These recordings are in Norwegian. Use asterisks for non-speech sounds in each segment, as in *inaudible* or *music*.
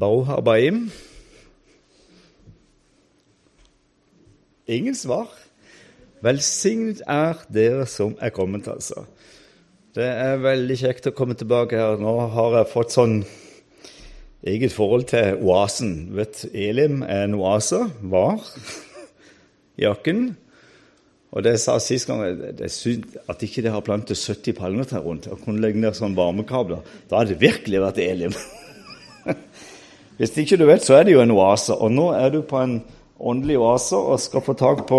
Bau Habaim. Ingen svar. Velsignet er dere som er kommet, altså. Det er veldig kjekt å komme tilbake her. Nå har jeg fått sånn eget forhold til oasen. Vet, Elim er en oase. Var. *laughs* Jakken. Og det jeg sa sist gang, det er synd at ikke det har plantet 70 palmetrær rundt og kunne legge ned sånne varmekabler. Da hadde det virkelig vært Elim. *laughs* Hvis ikke du vet, så er det jo en oase. Og nå er du på en åndelig oase og skal få tak på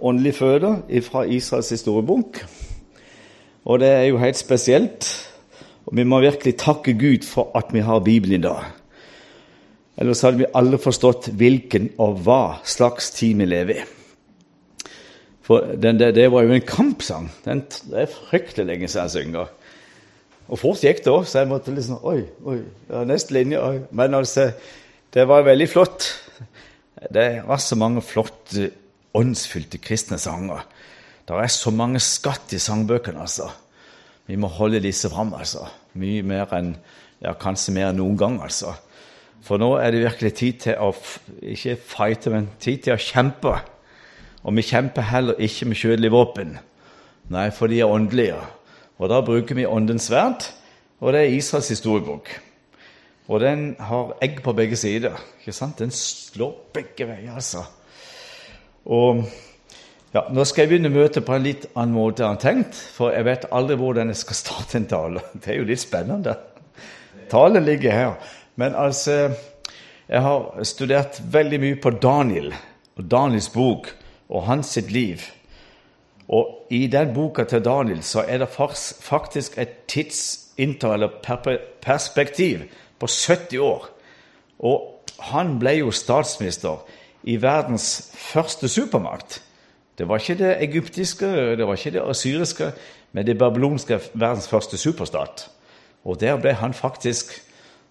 åndelig føde fra Israels historiebok. Og det er jo helt spesielt. Og vi må virkelig takke Gud for at vi har Bibelen i dag. Ellers hadde vi alle forstått hvilken og hva slags tid vi lever i. For den, det, det, var jo en kampsang. Den, det er fryktelig lenge siden jeg synger. Og fort gikk det òg, så jeg måtte liksom Oi, oi, ja, neste linje. oi. Men altså, det var veldig flott. Det var så mange flotte, åndsfylte kristne sanger. Det er så mange skatt i sangbøkene, altså. Vi må holde disse fram, altså. Mye mer enn ja, kanskje mer enn noen gang, altså. For nå er det virkelig tid til å ikke fighte, men tid til å kjempe. Og vi kjemper heller ikke med kjødelige våpen. Nei, for de er åndelige. Og da bruker vi Åndens sverd, og det er Israels historiebok. Og den har egg på begge sider. ikke sant? Den slår begge veier, altså. Og ja, Nå skal jeg begynne møtet på en litt annen måte enn tenkt, for jeg vet aldri hvordan jeg skal starte en tale. *laughs* Det er jo litt spennende. Talen ligger her. Men altså Jeg har studert veldig mye på Daniel og Daniels bok og hans sitt liv. Og i den boka til Daniel så er det faktisk et tidsinter, eller perspektiv, på 70 år. Og han ble jo statsminister i verdens første supermakt. Det var ikke det egyptiske, det var ikke det asyriske, men det babylonske verdens første superstat. Og der ble han faktisk,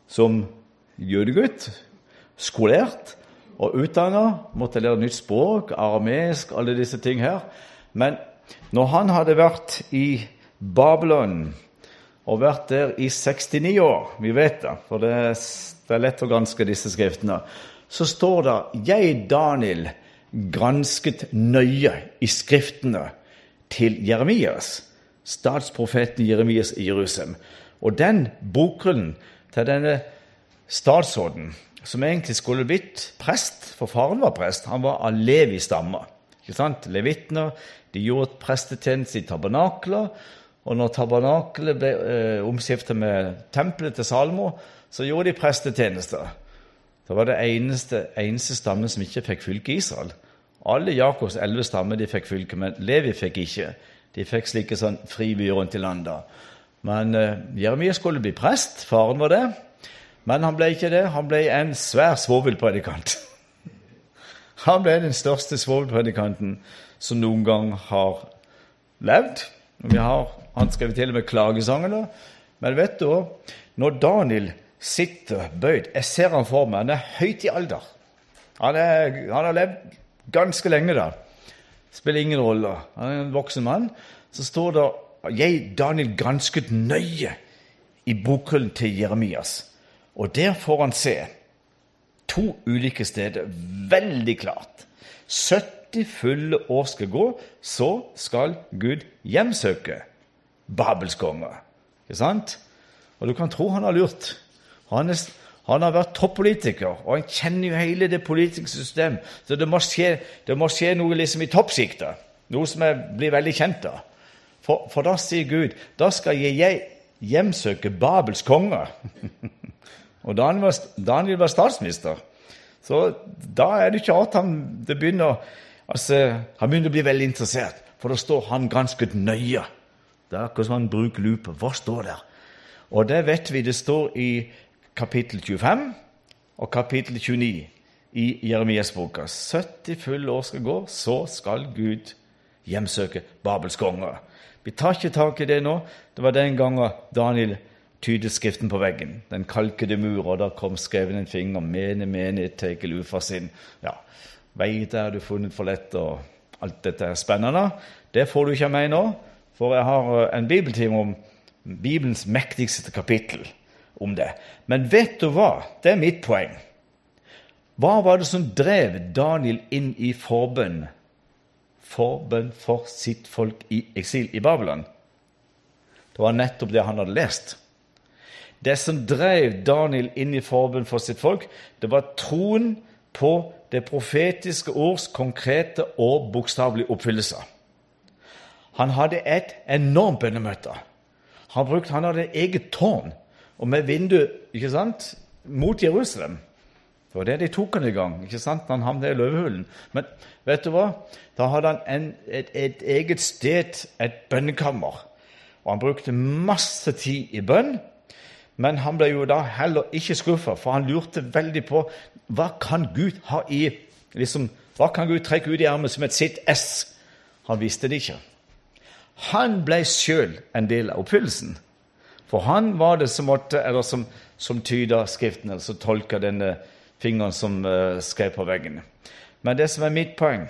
som jødegutt, skolert og utdanna, måtte lære nytt språk, aramesk, alle disse ting her. Men når han hadde vært i Babylon og vært der i 69 år, vi vet det, for det er, lett å granske disse skriftene, så står det 'Jeg, Daniel, gransket nøye i skriftene til Jeremias', statsprofeten Jeremias i Jerusalem. Og den bokgrunnen til denne statsråden som egentlig skulle blitt prest, for faren var prest. Han var av Levi-stamma. Levitene de gjorde prestetjeneste i tabernakler. Og når tabernakelet ble eh, omskiftet med tempelet til Salmo, så gjorde de prestetjenester. Det var det eneste, eneste stammen som ikke fikk fylke i Israel. Alle Jakobs elleve stammer fikk fylke, men Levi fikk ikke. De fikk slike sånn fribyer rundt i landet. Men eh, Jeremia skulle bli prest. Faren var det. Men han ble ikke det. Han ble en svær svovelpredikant. *laughs* Han ble den største svovelpredikanten som noen gang har levd. Vi har, han skrev til og med klagesangene. Men vet du, når Daniel sitter bøyd Jeg ser han for meg. Han er høyt i alder. Han, er, han har levd ganske lenge, da. Spiller ingen rolle. Han er en voksen mann. Så står det jeg, Daniel, gransket nøye i bokhyllen til Jeremias. Og der får han se to ulike steder veldig klart. 70 fulle år skal gå, så skal Gud hjemsøke Babels konge. Ikke sant? Og du kan tro han har lurt. Han, er, han har vært toppolitiker, og han kjenner jo hele det politiske system. Så det må skje, det må skje noe liksom i toppsjiktet, noe som jeg blir veldig kjent. av. For, for da sier Gud da skal jeg hjemsøke Babels konge. *laughs* Og Daniel var, Daniel var statsminister. Så da er det ikke at han, begynner, altså, han begynner å bli veldig interessert. For da står han ganske nøye. Det er akkurat som han bruker lupe. Hva står der? Og det vet vi det står i kapittel 25 og kapittel 29 i Jeremias-boka. 70 fulle år skal gå, så skal Gud hjemsøke Babels konge. Vi tar ikke tak i det nå. Det var den gangen Daniel tydet Skriften på veggen. Den kalkede mur, og der kom skreven en finger. Mene, mene, tekel sin. Ja, veit er du funnet for lett, og alt dette er spennende. Det får du ikke av meg nå, for jeg har eh, en bibeltime om Bibelens mektigste kapittel. om det. Men vet du hva? Det er mitt poeng. Hva var det som drev Daniel inn i forbønn? Forbønn for sitt folk i eksil i Babylon. Det var nettopp det han hadde lest. Det som drev Daniel inn i forbund for sitt folk, det var troen på det profetiske ords konkrete og bokstavelige oppfyllelse. Han hadde et enormt bønnemøte. Han, brukte, han hadde et eget tårn og med vindu mot Jerusalem. Det var det de tok han i gang ikke sant, han havnet i løvehulen. Men vet du hva? Da hadde han en, et, et, eget sted, et bønnekammer. Og han brukte masse tid i bønn. Men han ble jo da heller ikke skuffa, for han lurte veldig på hva kan Gud ha i liksom, Hva kan Gud trekke ut i armen som et sitt S? Han visste det ikke. Han ble sjøl en del av oppfyllelsen. For han var det som måtte, eller som, som tyda Skriften, eller som tolka denne fingeren som uh, skrev på veggen. Men det som er mitt poeng,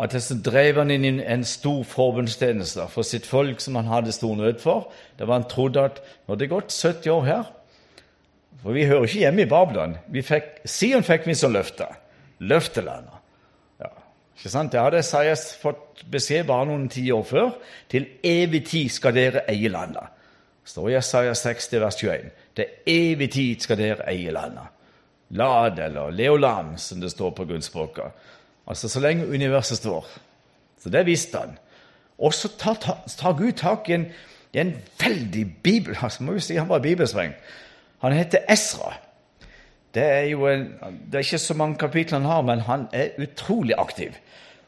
at så drev han inn i en stor forbundstjeneste for sitt folk som han hadde stor nød for. Det var Han trodde at nå hadde det gått 70 år her For vi hører ikke hjemme i Babylon. Vi fikk, Sion fikk vi som løfte. Løftelandet. Ja, ikke sant? Det hadde Esaias fått beskjed bare noen tiår før. Til evig tid skal dere eie landet. Det står i Jesaja 60, vers 21. Til evig tid skal dere eie landet. Lad eller Leolam, som det står på gunnspråket. Altså så lenge universet står. Så det visste han. Og så tar, tar, Gud tak i en, i en veldig bibel *laughs* altså må jo si Han var bibelspreng. Han heter Esra. Det er jo en, det er ikke så mange kapitler han har, men han er utrolig aktiv.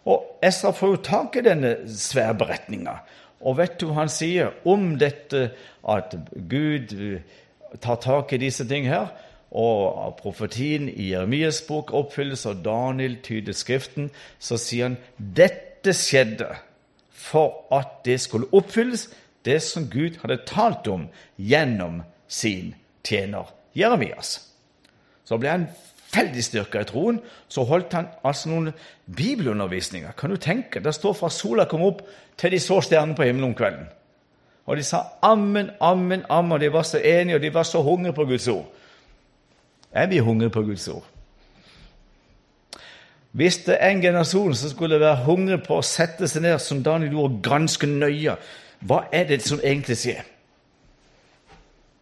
Og Esra får jo tak i denne svære beretninga. Og vet du hva han sier om dette at Gud tar tak i disse ting her? Og profetien i Jeremias bok oppfylles, og Daniel tyder Skriften, så sier han dette skjedde for at det skulle oppfylles, det som Gud hadde talt om gjennom sin tjener Jeremias. Så ble han veldig styrka i troen. Så holdt han altså noen bibelundervisninger. Kan du tenke? Det står fra sola kom opp til de så stjernene på himmelen om kvelden. Og de sa ammen, ammen, ammen. Og de var så enige, og de var så hungrige på Guds ord. Er vi hungrige på Guds ord? Hvis det er en generasjon som skulle være hungrig på å sette seg ned, som Daniel gjorde, ganske nøye, hva er det som egentlig skjer?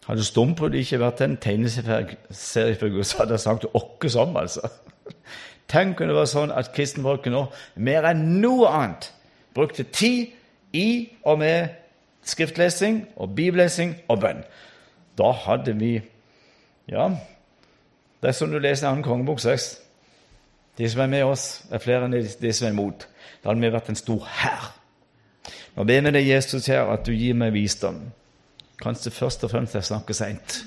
Hadde Stumbrud ikke vært en tegneseriefigur, så hadde jeg sagt åkke som, altså. Tenk om det var sånn at kristenfolket nå mer enn noe annet brukte tid i og med skriftlesing og bibellesing og bønn. Da hadde vi ja, det er som du leser i 2. kongebok 6. De som er med oss, er flere enn de som er imot. Da hadde vi vært en stor hær. Nå ber vi deg, Jesus, her, at du gir meg visdom. Kanskje først og fremst jeg snakker seint.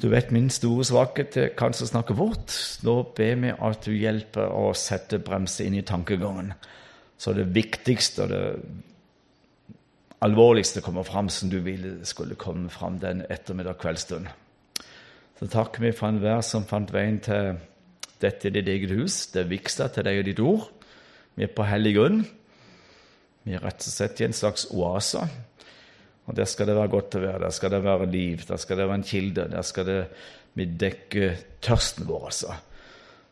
Du vet min store svakhet er kanskje å snakke fort. Nå ber vi at du hjelper å sette bremse inn i tankegangen. Så det viktigste og det alvorligste kommer fram som du ville skulle komme fram den ettermiddag kveldsstund. Så takker vi for enhver som fant veien til dette ditt eget hus, det viktigste til deg og ditt ord. Vi er på hellig grunn. Vi er rett og slett i en slags oase. Og der skal det være godt å være. Der skal det være liv. Der skal det være en kilde. Der skal det vi dekke tørsten vår, altså.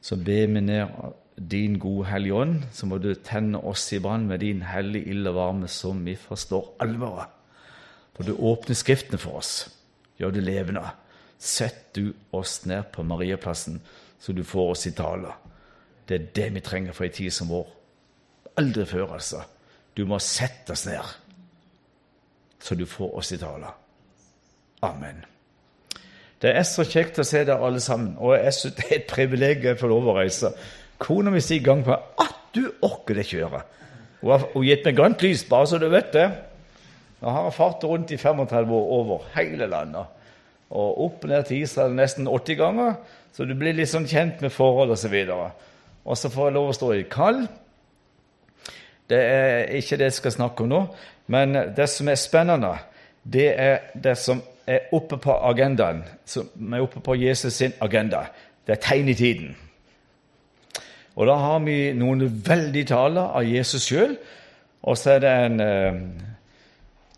Så ber vi ned din gode Hellige Ånd, så må du tenne oss i brann med din hellige ild og varme, så vi forstår alvoret. For du åpner Skriftene for oss, gjør det levende. Sett du oss ned på Mariaplassen, så du får oss i tale. Det er det vi trenger for ei tid som vår. Aldri før, altså. Du må sette oss ned, så du får oss i tale. Amen. Det er så kjekt å se dere alle sammen, og jeg synes det er et privilegium å få lov å reise. Kona mi sier gang på at du orker det kjøret. Hun har gitt meg grønt lys, bare så du vet det. Nå har jeg fart rundt i 35 år over hele landet og opp ned til Israel nesten 80 ganger, så du blir litt sånn kjent med forhold osv. Og, så får jeg lov å stå i kall. Det er ikke det jeg skal snakke om nå, men det som er spennende, det er det som er oppe på agendaen, som er oppe på Jesus sin agenda. Det er tegn i tiden. Og da har vi noen veldig taler av Jesus sjøl, og så er det en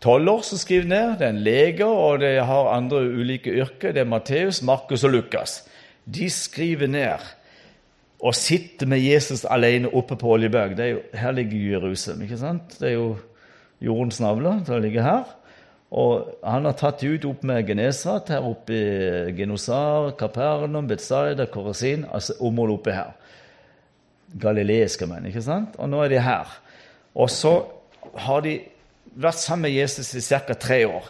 toller som skriver ned, det er en lege, og det har andre ulike yrker. Det er Matteus, Markus og Lukas. De skriver ned og sitter med Jesus alene oppe på Oljeberg. Er jo, her ligger Jerusalem. ikke sant? Det er jo jordens navle som ligger her. Og han har tatt ut opp med Genesat, her oppe i Genosar, Kapernaum, Betzaida, Korasin, altså området oppe her. Galileiske menn, ikke sant? Og nå er de her. Og så har de vært sammen med Jesus i ca. tre år.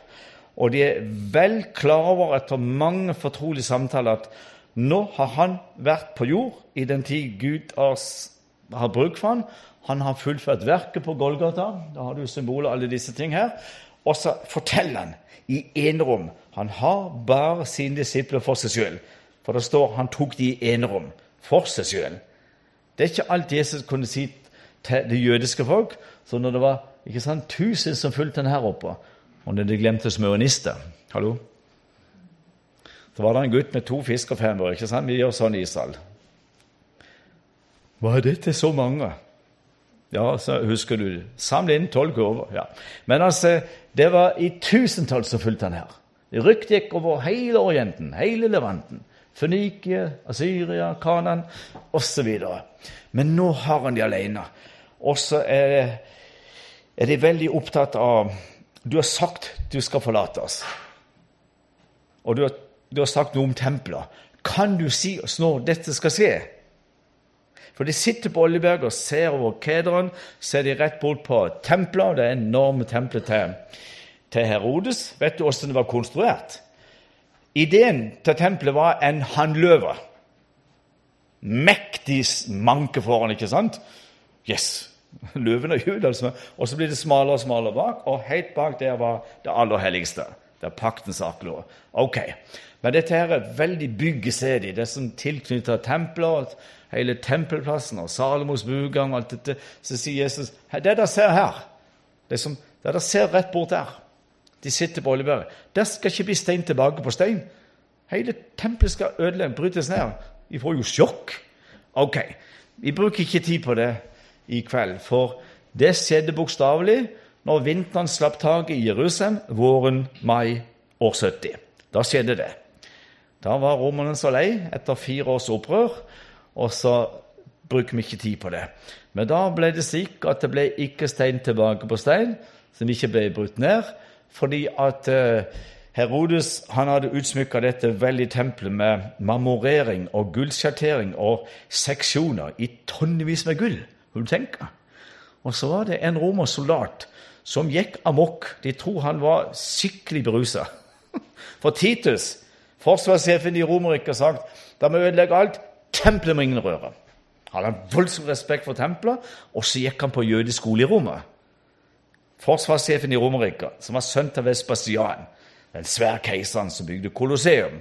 Og de er vel klar over, etter mange fortrolige samtaler, at nå har han vært på jord i den tid Gud har, bruk for han. Han har fullført verket på Golgata. Da har du symboler, alle disse ting her. Og så forteller han i enerom. Han har bare sine disipler for seg sjøl. For det står han tok de i enerom for seg sjøl. Det er ikke alt Jesus kunne si til det jødiske folk. Så når det var ikke sant, tusen som fulgte den her oppe, og når de glemte smørenister Hallo? Så var det en gutt med to fisk og fem år. ikke sant? Vi gjør sånn i Israel. Hva er det til så mange? Ja, så husker du Samle inn tolv kurver. ja. Men altså, det var i tusentall som fulgte han her. Rykt gikk over hele Orienten, hele Levanten. Fønikia, Asyria, Kanan osv. Men nå har han de alene. Og så er, er de veldig opptatt av Du har sagt du skal forlate oss. Og du har, du har sagt noe om tempelet. Kan du si oss når dette skal skje? For de sitter på Oljeberg og ser over Kedron, ser de rett bort på tempelet, det enorme tempelet til, til Herodes. Vet du åssen det var konstruert? Ideen til tempelet var en hannløve. Mektig manke foran, ikke sant? Yes! *laughs* Løven og Judas. Altså. Og så blir det smalere og smalere bak, og helt bak der var det aller helligste. Det er paktens arklå. Ok. Men dette her er veldig byggesedig. Det som tilknyttet tempelet hele tempelplassen og Salomos bugang og alt dette, så sier Jesus det dere ser her, det som det dere ser rett bort der De sitter på Oljeberget. Der skal ikke bli stein tilbake på stein. Hele tempelet skal ødelegges, brytes ned. Vi får jo sjokk. Ok, vi bruker ikke tid på det i kveld, for det skjedde bokstavelig når vinteren slapp taket i Jerusalem våren mai år 70. Da skjedde det. Da var romerne så lei etter fire års opprør og så bruker vi ikke tid på det. Men da ble det slik at det ble ikke stein tilbake på stein, som ikke ble brutt ned, fordi at eh, Herodes han hadde utsmykka dette veldige tempelet med marmorering og gullsjattering og seksjoner i tonnevis med gull. Vil du tenke? Og så var det en romersk soldat som gikk amok. De tror han var skikkelig berusa. *laughs* For Titus, forsvarssjefen i Romerriket, har sagt da må vi ødelegge alt. Tempelet må ingen røre. Han hadde voldsom respekt for tempelet, og så gikk han på jødisk skole i Roma. Forsvarssjefen i Romerriket, som var sønn av Vespasian, den svære keiseren som bygde Colosseum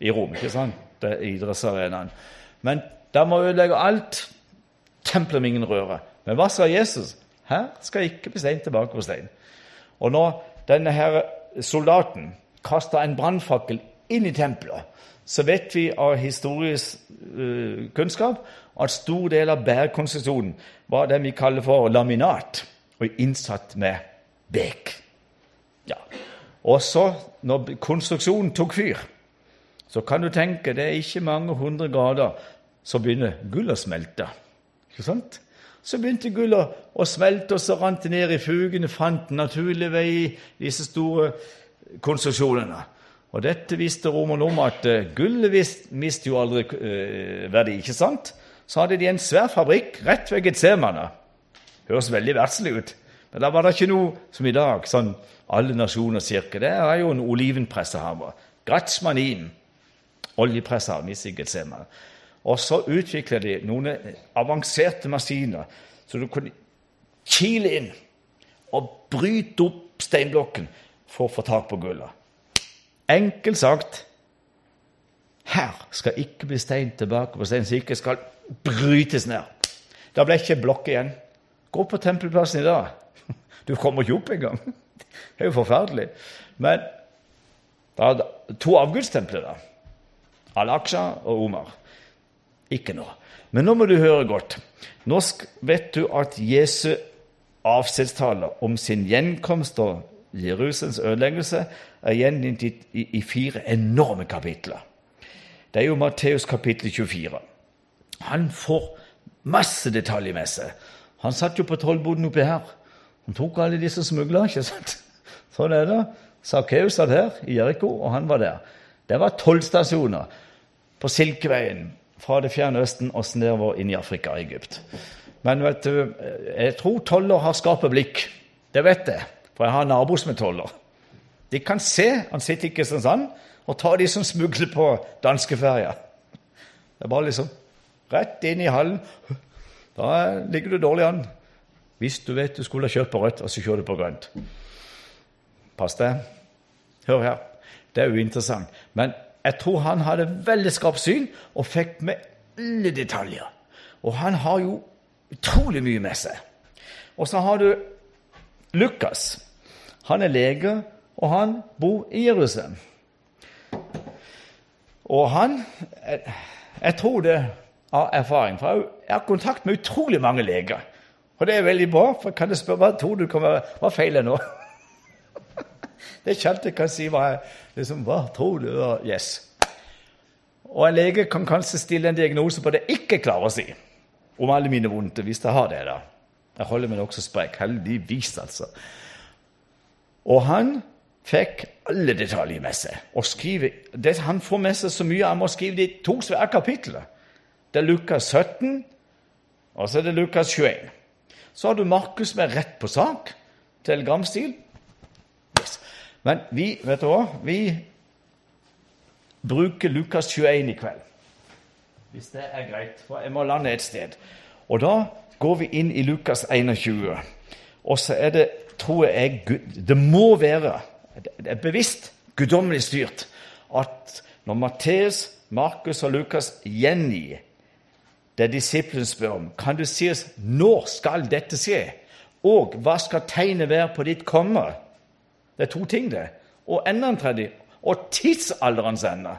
i Rom. ikke sant? Idrettsarenaen. Men da må ødelegge alt. Tempelet må ingen røre. Men hva sa Jesus? Her skal ikke bli stein tilbake på stein. Og når denne her soldaten kaster en brannfakkel inn i tempelet, så vet vi av historisk uh, kunnskap at stor del av bærekonstruksjonen var det vi kaller for laminat, og innsatt med bek. Ja. Og så, når konstruksjonen tok fyr, så kan du tenke det er ikke mange hundre grader, så begynner gullet å smelte. Ikke sant? Så begynte gullet å smelte, og så rant det ned i fugene, fant naturlig vei i disse store konstruksjonene. Og dette visste romerne om at uh, gullet mister jo aldri uh, verdi. ikke sant? Så hadde de en svær fabrikk rett ved Getsemane. Høres veldig verdslig ut. Men da var det ikke noe som i dag, sånn alle nasjoner cirka. Det er jo en olivenpressehammer. Gratsmanin, oljepressehammer i Getsemane. Og så utvikla de noen avanserte maskiner så du kunne kile inn og bryte opp steinblokken for å få tak på gullet. Enkelt sagt her skal ikke bli stein tilbake på stein, så ikke skal brytes ned. Da ble ikke blokk igjen. Gå på tempelplassen i dag. *laughs* Du kommer ikke opp engang. Det er jo forferdelig. Men da er det to avgudstempler, da. Al-Aqsa og Omar. Ikke nå. Men nå må du høre godt. Nå vet du at Jesu avskjedstale om sin gjenkomst og Jerusalems ødeleggelse er gjengitt i, fire enorme kapitler. Det er jo Matteus kapittel 24. Han får masse detaljer med seg. Han satt jo på tollboden oppi her. Han tok alle disse smuglerne, ikke sant? Sånn er det. Sakkeus satt her i Jeriko, og han var der. Det var tollstasjoner på Silkeveien fra det fjerne Østen og nedover inn i Afrika og Egypt. Men vet du, jeg tror toller har skarpe blikk. Det vet jeg, for jeg har en nabo som er toller. De kan se han sitter i Kristiansand, og ta de som smugler på danskeferja. Det er bare liksom rett inn i hallen. Da ligger du dårlig an. Hvis du vet du skulle ha kjørt på rødt, og så kjører du på grønt. Pass deg. Hør her. Det er uinteressant. Men jeg tror han hadde veldig skarpt syn og fikk med alle detaljer. Og han har jo utrolig mye med seg. Og så har du Lukas. Han er lege, og han bor i Jerusalem. Og han Jeg tror det av erfaring, for jeg har kontakt med utrolig mange leger. Og det er veldig bra, for kan jeg spørre hva tror du være, hva feiler nå? *laughs* Det er alltid jeg kan si hva liksom, Hva tror du? Yes. Og en lege kan kanskje stille en diagnose på det jeg ikke klarer å si om alle mine vondter, hvis jeg har det. da. Jeg holder meg nokså sprek. Heldigvis, altså. Og han fikk alle detaljer med seg. og skriver, det, Han får med seg så mye han må skrive de to svære kapitlene. Det er Lukas 17, og så er det Lukas 21. Så har du Markus med rett på sak, telegramstil. Men vi vet du hva? Vi bruker Lukas 21 i kveld. Hvis det er greit, for jeg må lande et sted. Og da går vi inn i Lukas 21. Og så er det, tror jeg, det må være det er bevisst guddommelig styrt at når Matteus, Markus og Lukas gjengir det disiplene spør om, kan det sies når skal dette skje, og hva skal tegnet være på ditt komme? Det er to ting, det. Og enda en tredje. Og tidsalderens ende.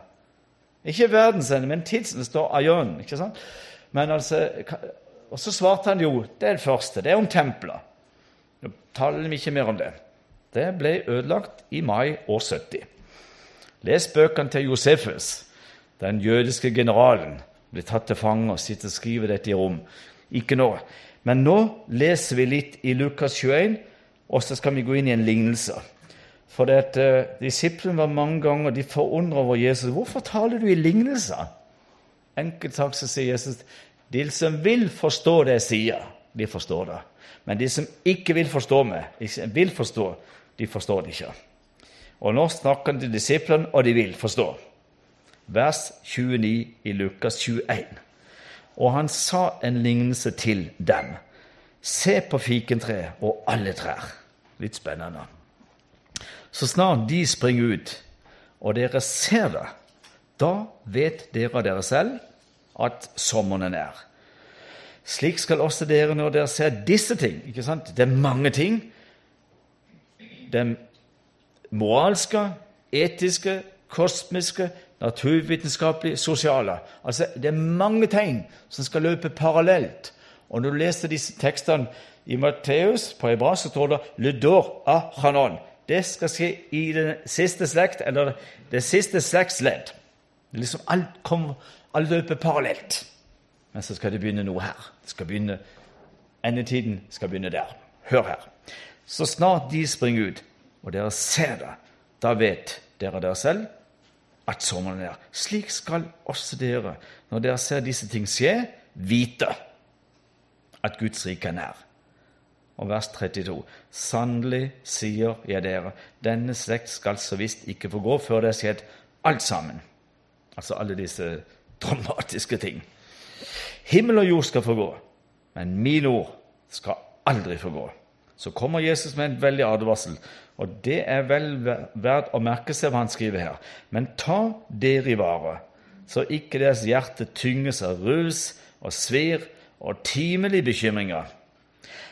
Ikke verdens ende, men tidsen står aion. ikke sant? Men altså, Og så svarte han jo det er det første. Det er om tempelet. Nå taler vi ikke mer om det. Det ble ødelagt i mai år 70. Les bøkene til Josefus, den jødiske generalen. Blir tatt til fange og sitter og skriver dette i rom. Ikke nå. Men nå leser vi litt i Lukas 21, og så skal vi gå inn i en lignelse. For at uh, Disiplene var mange ganger de forundra over Jesus. 'Hvorfor taler du i lignelser?' Enkelt sagt så sier Jesus de som vil forstå det jeg sier, de forstår det. Men de som ikke vil forstå meg, ikke vil forstå, de forstår det ikke. Og nå snakker han til disiplene, og de vil forstå. Vers 29 i Lukas 21. Og han sa en lignelse til dem. Se på fikentreet og alle trær. Litt spennende. Så snart de springer ut, og dere ser det, da vet dere dere selv at sommeren er. Slik skal også dere når dere ser disse ting. ikke sant? Det er mange ting det moralske, etiske, kosmiske, naturvitenskapelige, sosiale. Altså, Det er mange tegn som skal løpe parallelt. Og Når du leser disse tekstene i Matteus, på hebraisk, står det 'Ludor a chanon'. Det skal skje i den siste slekt, eller det siste slektsledd. Liksom alt, kommer, alt løper parallelt. Men så skal det begynne noe her. Det skal begynne, Endetiden skal begynne der. Hør her. Så snart de springer ut, og dere ser det, da vet dere dere selv at sommeren er. Slik skal også dere, når dere ser disse ting skje, vite at Guds rike er nær. Og vers 32.: Sannelig sier jeg dere, denne slekt skal så visst ikke få gå før det er skjedd alt sammen. Altså alle disse dramatiske ting. Himmel og jord skal få gå, men min ord skal aldri få gå så kommer Jesus med en veldig advarsel. Og det er vel verdt å merke seg hva han skriver her. Men ta dere i vare, så ikke deres hjerte tynges av rus og svir og timelige bekymringer.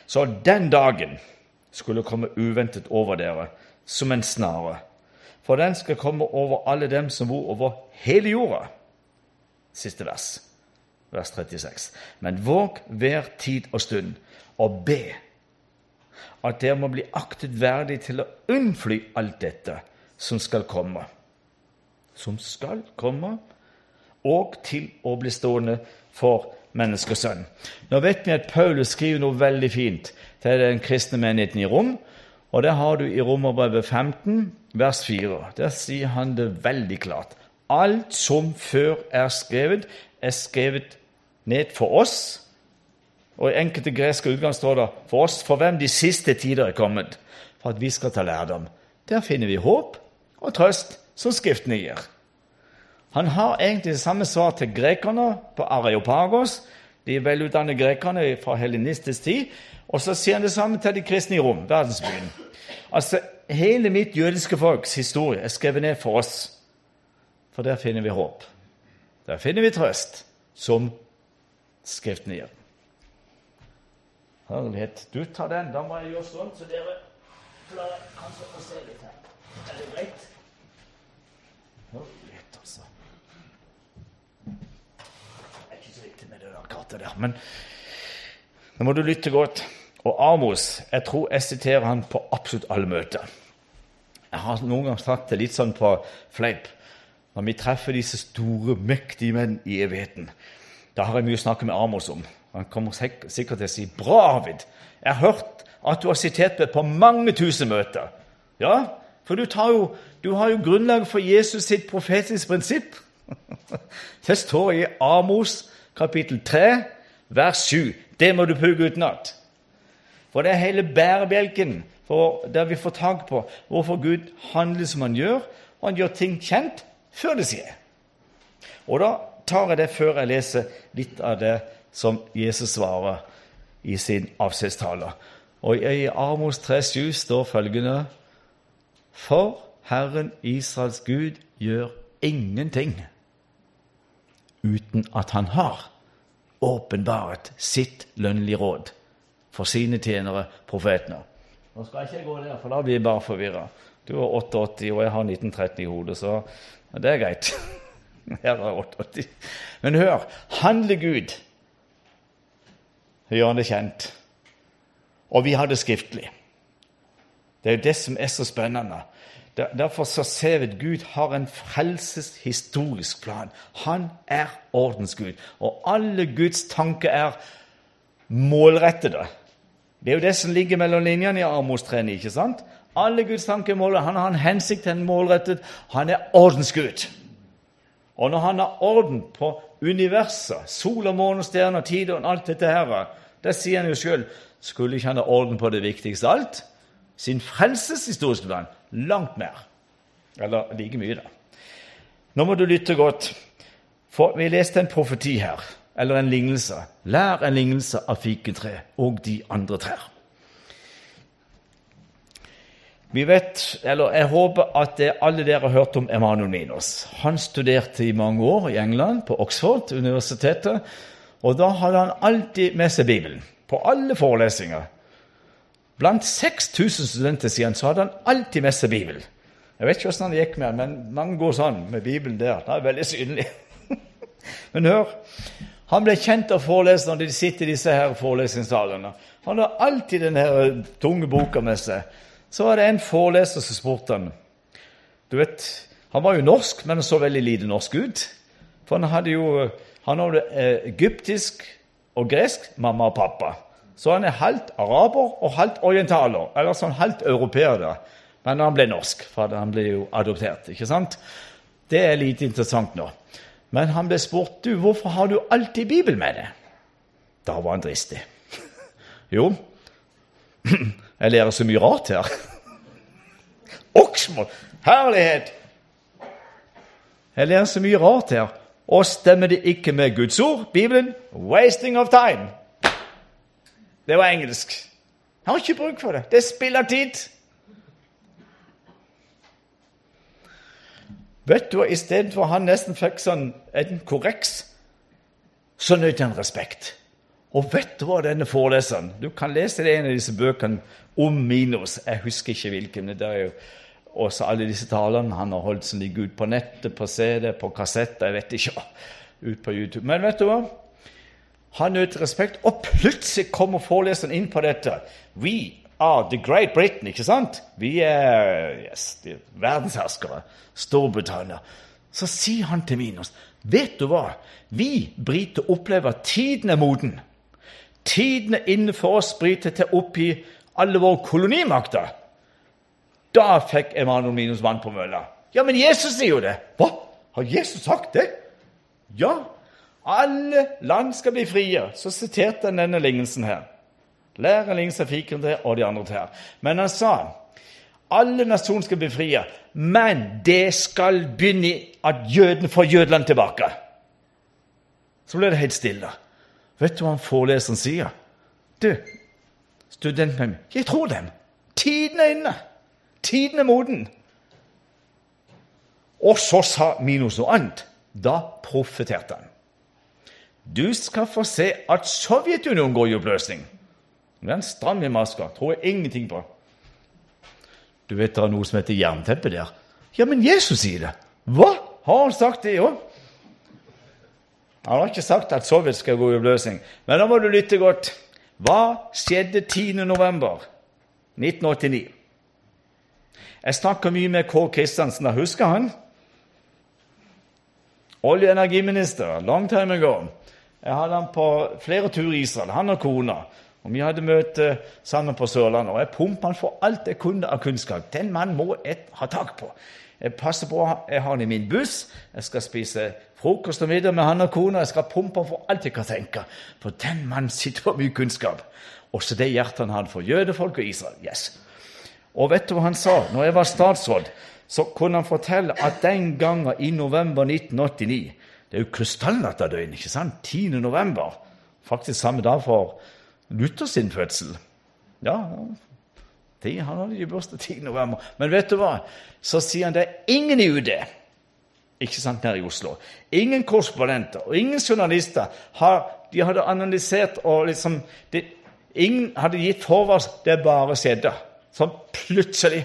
Så den dagen skulle komme uventet over dere som en snare. For den skal komme over alle dem som bor over hele jorda. Siste vers, vers 36. Men våg hver tid og stund og be at dere må bli aktet verdig til å unnfly alt dette som skal komme. Som skal komme, og til å bli stående for menneskesønn. Nå vet vi at Paulus skriver noe veldig fint til den kristne menigheten i Rom. Og det har du i Romerbrevet 15, vers 4. Der sier han det veldig klart. Alt som før er skrevet, er skrevet ned for oss. Og I enkelte greske utgang står det for oss, for hvem de siste tider er kommet, for at vi skal ta lærdom. Der finner vi håp og trøst som Skriftene gir. Han har egentlig det samme svar til grekerne på Areopagos, de velutdannede grekerne fra helenistisk tid. Og så sier han det samme til de kristne i Rom, verdensbyen. Altså, Hele mitt jødiske folks historie er skrevet ned for oss, for der finner vi håp. Der finner vi trøst, som Skriften gir. Herlighet. Du tar den. Da må jeg gjøre sånn, så dere klarer kanskje å se litt her. Er det greit? Herlighet, altså. Det er ikke så viktig med det der men nå må du lytte godt. Og Amos, jeg tror jeg siterer han på absolutt alle møter. Jeg har noen ganger sagt det litt sånn på fleip. Når vi treffer disse store, mektige menn i evigheten, da har jeg mye å snakke med Amos om. Han kommer sikkert til å si 'Bra, Arvid. Jeg har hørt at du har sitert meg på mange tusen møter.' Ja, for du, jo, du har jo grunnlag for Jesus sitt profetiske prinsipp. *laughs* Det står i Amos kapittel 3, vers 7. Det må du pugge utenat. For det er hele bærebjelken for der vi får tak på hvorfor Gud handler som han gjør, og han gjør ting kjent før det skjer. Og da tar jeg det før jeg leser litt av det som Jesus svarer i sin avskjedstale. Og i Amos 3,7 står følgende For Herren Israels Gud gjør ingenting uten at han har åpenbart sitt lønnlige råd for sine tjenere, profetene. Nå skal jeg ikke gå der, for da blir jeg bare forvirra. Du har 88, og jeg har 1930 i hodet, så det er greit. Her er 88. Men hør, handler Gud, gjør han det kjent. Og vi har det skriftlig. Det er jo det som er så spennende. Derfor så ser vi at Gud har en frelseshistorisk plan. Han er ordensgud. Og alle Guds tanker er målrettede. Det er jo det som ligger mellom linjene i Amos 3, ikke sant? Alle Guds tanker er målrettede. Han har en hensikt, en målrettet. Han er ordensgud. Og når han har orden på universet, sol og måne, stjerner, tid og alt dette her, da sier han jo sjøl skulle ikke han ha orden på det viktigste av alt? Sin frelseshistoriske plan. Langt mer. Eller like mye, da. Nå må du lytte godt, for vi leste en profeti her eller en lignelse. Lær en lignelse av fikentre og de andre trær. Vi vet, eller Jeg håper at alle dere har hørt om Emanuel Minos. Han studerte i mange år i England, på Oxford universitetet. Og da hadde han alltid med seg Bibelen på alle forelesninger. Blant 6000 studenter sier så hadde han alltid med seg Bibelen. Jeg vet ikke hvordan han gikk med den, men mange går sånn med Bibelen der. Det er veldig synlig. *laughs* men hør, han ble kjent av foreleserne når de sitter i disse her forelesningssalene. Han har alltid denne tunge boka med seg. Så var det en foreleser som spurte han. Du vet, Han var jo norsk, men så veldig lite norsk ut. For han hadde jo han hadde eh, egyptisk og gresk mamma og pappa. Så han er halvt araber og halvt orientaler, eller sånn halvt europeer. da. Men han ble norsk, for han ble jo adoptert. ikke sant? Det er lite interessant nå. Men han ble spurt du, hvorfor har du alltid Bibel med deg. Da var han dristig. *laughs* Jo, *clears throat* jeg lærer så mye rart her. *laughs* Oksmål! Herlighet! Jeg lærer så mye rart her. Og stemmer det ikke med Guds ord, Bibelen? Wasting of time. Det var engelsk. Jeg har ikke bruk for det. Det spiller tid. Vet du, Istedenfor han nesten fikk sånn en korreks, så nøt han respekt. Og vet du hva denne foreleseren Du kan lese det i en av disse bøkene om Minos. Jeg husker ikke hvilken. det er jo også alle disse talene han har holdt som ligger ut på nettet, på CD, på kassett, jeg vet ikke, ut på YouTube. Men vet du hva? Han nøt respekt, og plutselig kommer foreleseren inn på dette. We are The Great Britain, ikke sant? Vi er yes, verdensherskere. Storbritannia. Så sier han til Minos, vet du hva? Vi briter opplever at tiden er moden. Tiden er inne for oss briter til å oppgi alle våre kolonimakter. Da fikk Emanuel Minos vann på mølla. Ja, men Jesus sier jo det. Hva? Har Jesus sagt det? Ja. Alle land skal bli frie. Så siterte han denne lignelsen her. Læreren lignelsen fikk han til, og de andre til. her. Men han sa alle nasjoner skal bli frie, men det skal begynne at jøden får Jødeland tilbake. Så ble det helt stille. Vet du hva han foreleseren sier? Du, studentene Jeg tror dem. Tiden er inne. Tiden er moden. Og så sa Minos noe annet. Da profeterte han. Du skal få se at Sovjetunionen går i oppløsning. Den stram i maska. Tror jeg ingenting på. Du vet det er noe som heter jernteppe der. Ja, men Jesus sier det. Hva? Har han sagt det òg? Han har ikke sagt at Sovjet skal gå i oppløsning. Men da må du lytte godt. Hva skjedde 10. november 1989? Jeg snakker mye med K. Kristiansen. Husker han? Olje- og energiminister. Long time ago. Jeg hadde han på flere turer i Israel, han og kona. Og Vi hadde møte sammen på Sørlandet, og jeg pumpa han for alt jeg kunne av kunnskap. Den mannen må jeg ha tak på. Jeg passer på, jeg har han i min buss, jeg skal spise frokost og middag med han og kona. Jeg skal pumpe han for alt jeg kan tenke. For den mannen sitter på mye kunnskap. Også det hjertet han hadde for jødefolk og Israel. Yes. Og vet du hva han sa? Når jeg var statsråd, så kunne han fortelle at den gangen i november 1989 Det er jo krystallnatterdøgn, ikke sant? 10. november. Faktisk samme dag for Luther sin fødsel. Ja, de, han hadde ikke bursdag 10. november. Men vet du hva? Så sier han det er ingen i UD ikke sant, her i Oslo. Ingen korrespondenter og ingen journalister har, de hadde analysert og liksom de, Ingen hadde gitt forvarsel. Det bare skjedde. Sånn plutselig.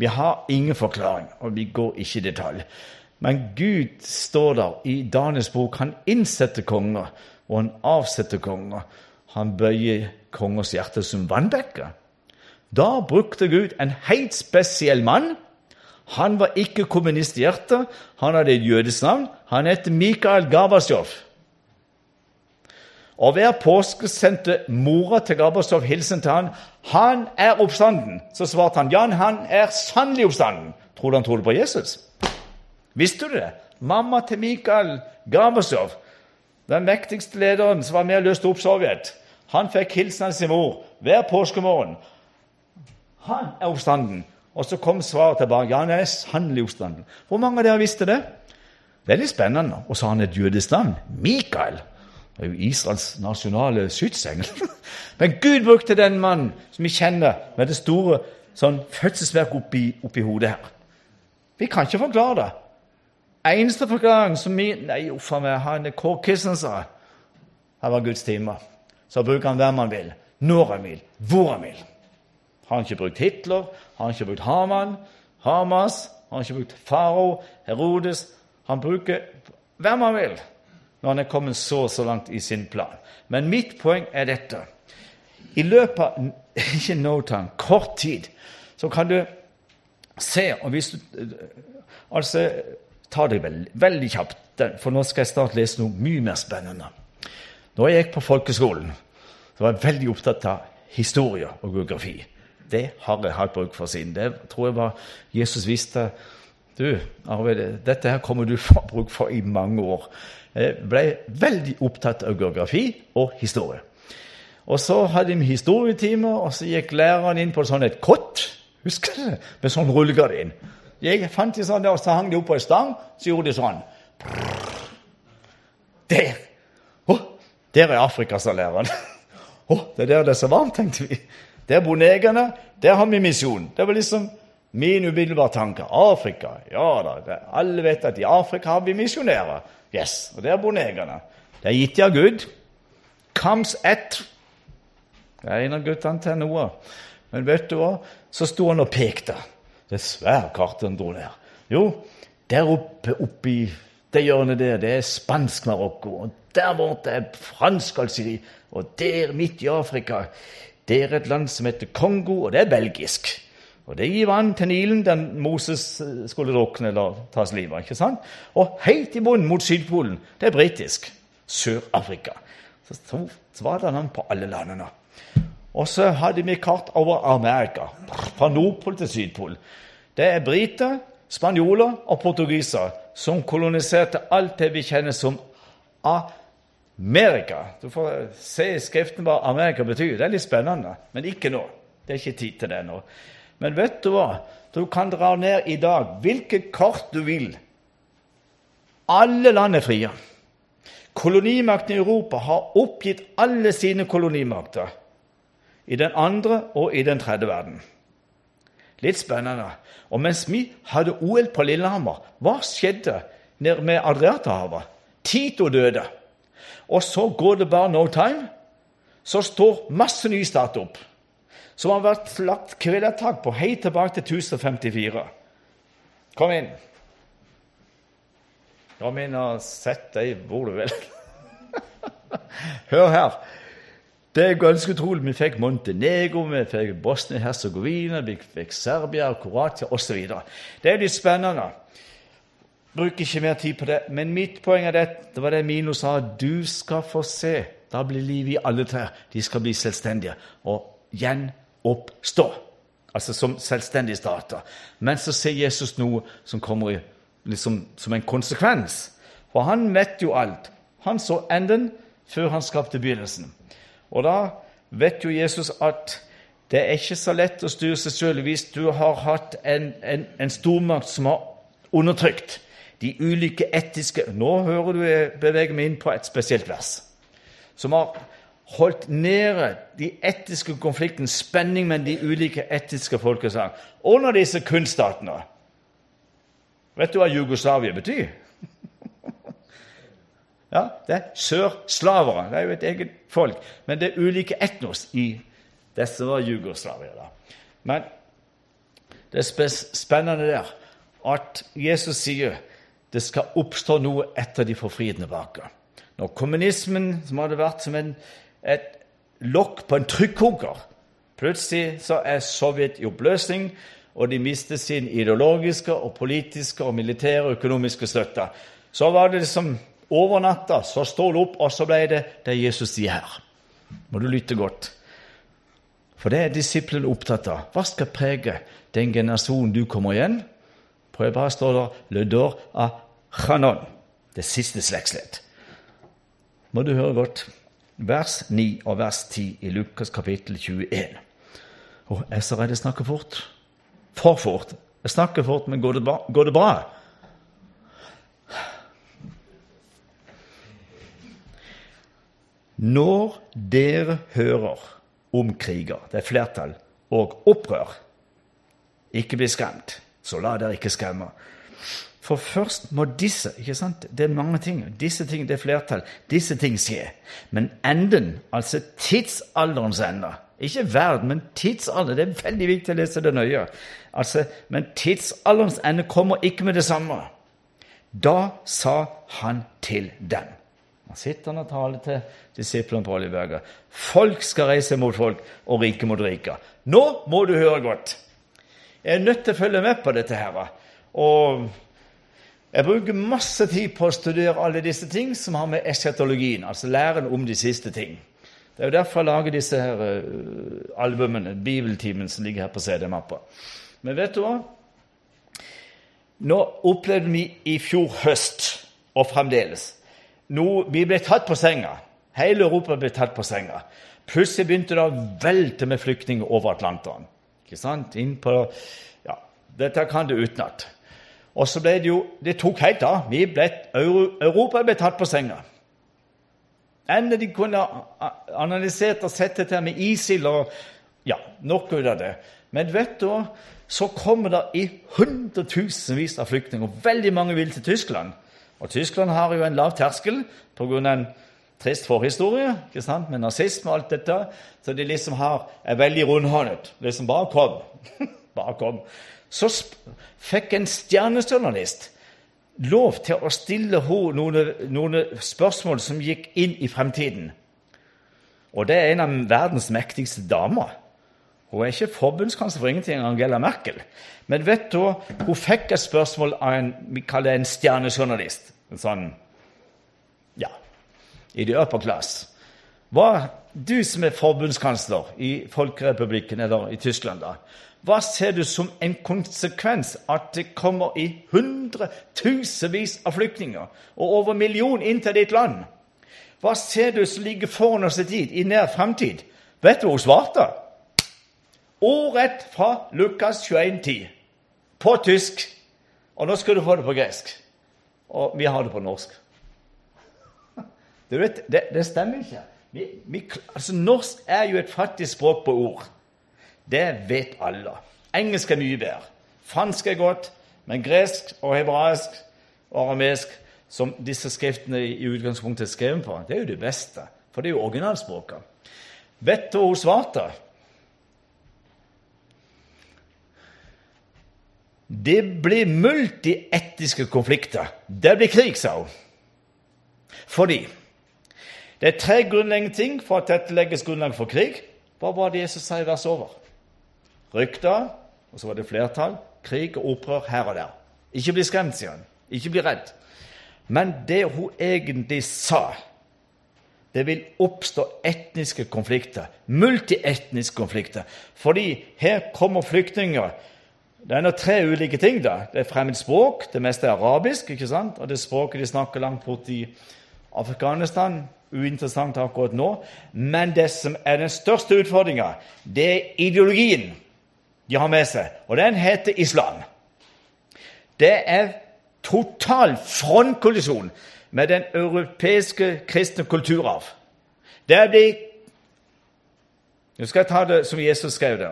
Vi har ingen forklaring, og vi går ikke i detalj. Men Gud står der i Daniels bok. Han innsetter konger, og han avsetter konger. Han bøyer kongers hjerte som vannbekker. Da brukte Gud en helt spesiell mann. Han var ikke kommunist i hjertet. Han hadde et jødisk navn. Han het Mikael Gabasjov. Og hver påske sendte mora til Gabasjov hilsen til han. 'Han er oppstanden.' Så svarte han, 'Jan, han er sannelig oppstanden.' Tror du han trodde på Jesus? Visste du det? Mamma til Mikael Gabasjov, den mektigste lederen som var med og løste opp Sovjet, han fikk hilsen av sin mor hver påskemorgen. Han er oppstanden. Og så kom svaret tilbake. Ja, han er sannelig oppstanden. Hvor mange av dere visste det? Veldig spennende. Og så har han et jødisk navn. Mikael. Det er jo Israels nasjonale skytsengel. *laughs* Men Gud brukte den mannen som vi kjenner, med det store sånn fødselsverk oppi, oppi hodet her. Vi kan ikke forklare det. Eneste forklaring som vi Nei, uff a meg, han Kåre sa Det var Guds time. Så bruker han hvem han vil, når han vil, hvor han vil. Har han ikke brukt Hitler? Har han ikke brukt Haman? Hamas? Har han ikke brukt Farao? Herodes? Han bruker hvem han vil når han er kommet så så langt i sin plan. Men mitt poeng er dette. I løpet av *laughs* ikke no time, kort tid så kan du se og hvis du, Altså, ta det veldig, veldig kjapt, for nå skal jeg snart lese noe mye mer spennende. Når jeg gikk på folkeskolen, så var jeg veldig opptatt av historie og geografi. Det har jeg hatt bruk for siden. Det tror jeg var Jesus visste. Du, Arvid, dette her kommer du *laughs* få bruk for i mange år. Jeg ble veldig opptatt av geografi og historie. Og så hadde vi historietimer, og så gikk læreren inn på sånn et kott husker du det, med sånn rullegardin. Jeg fant de sånn der, og så hang de opp på en stang, så gjorde de sånn. Der! Oh, der er Afrika, sa læreren. Oh, det er der det er så varmt, tenkte vi. Der bor negerne. Der har vi misjon. Det var liksom min umiddelbare tanke. Afrika. Ja da. Det, alle vet at i Afrika har vi misjonærer. Yes, Og der bor negerne. Det er gitt av Gud. Comes at Det er en av guttene til Noah. Men vet du hva? Så sto han og pekte. Det er svært kart han dro ned. Jo, der oppe oppi det hjørnet der, det er spansk Marokko. Og der borte er fransk Algerie. Og der midt i Afrika det er et land som heter Kongo, og det er belgisk. Og det gir vann til Nilen, den Moses eh, skulle drukne eller tas livet av. ikke sant? Og helt i bunnen mot Sydpolen, det er britisk. Sør-Afrika. Så, så var det navn på alle landene. Og så hadde vi kart over Amerika, fra Nordpol til Sydpol. Det er briter, spanjoler og portugiser som koloniserte alt det vi kjenner som Amerika. Du får se i skriften hva Amerika betyr. Det er litt spennende, men ikke nå. Det er ikke tid til det nå. Men vet du hva? Du kan dra ned i dag hvilket kart du vil. Alle land er frie. Kolonimakten i Europa har oppgitt alle sine kolonimakter. I den andre og i den tredje verden. Litt spennende. Og mens vi hadde OL på Lillehammer, hva skjedde nede med Adriaterhavet? Tito døde. Og så går det bare no time, så står masse nye stat opp. Som har vært lagt kvelertak på helt tilbake til 1054. Kom inn. Kom inn og sett deg hvor du vil. *laughs* Hør her. Det er ganske utrolig. Vi fikk Montenegro, vi fikk Bosnia-Hercegovina, vi fikk Serbia, Kroatia osv. Det er litt spennende. Bruker ikke mer tid på det. Men mitt poeng er det, det var det Mino sa. Du skal få se. Da blir livet i alle trær. De skal bli selvstendige og gjenoppstå. Altså som selvstendige stater. Men så ser Jesus noe som kommer liksom, som en konsekvens. For han vet jo alt. Han så enden før han skapte begynnelsen. Og da vet jo Jesus at det er ikke så lett å styre seg sjøl hvis du har hatt en, en, en, stormakt som har undertrykt de ulike etiske Nå hører du jeg beveger meg inn på et spesielt vers. Som har holdt nede de etiske konfliktene, spenning med de ulike etiske folkeslag, under disse kunststatene. Vet du hva Jugoslavia betyr? Ja, Det er sørslavere. Det er jo et eget folk. Men det er ulike etnos i disse var Jugoslavia. da. Men det er spennende der at Jesus sier det skal oppstå noe etter de forfridende baker. Når kommunismen, som hadde vært som en, et lokk på en trykkoker Plutselig så er Sovjet i oppløsning, og de mister sin ideologiske og politiske og militære og økonomiske støtte. Så var det liksom over natta så står det opp, og så ble det det Jesus sier her. Må du lytte godt. For det er disiplene opptatt av. Hva skal prege den generasjonen du kommer igjen? På hebraisk står det 'le av chanon', det siste slektsledd. Må du høre godt. Vers 9 og vers 10 i Lukas kapittel 21. Og jeg er så redd jeg snakker fort. For fort. Jeg snakker fort, men går det bra? Går det bra? Når dere hører om kriger, det er flertall, og opprør, ikke bli skremt, så la dere ikke skremme. For først må disse ikke sant? Det er mange ting. Disse ting, det er flertall. Disse ting skje. Men enden, altså tidsalderens ende Ikke verden, men tidsalder. Det er veldig viktig å lese det nøye. Altså, Men tidsalderens ende kommer ikke med det samme. Da sa han til dem han sitter og taler til disiplene på Oljeberget. Folk skal reise mot folk, og rike mot rike. Nå må du høre godt. Jeg er nødt til å følge med på dette. her. Og jeg bruker masse tid på å studere alle disse ting som har med eschatologien, altså læren om de siste ting. Det er jo derfor jeg lager disse her uh, albumene, bibeltimen, som ligger her på CD-mappa. Men vet du hva? Nå opplevde vi i fjor høst, og fremdeles, noe, Vi ble tatt på senga. Hele Europa ble tatt på senga. Plutselig begynte det å velte med flyktninger over Atlanteren. Ikke sant? Inn på, ja, Dette kan du utenat. Og så ble det jo Det tok helt av. Vi ble, Europa ble tatt på senga. Enda de kunne analysert og sett dette med ISIL og ja, nok ut av det. Men vet du hva? Så kommer det i hundretusenvis av flyktninger. Veldig mange vil til Tyskland. Og Tyskland har jo en lav terskel pga. en trist forhistorie ikke sant? med nazisme og alt dette. Så de liksom har, er veldig rundhåndet. Liksom bare kom. *laughs* bare kom. Så fikk en stjernejournalist lov til å stille henne noen, noen spørsmål som gikk inn i fremtiden. Og det er en av verdens mektigste damer. Hun er ikke forbundskansler for ingenting, Angela Merkel. Men vet du, hun fikk et spørsmål av en vi kaller en stjernejournalist. En sånn, ja, i the upper class. Hva, du som er forbundskansler i Folkerepublikken, eller i Tyskland, da, hva ser du som en konsekvens at det kommer i hundretusenvis av flyktninger og over en million inn til ditt land? Hva ser du som ligger foran oss i tid, i nær fremtid? Vet du hva hun svarte? Ordrett fra Lukas 21,10. På tysk. Og nå skal du få det på gresk. Og vi har det på norsk. Du vet, Det, det stemmer ikke. Vi, vi, altså Norsk er jo et fattig språk på ord. Det vet alle. Engelsk er mye bedre. Fransk er godt, men gresk og hebraisk og aramesk, som disse skriftene i utgangspunktet er skrevet på, det er jo det beste. For det er jo originalspråket. Vet du hva hun svarte? Det blir multietniske konflikter. Det blir krig, sa hun. Fordi det er tre grunnleggende ting for at dette legges grunnlag for krig. Hva var det Jesus sa i vers over? Rykter, og så var det flertall, krig og opprør her og der. Ikke bli skremt, sier han. Ikke bli redd. Men det hun egentlig sa det vil oppstå etniske konflikter, multietniske konflikter. Fordi her kommer flyktninger. Det er nå tre ulike ting. da. Det er fremmed språk, det meste er arabisk, ikke sant? og det språket de snakker langt borte i Afghanistan. Uinteressant akkurat nå. Men det som er den største utfordringa, det er ideologien de har med seg, og den heter islam. Det er total frontkollisjon med den europeiske kristne kulturarv. Der blir Nå skal jeg ta det som Jesus skrev det.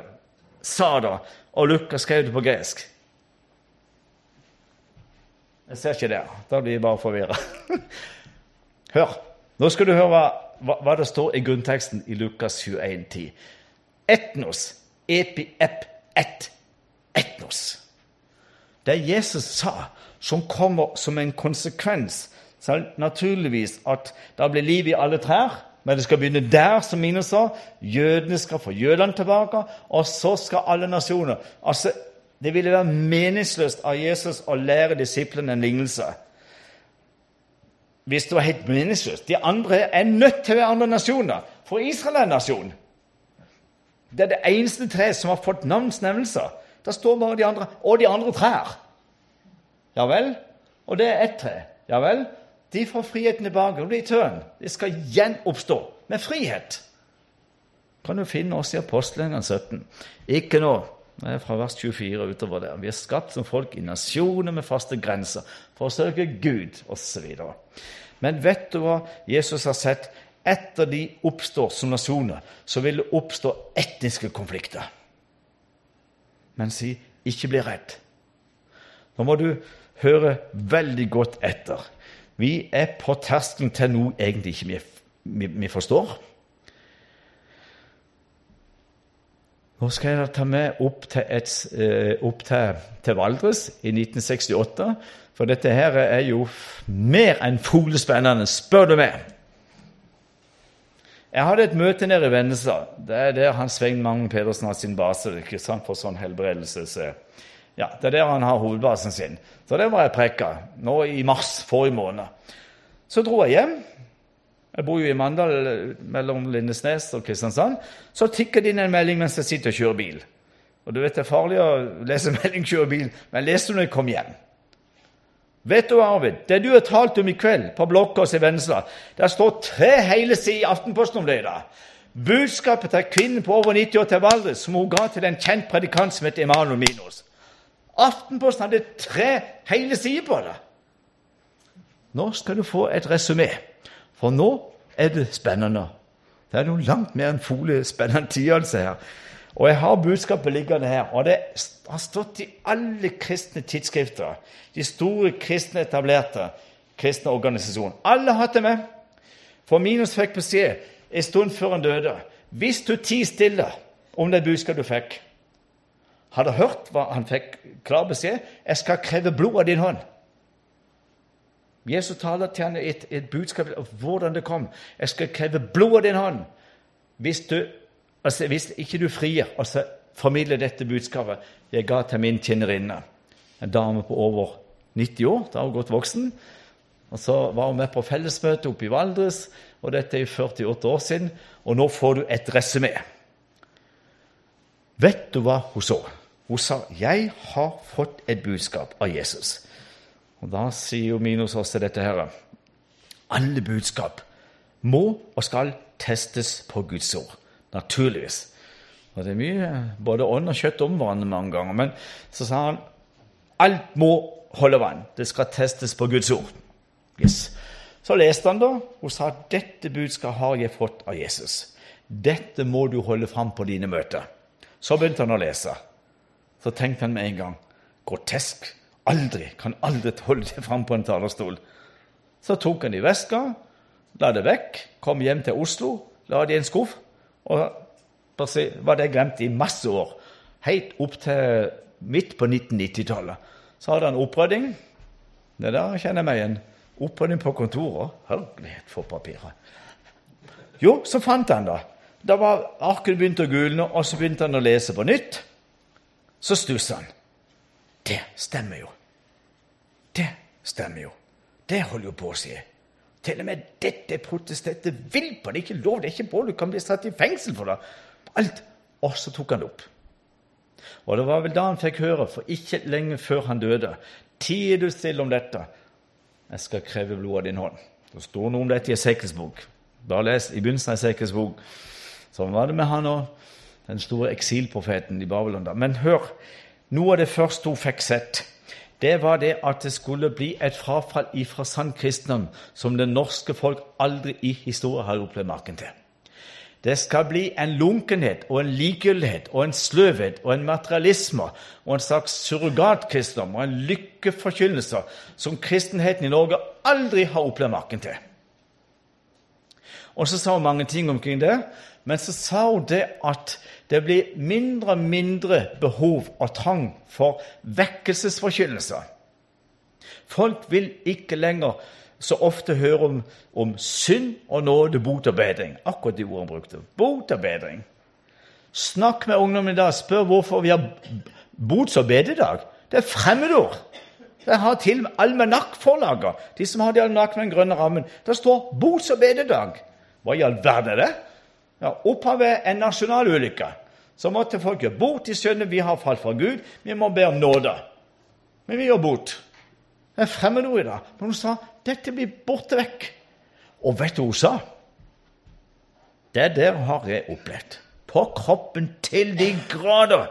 Sa det, og Lukas skrev det på gresk. Jeg ser ikke det. Da blir jeg bare forvirra. *laughs* Hør. Nå skal du høre hva, hva, det står i grunnteksten i Lukas 21,10. Etnos, epi, ep, et, etnos. Det Jesus sa, som kommer som en konsekvens, så naturligvis at det blir liv i alle trær. Men det skal begynne der, som Mine sa. Jødene skal få jødene tilbake, og så skal alle nasjoner Altså, Det ville være meningsløst av Jesus å lære disiplene en lignelse. Hvis det var helt meningsløst. De andre er nødt til å være andre nasjoner, for Israel er en nasjon. Det er det eneste treet som har fått navnsnevnelser. Der står bare de andre og de andre trær. Ja vel? Og det er ett tre. Ja vel? De får friheten tilbake. Det blir tøen. De skal gjenoppstå med frihet. Kan du finne oss i apostelgjengen 17. Ikke nå. Det er fra vers 24 utover der. Vi er skapt som folk i nasjoner med faste grenser for å søke Gud osv. Men vet du hva Jesus har sett? etter de oppstår som nasjoner, så vil det oppstå etniske konflikter. Men si ikke bli redd. Nå må du høre veldig godt etter. Vi er på terskelen til noe egentlig ikke vi, vi, vi forstår. Nå skal jeg ta med opp til, et, eh, opp til, til Valdres i 1968. For dette her er jo mer enn fuglespennende, spør du meg. Jeg hadde et møte nede i Vennesla. Det er der han Svein Magne Pedersen har sin base ikke sant, for sånn helbredelse. Ja, Det er der han har hovedbasen sin. Så det var jeg prekka nå i mars forrige måned. Så dro jeg hjem. Jeg bor jo i Mandal mellom Lindesnes og Kristiansand. Så tikker det inn en melding mens jeg sitter og kjører bil. Og du vet Det er farlig å lese melding kjøre bil, men jeg du når jeg kom hjem. Vet du, Arvid, det du har talt om i kveld på Blokkås i Vennesla Det står tre hele sider i Aftenposten om det i dag. Budskapet til kvinnen på over 90 år til Valdres som hun ga til en kjent predikant som heter Emanuel Minos. Aftenposten hadde tre hele sider på det. Nå skal du få et resymé, for nå er det spennende. Det er noe langt mer enn foliespennende tid altså her. Og jeg har budskapet liggende her, og det har stått i alle kristne tidsskrifter. De store kristne etablerte kristne organisasjoner. Alle har hatt det med. For Minus fikk beskjed en stund før han døde. Hvis du tier stille om det budskapet du fikk Hadde hørt hva han fikk klar beskjed 'Jeg skal kreve blod av din hånd'. Jesus taler til ham et, et budskap om hvordan det kom. 'Jeg skal kreve blod av din hånd'. hvis, du, altså, hvis ikke du frier altså formidler dette budskapet jeg ga til min tjenerinne, en dame på over 90 år, da hun godt voksen, og Så var hun med på fellesmøte oppe i Valdres, og dette er 48 år siden. Og nå får du et resymé. Vet du hva hun så? Hun sa 'Jeg har fått et budskap av Jesus'. Og Da sier jo Minos også dette her. Alle budskap må og skal testes på Guds ord. Naturligvis. Og Det er mye både ånd og kjøtt om hverandre mange ganger. Men så sa han alt må holde vann. Det skal testes på Guds ord. Yes. Så leste han da og sa dette budskapet har jeg fått av Jesus. Dette må du holde fram på dine møter. Så begynte han å lese. Så tenkte han med en gang grotesk. Aldri, kan aldri holde det fram på en talerstol. Så tok han det i veska, la det vekk, kom hjem til Oslo, la det i en skuff. Og var det glemt i masse år. Helt opp til midt på 1990-tallet. Så hadde han opprydding. Det der kjenner jeg meg igjen. Opprydding på kontoret. Herlighet for papirer. Jo, så fant han det. Da var arket begynt å gulne, og så begynte han å lese på nytt. Så stusser han. Det stemmer jo. Det stemmer jo. Det holder jo på å si. Til og med dette protesterte vil på det. er Ikke lov, det er ikke bra. Du kan bli satt i fengsel for det. Alt. Og så tok han det opp. Og det var vel da han fikk høre, for ikke lenge før han døde, tier du stille om dette, jeg skal kreve blod av din hånd. Det står noe om dette i Esekiels bok. Bare les i begynnelsen av Esekiels bok. Sånn var det med han og den store eksilprofeten i Babylon. da. Men hør, noe av det første hun fikk sett, det var det at det skulle bli et frafall ifra sann kristendom som det norske folk aldri i historien har opplevd maken til. Det skal bli en lunkenhet og en likegyldighet og en sløvhet og en materialisme og en slags surrogatkristendom og en lykkeforkynnelse som kristenheten i Norge aldri har opplevd maken til. Og så sa hun mange ting omkring det, men så sa hun det at det blir mindre og mindre behov og trang for vekkelsesforkynnelse. Folk vil ikke lenger så ofte høre om, om synd og nåde, bot og bedring. Akkurat de ordene brukte. Bot og bedring. Snakk med ungdommen i dag. Spør hvorfor vi har bots- og bededag. Det er fremmedord. Det har til og med almanakkforlaget, de som har de almanakk med den grønne rammen. Der står bots- og bededag. Hva i all verden er det? Ja, Opphavet er en nasjonal ulykke. Så måtte folk gjøre bot. De skjønner vi har falt fra Gud. Vi må be om nåde. Men vi gjør bot. Det er fremmedord i dag. Men hun sa dette blir borte vekk. Og vet du hva hun sa? Det der har jeg opplevd. På kroppen til de grader.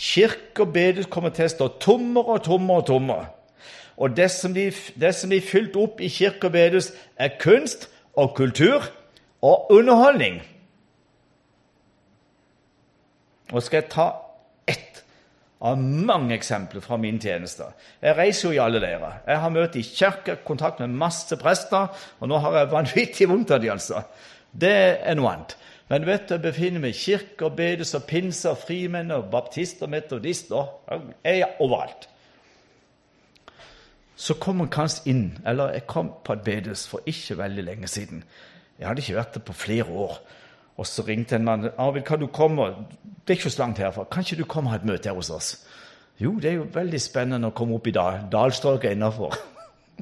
Kirke og bedehus kommer til å stå tommere og tommere og tommere. Og det som, blir, det blir fylt opp i kirke og bedehus, er kunst og kultur og underholdning. Og skal jeg ta ett av mange eksempler fra min tjeneste. Jeg reiser jo i alle leirer. Jeg har møtt i kirker, kontakt med masse prester, og nå har jeg vanvittig vondt av dem, altså. Det er noe annet. Men vet du jeg befinner meg i kirker, bedes og pinser, frimenn og baptister, metodister Jeg er overalt. Så kom han kanskje inn, eller jeg kom på et bedes for ikke veldig lenge siden. Jeg hadde ikke vært det på flere år. Og så ringte en mann. 'Arvid, kan du komme? Det er ikke så langt herfra. Kan ikke du komme og ha et møte her hos oss?' Jo, det er jo veldig spennende å komme opp i dal, dalstrøket innafor.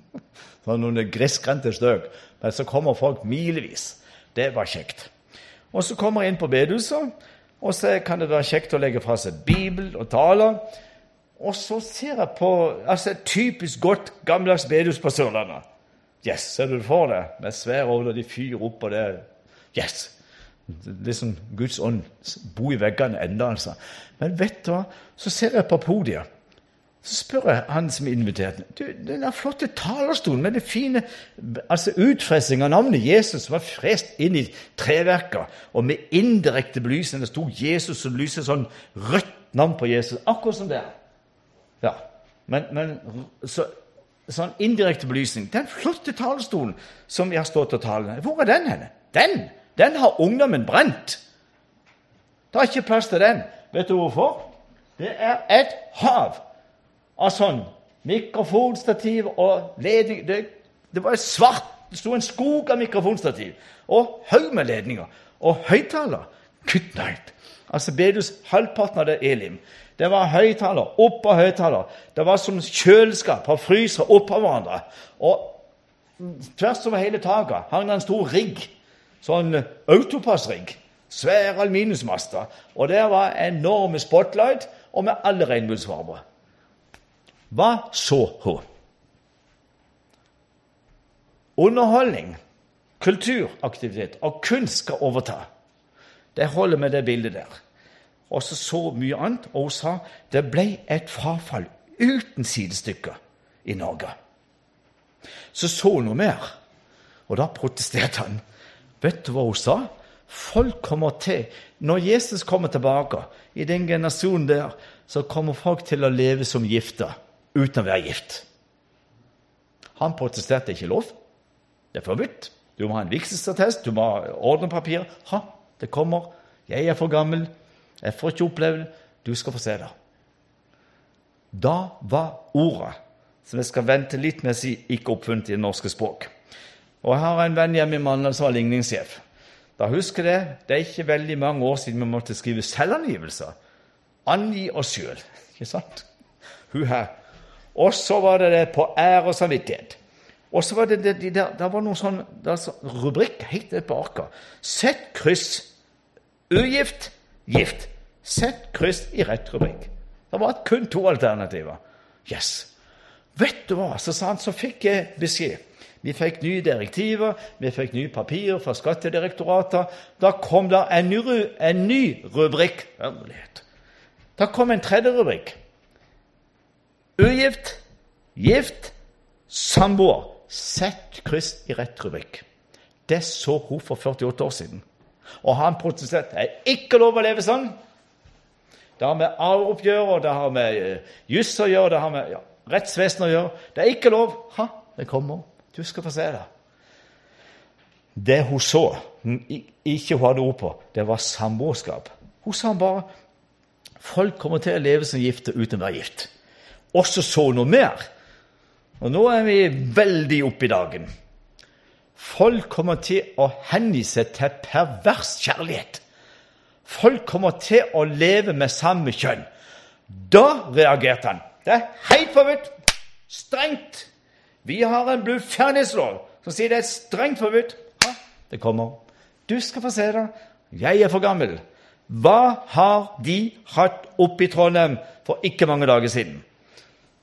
*laughs* Sånn noen grisgrendte strøk. Men så kommer folk milevis. Det var kjekt. Og så kommer jeg inn på bedehuset, og så kan det være kjekt å legge fra seg Bibel og taler. Og så ser jeg på altså typisk godt, gammeldags bedehus på Sørlandet. Yes, ser du for deg? Med svære ovner, de fyrer opp, og det Yes! Liksom Guds ånd bo i veggene enda, altså. Men vet du hva? Så ser jeg på podiet. Så spør jeg han som inviterte du, Den der flotte talerstolen med det fine altså utfressing av navnet Jesus som var frest inn i treverket, og med indirekte belysning. Det sto Jesus som lyser sånn rødt navn på Jesus. Akkurat som det er. Ja. Men, men så, sånn indirekte belysning. Den flotte talerstolen som vi har stått og talt Hvor er den henne? Den! Den har ungdommen brent. Det er ikke plass til den. Vet du hvorfor? Det er et hav av sånn mikrofonstativ og ledning. Det, det var svart. Det sto en skog av mikrofonstativ og haug med ledninger. Og høyttaler Good night. Altså Bedus halvparten av det Elim. Det var høyttaler oppå høyttaler. Det var som kjøleskap og fryser oppå hverandre. Og tvers over hele taket hang det en stor rigg. Sånn autopassrigg. Svære aluminiumsmaster. Og der var enorme spotlight, og med alle regnbuesfarger. Hva så hun? Underholdning, kulturaktivitet og kunst skal overta. Det holder med det bildet der. Og så så mye annet. Og hun sa det ble et frafall uten sidestykker i Norge. Så så hun noe mer, og da protesterte han. Vet du hva hun sa? Folk kommer til Når Jesus kommer tilbake, i den generasjonen der, så kommer folk til å leve som gifte uten å være gift. Han protesterte ikke lov. Det er forbudt. Du må ha en vigselsattest, du må ha ordnepapir. Ha, det kommer. Jeg er for gammel. Jeg får ikke oppleve det. Du skal få se det. Da var ordet, som jeg skal vente litt med å si, ikke oppfunnet i det norske språk. Og Jeg har en venn hjemme i Mandal som var ligningssjef. Da husker jeg, Det Det er ikke veldig mange år siden vi måtte skrive selvangivelser. Angi oss sjøl. *laughs* Ikke sant? Hun. Og så var det det på ære og samvittighet. Og så var det, det de der, det var noen sånn rubrikk helt nede på arket. Sett kryss. Ugift, gift. Sett kryss i rett rubrikk. Det var kun to alternativer. Yes. Vet du hva? Så sa han, så fikk jeg beskjed. Vi fikk nye direktiver, vi fikk nye papirer fra Skattedirektoratet. Da kom det en en ny rubrikk. Da kom en tredje rubrikk. Ugift, gift, samboer. Sett kryss i rett rubrikk. Det så hun for 48 år siden. Og han protesterte. Det er ikke lov å leve sånn. Det har med arveoppgjør og det har med uh, juss å gjøre, det har med ja, rettsvesen å gjøre. Det er ikke lov. Ha, det kommer. Du skal få se det. Det hun så, ikke hun hadde ord på, det var samboerskap. Hun sa bare folk kommer til å leve som gifte uten å være gift. Og så så noe mer. Og nå er vi veldig oppe i dagen. Folk kommer til å hengi seg til pervers kjærlighet. Folk kommer til å leve med samme kjønn. Da reagerte han. Det er helt forbudt. Strengt. Vi har en bluferdighetslov som sier det er strengt forbudt. Ha, det kommer. Du skal få se det. Jeg er for gammel. Hva har de hatt oppe i Trondheim for ikke mange dager siden?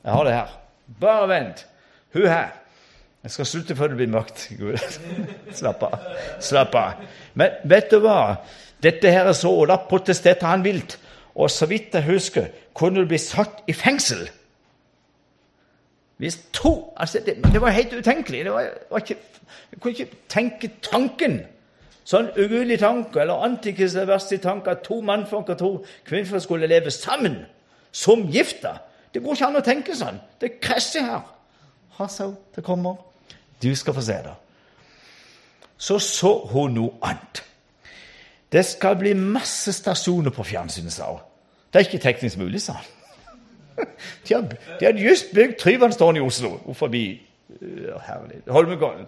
Jeg har det her. Bare vent. Hun her. Jeg skal slutte før det blir mørkt. *laughs* Slapp av. Slapp av. Men vet du hva? Dette her er så, og Da protesterte han vilt. Og så vidt jeg husker, kunne du bli satt i fengsel. Hvis to altså Det, det var helt utenkelig. Det var, var ikke, jeg kunne ikke tenke tanken. Sånn ugudelig tanke, eller antikens verste tanke, at to mannfolk og to kvinnfolk skulle leve sammen som gifta. Det går ikke an å tenke sånn. Det krasjer her. Hassau, det kommer. Du skal få se det. Så så hun noe annet. Det skal bli masse stasjoner på fjernsynet, sa hun. Det er ikke teknisk mulig, sa han. De hadde, de hadde just bygd Tryvannstårnet i Oslo, forbi herlig, Holmenkollen.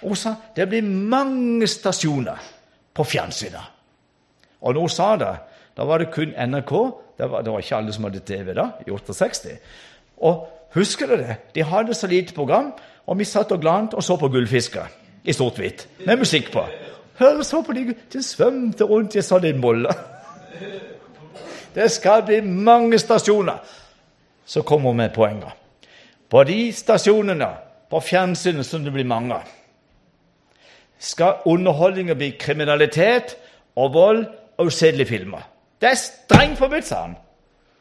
Hun sa det blir mange stasjoner på fjernsynet. Og når hun sa det, da var det kun NRK. Det var, det var ikke alle som hadde TV da, i 68. Og husker dere det? De hadde så lite program, og vi satt og glant og så på Gullfisker i sort-hvitt med musikk på. Hør, så på de, de svømte rundt i sånn bolle. *laughs* Det skal bli mange stasjoner. Så kommer vi med poenget. På de stasjonene på fjernsynet som det blir mange skal underholdninga bli kriminalitet og vold og usedelige filmer. Det er strengt forbudt, sa han.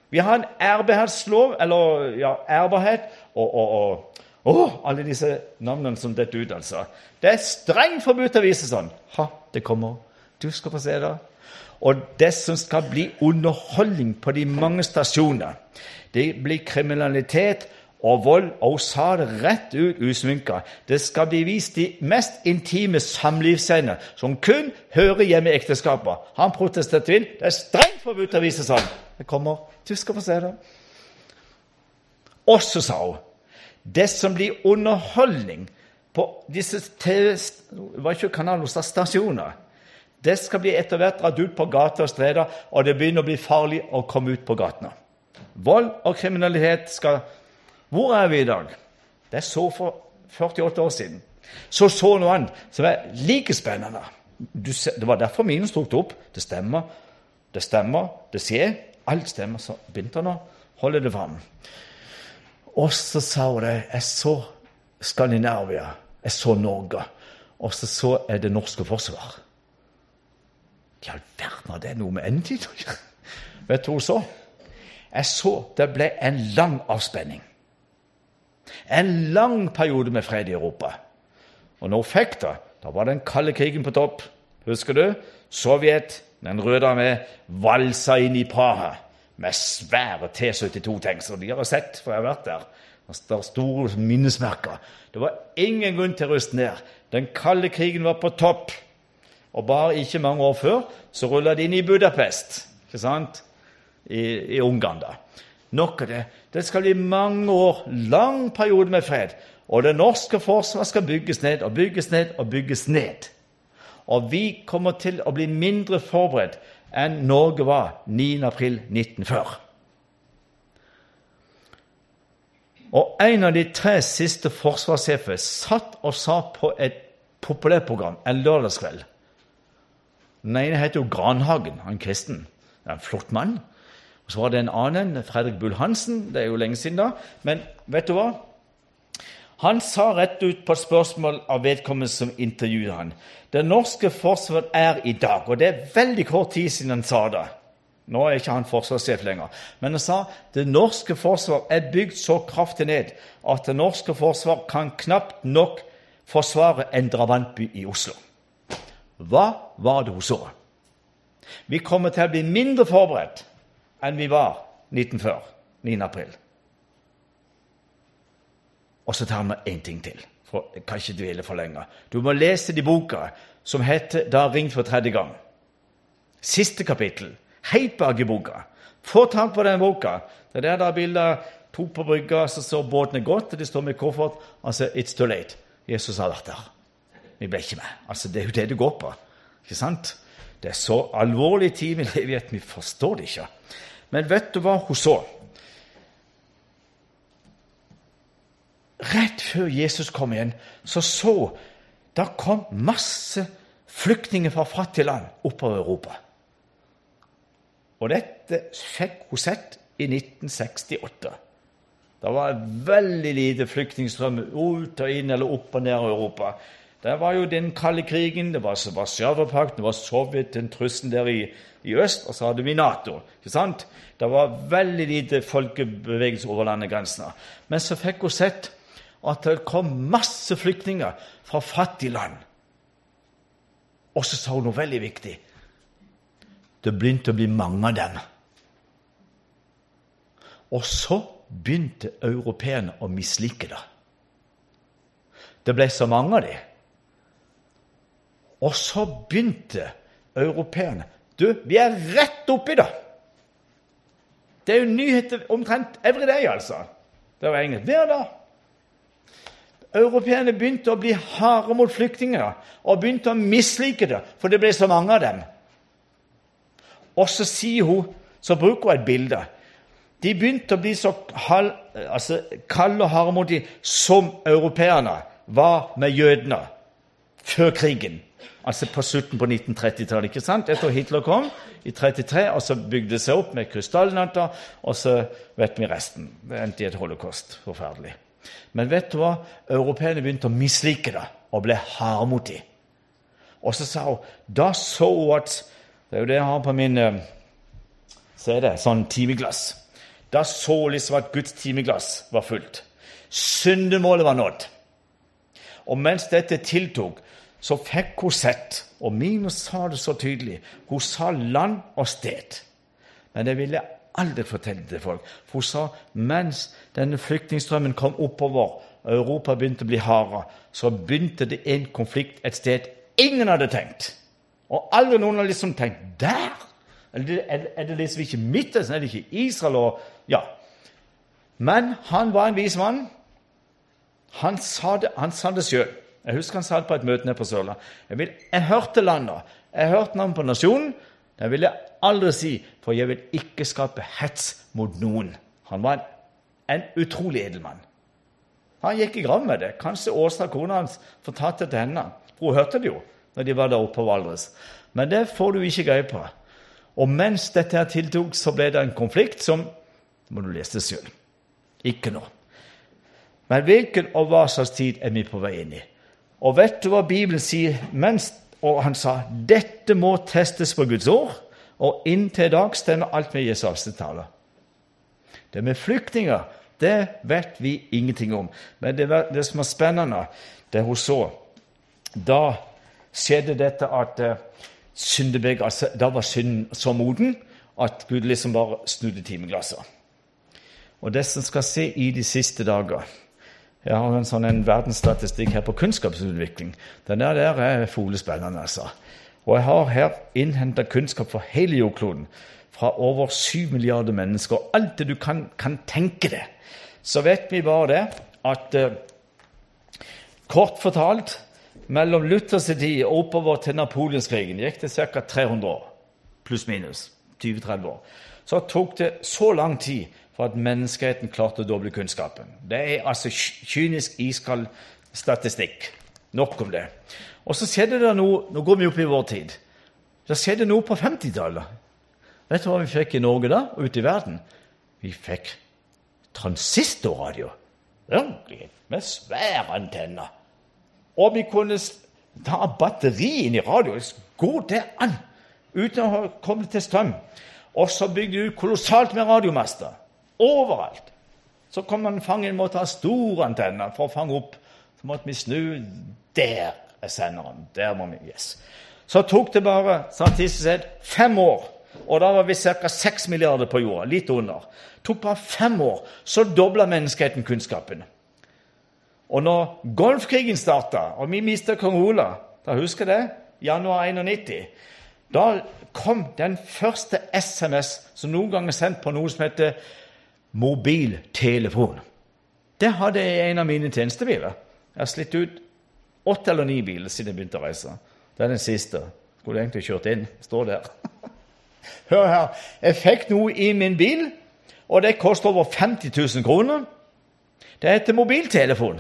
Vi har en ærbarhetslov, eller ja, ærbarhet og, og, og oh, alle disse navnene som detter ut, altså. Det er strengt forbudt å vise sånn. Ha, det kommer. Du skal få se det. Og det som skal bli underholdning på de mange stasjoner, det blir kriminalitet og vold. Og hun sa det rett ut usminka. Det skal bli vist de mest intime samlivsscener som kun hører hjemme i ekteskapet. Han protesterte inn. Det er strengt forbudt å vise sånn. Det kommer. Du skal få se det. Og så sa hun det som blir underholdning på disse TV, var ikke kanaler, stasjoner, Det skal bli etter hvert dratt ut på gater og streder, og det begynner å bli farlig å komme ut på gatene. Vold og kriminalitet skal Hvor er vi i dag? Det er så for 48 år siden. Så så noe annet som er like spennende. det var derfor minus tok det opp. Det stemmer, det stemmer, det skjer. Alt stemmer. Så begynte han å holde det fram. Og så sa hun det. Jeg så Skandinavia. Jeg så Norge. Og så så jeg det norske forsvar. I all verden, har det noe med endetid å gjøre? Vet du hva hun så? Jeg så det ble en lang avspenning. En lang periode med fred i Europa. Og hun fikk det, da var den kalde krigen på topp. Husker du? Sovjet, den røde armé, valsa inn i Praha med svære T-72-tanks. Og de har sett, for jeg har vært der. Det store minnesmerker. Det var ingen grunn til å ruste ned. Den kalde krigen var på topp. Og bare ikke mange år før så rulla de inn i Budapest, ikke sant? I, i Ungarn. da. Nok av det. Det skal bli mange år, lang periode med fred. Og det norske forsvaret skal bygges ned og bygges ned og bygges ned. Og vi kommer til å bli mindre forberedt enn Norge var 9.4.1940. Og en av de tre siste forsvarssjefer satt og sa på et populærprogram en lørdagskveld Den ene heter jo Granhagen, han kristen. Det er en flott mann. Og Så var det en annen, Fredrik Bull-Hansen. Det er jo lenge siden, da. Men vet du hva? Han sa rett ut på et spørsmål av vedkommende som intervjuet han. Det norske forsvaret er i dag, og det er veldig kort tid siden han sa det. Nå er ikke han forsvarssjef lenger. Men han sa det norske forsvar er bygd så kraftig ned at det norske forsvar kan knapt nok forsvare en drabantby i Oslo. Hva var det hun så? Vi kommer til å bli mindre forberedt enn vi var 1940, 9. april. Og så tar vi én ting til. For jeg kan ikke dvele for lenge. Du må lese de boka som heter 'Da ringt for tredje gang'. Siste kapittel. Helt bak i boka. Få tak på den boka. Det er der det er bilder to på brygga, så står båtene godt, og de står med koffert. Altså, it's too late. Jesus har vært der. Vi ble ikke med. Altså, Det er jo det du går på. Ikke sant? Det er så alvorlig tid vi lever i at vi forstår det ikke. Men vet du hva hun så? rett før Jesus kom igjen, så så da kom masse flyktninger fra fattige land oppover Europa. Og dette fikk hun sett i 1968. Det var veldig lite flyktningstrøm ut og inn eller opp og ned i Europa. Det var jo den kalde krigen, det var Warszawa-pakten, det var Sovjet, den trusselen der i, i, øst, og så hadde vi Nato. ikke sant? Det var veldig lite folkebevegelse over landegrensene. Men så fikk hun sett at det kom masse flyktninger fra fattige land. Og så sa hun noe veldig viktig. Det begynte å bli mange av dem. Og så begynte europeerne å mislike det. Det ble så mange av dem. Og så begynte europeerne Du, vi er rett oppi det! Det er jo nyheter omtrent every day, altså. Det var engelsk. Hver dag europeerne begynte å bli harde mot flyktninger og begynte å mislike det, for det ble så mange av dem. Og så sier hun, så bruker hun et bilde. De begynte å bli så halv, altså, kalde og harde mot dem som europeerne var med jødene før krigen. Altså på slutten på 1930-tallet. ikke sant? Etter Hitler kom i 33, og så bygde det seg opp med krystallnatter, og så vet vi resten. Det endte i et holocaust. Forferdelig. Men vet du hva? Europeerne begynte å mislike det og ble harde mot dem. Og så sa hun Da så hun at Det er jo det jeg har på min Se det, sånn timeglass. Da så hun liksom at Guds timeglass var fullt. Syndemålet var nådd. Og mens dette tiltok, så fikk hun sett, og Minus sa det så tydelig Hun sa land og sted. Men det ville aldri fortelle til folk. For hun sa mens denne flyktningstrømmen kom oppover, og Europa begynte å bli hardere, så begynte det en konflikt et sted ingen hadde tenkt. Og aldri noen hadde liksom tenkt Der! Er det liksom ikke Midtøsten? Er det ikke Israel? Og, ja. Men han var en vis mann. Han sa det, han det sjøl. Jeg husker han sa på et møte nede på Sørlandet. Jeg, jeg hørte landet. Jeg hørte navnet på nasjonen. Det vil jeg aldri si, for jeg vil ikke skape hets mot noen. Han var en, en utrolig edelmann. Han gikk i grav med det. Kanskje Åsa, kona hans, fortalte det til henne. For hun hørte det jo når de var der oppe på Valdres. Men det får du ikke greie på. Og mens dette her tiltok, så ble det en konflikt som det må du lese sjøl. Ikke nå. Men hvilken og hva slags tid er vi på vei inn i? Og vet du hva Bibelen sier? Mens, og han sa dette må testes på Guds ord, og inntil i dag stemmer alt med Jesu avstandstaler. Det med flyktninger det vet vi ingenting om. Men det, det som er spennende, det hun så Da skjedde dette at syndebeg, altså, Da var synden så moden at Gud liksom bare snudde timeglasset. Og det som skal se i de siste dager Jeg har en sånn en verdensstatistikk her på kunnskapsutvikling. Den der, der er folespennende, altså. Og jeg har her innhenta kunnskap for hele jordkloden. Fra over syv milliarder mennesker. Og alt det du kan, kan tenke deg. Så vet vi bare det at eh, kort fortalt mellom Luthers tid og oppover til Napoleonskrigen gikk det ca. 300 år. Pluss-minus 20-30 år. Så tok det så lang tid for at menneskeheten klarte å doble kunnskapen. Det er altså kynisk, iskald statistikk. Nok om det. Og så skjedde det noe Nå går vi opp i vår tid. Det skjedde noe på 50-tallet. Vet du hva vi fikk i Norge da, og ute i verden? Vi fikk transistorradio. Med svære antenner. Og vi kunne ta batterien i radioen. Går det an? Uten å komme til strøm. Og så bygde vi ut kolossalt med radiomaster. Overalt. Så kom man fangen måtte ha store antenner for å fange opp. Så måtte vi snu. Der er senderen. Der må vi yes. Så tok det bare statistisk sett fem år. Og da var vi ca. 6 milliarder på jorda. Litt under. Tok bare fem år. Så dobla menneskeheten kunnskapen. Og når Golfkrigen starta, og vi mista kong Ola da husker jeg det, januar 91, da kom den første SMS som noen gang er sendt på noe som heter mobiltelefon. Det hadde en av mine tjenestebiler. Jeg har slitt ut åtte eller ni biler siden jeg begynte å reise. Det er den siste. Skulle egentlig kjørt inn. Står der. *laughs* Hør her. Jeg fikk noe i min bil, og det koster over 50 000 kroner. Det heter mobiltelefon.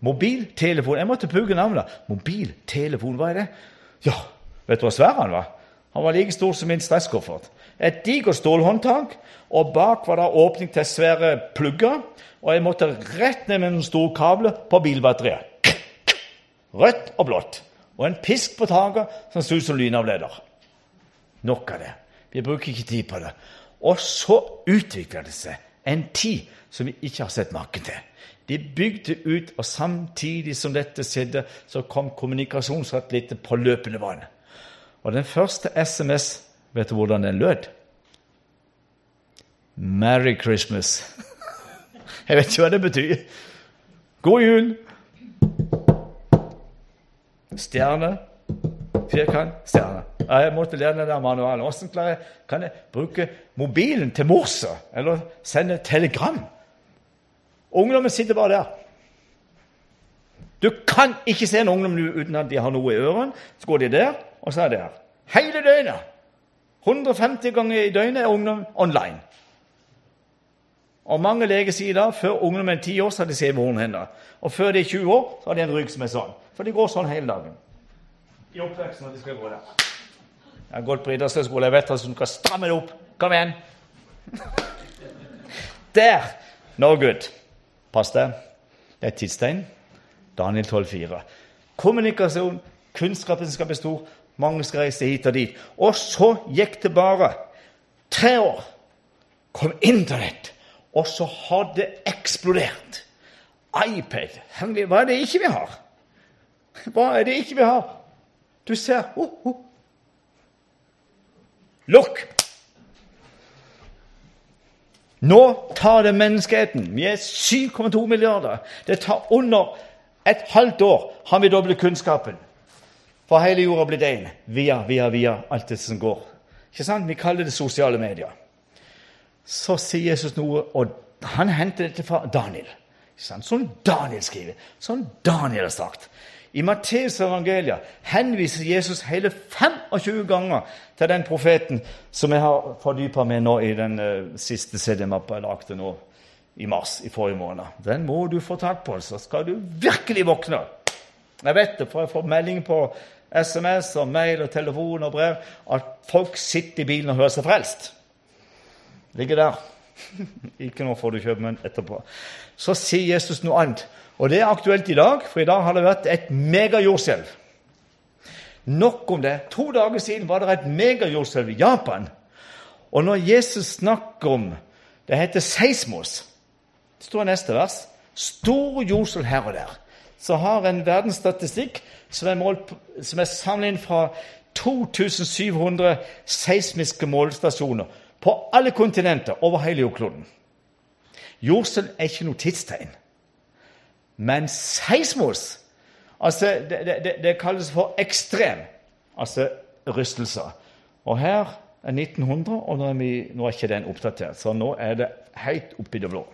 Mobiltelefon. Jeg måtte pugge navnet. Mobiltelefon, hva er det? Ja, vet du hva svær han var? Han var like stor som min stresskoffert. Et digert stålhåndtak, og bak var det åpning til svære plugger. Og jeg måtte rett ned med noen store kabler på bilbatteriet. Rødt og blått. Og en pisk på taket som så ut som lynavleder. Nok av det. Vi bruker ikke tid på det. Og så utvikla det seg en tid som vi ikke har sett maken til. De bygde ut, og samtidig som dette skjedde, så kom kommunikasjonssatellitter på løpende vann. Og den første SMS, vet du hvordan den lød? Merry Christmas. Jeg vet ikke hva det betyr. God jul! Stjerne, firkant, stjerne. Jeg måtte lære den der klarer jeg, kan jeg bruke mobilen til morse? Eller sende telegram? Ungdommen sitter bare der. Du kan ikke se en ungdom uten at de har noe i ørene. Så går de der, og så er det der. Hele døgnet! 150 ganger i døgnet er ungdom online. Og Mange leger sier da før ungdom er 10 år, så har de CV-horn hender. Og før de er 20 år, så har de en rygg som er sånn. For de går sånn hele dagen. I oppveksten når de skal gå der. Jeg har gått på idrettshøyskole, jeg vet at du skal stramme det opp. Kom igjen! *laughs* Der! No good. Pass deg. Det er et tidstegn. Daniel 12,4. Kommunikasjon, kunnskapen skal bestå, mange skal reise hit og dit. Og så gikk det bare tre år. Kom Internett, og så har det eksplodert. iPad Hva er det ikke vi har? Hva er det ikke vi har? Du ser oh, oh. Lukk! Nå tar det menneskeheten. Vi er 7,2 milliarder. Det tar under et halvt år har vi doblet kunnskapen. For hele jorda blitt én. Via, via, via. Alt det som går. Ikke sant? Vi kaller det sosiale medier. Så sier Jesus noe, og han henter dette fra Daniel. Sånn Daniel skriver. Sånn Daniel har sagt. I Matteus evangeliet henviser Jesus hele 25 ganger til den profeten som jeg har fordypa meg nå i den uh, siste CD-mappa jeg lagde nå i mars i forrige måned. Den må du få tak på, så skal du virkelig våkne. Jeg vet det, for jeg får melding på SMS og mail og telefon og brev at folk sitter i bilen og hører seg frelst. Ligger der. *laughs* Ikke nå får du kjøpe, men etterpå. Så sier Jesus noe annet. Og det er aktuelt i dag, for i dag har det vært et megajordskjelv. Nok om det. To dager siden var det et megajordskjelv i Japan. Og når Jesus snakker om Det heter seismos. Det står i neste vers. Stor jordskjelv her og der. Så har en verdensstatistikk som er, målt, som er samlet inn fra 2700 seismiske målestasjoner på alle kontinenter over hele jordkloden. Jordskjelv er ikke noe tidstegn. Men seismos altså det, det, det, kalles for ekstrem, altså rystelser. Og her er 1900, og nå er, vi, nå er ikke den oppdatert, så nå er det helt oppi det blå.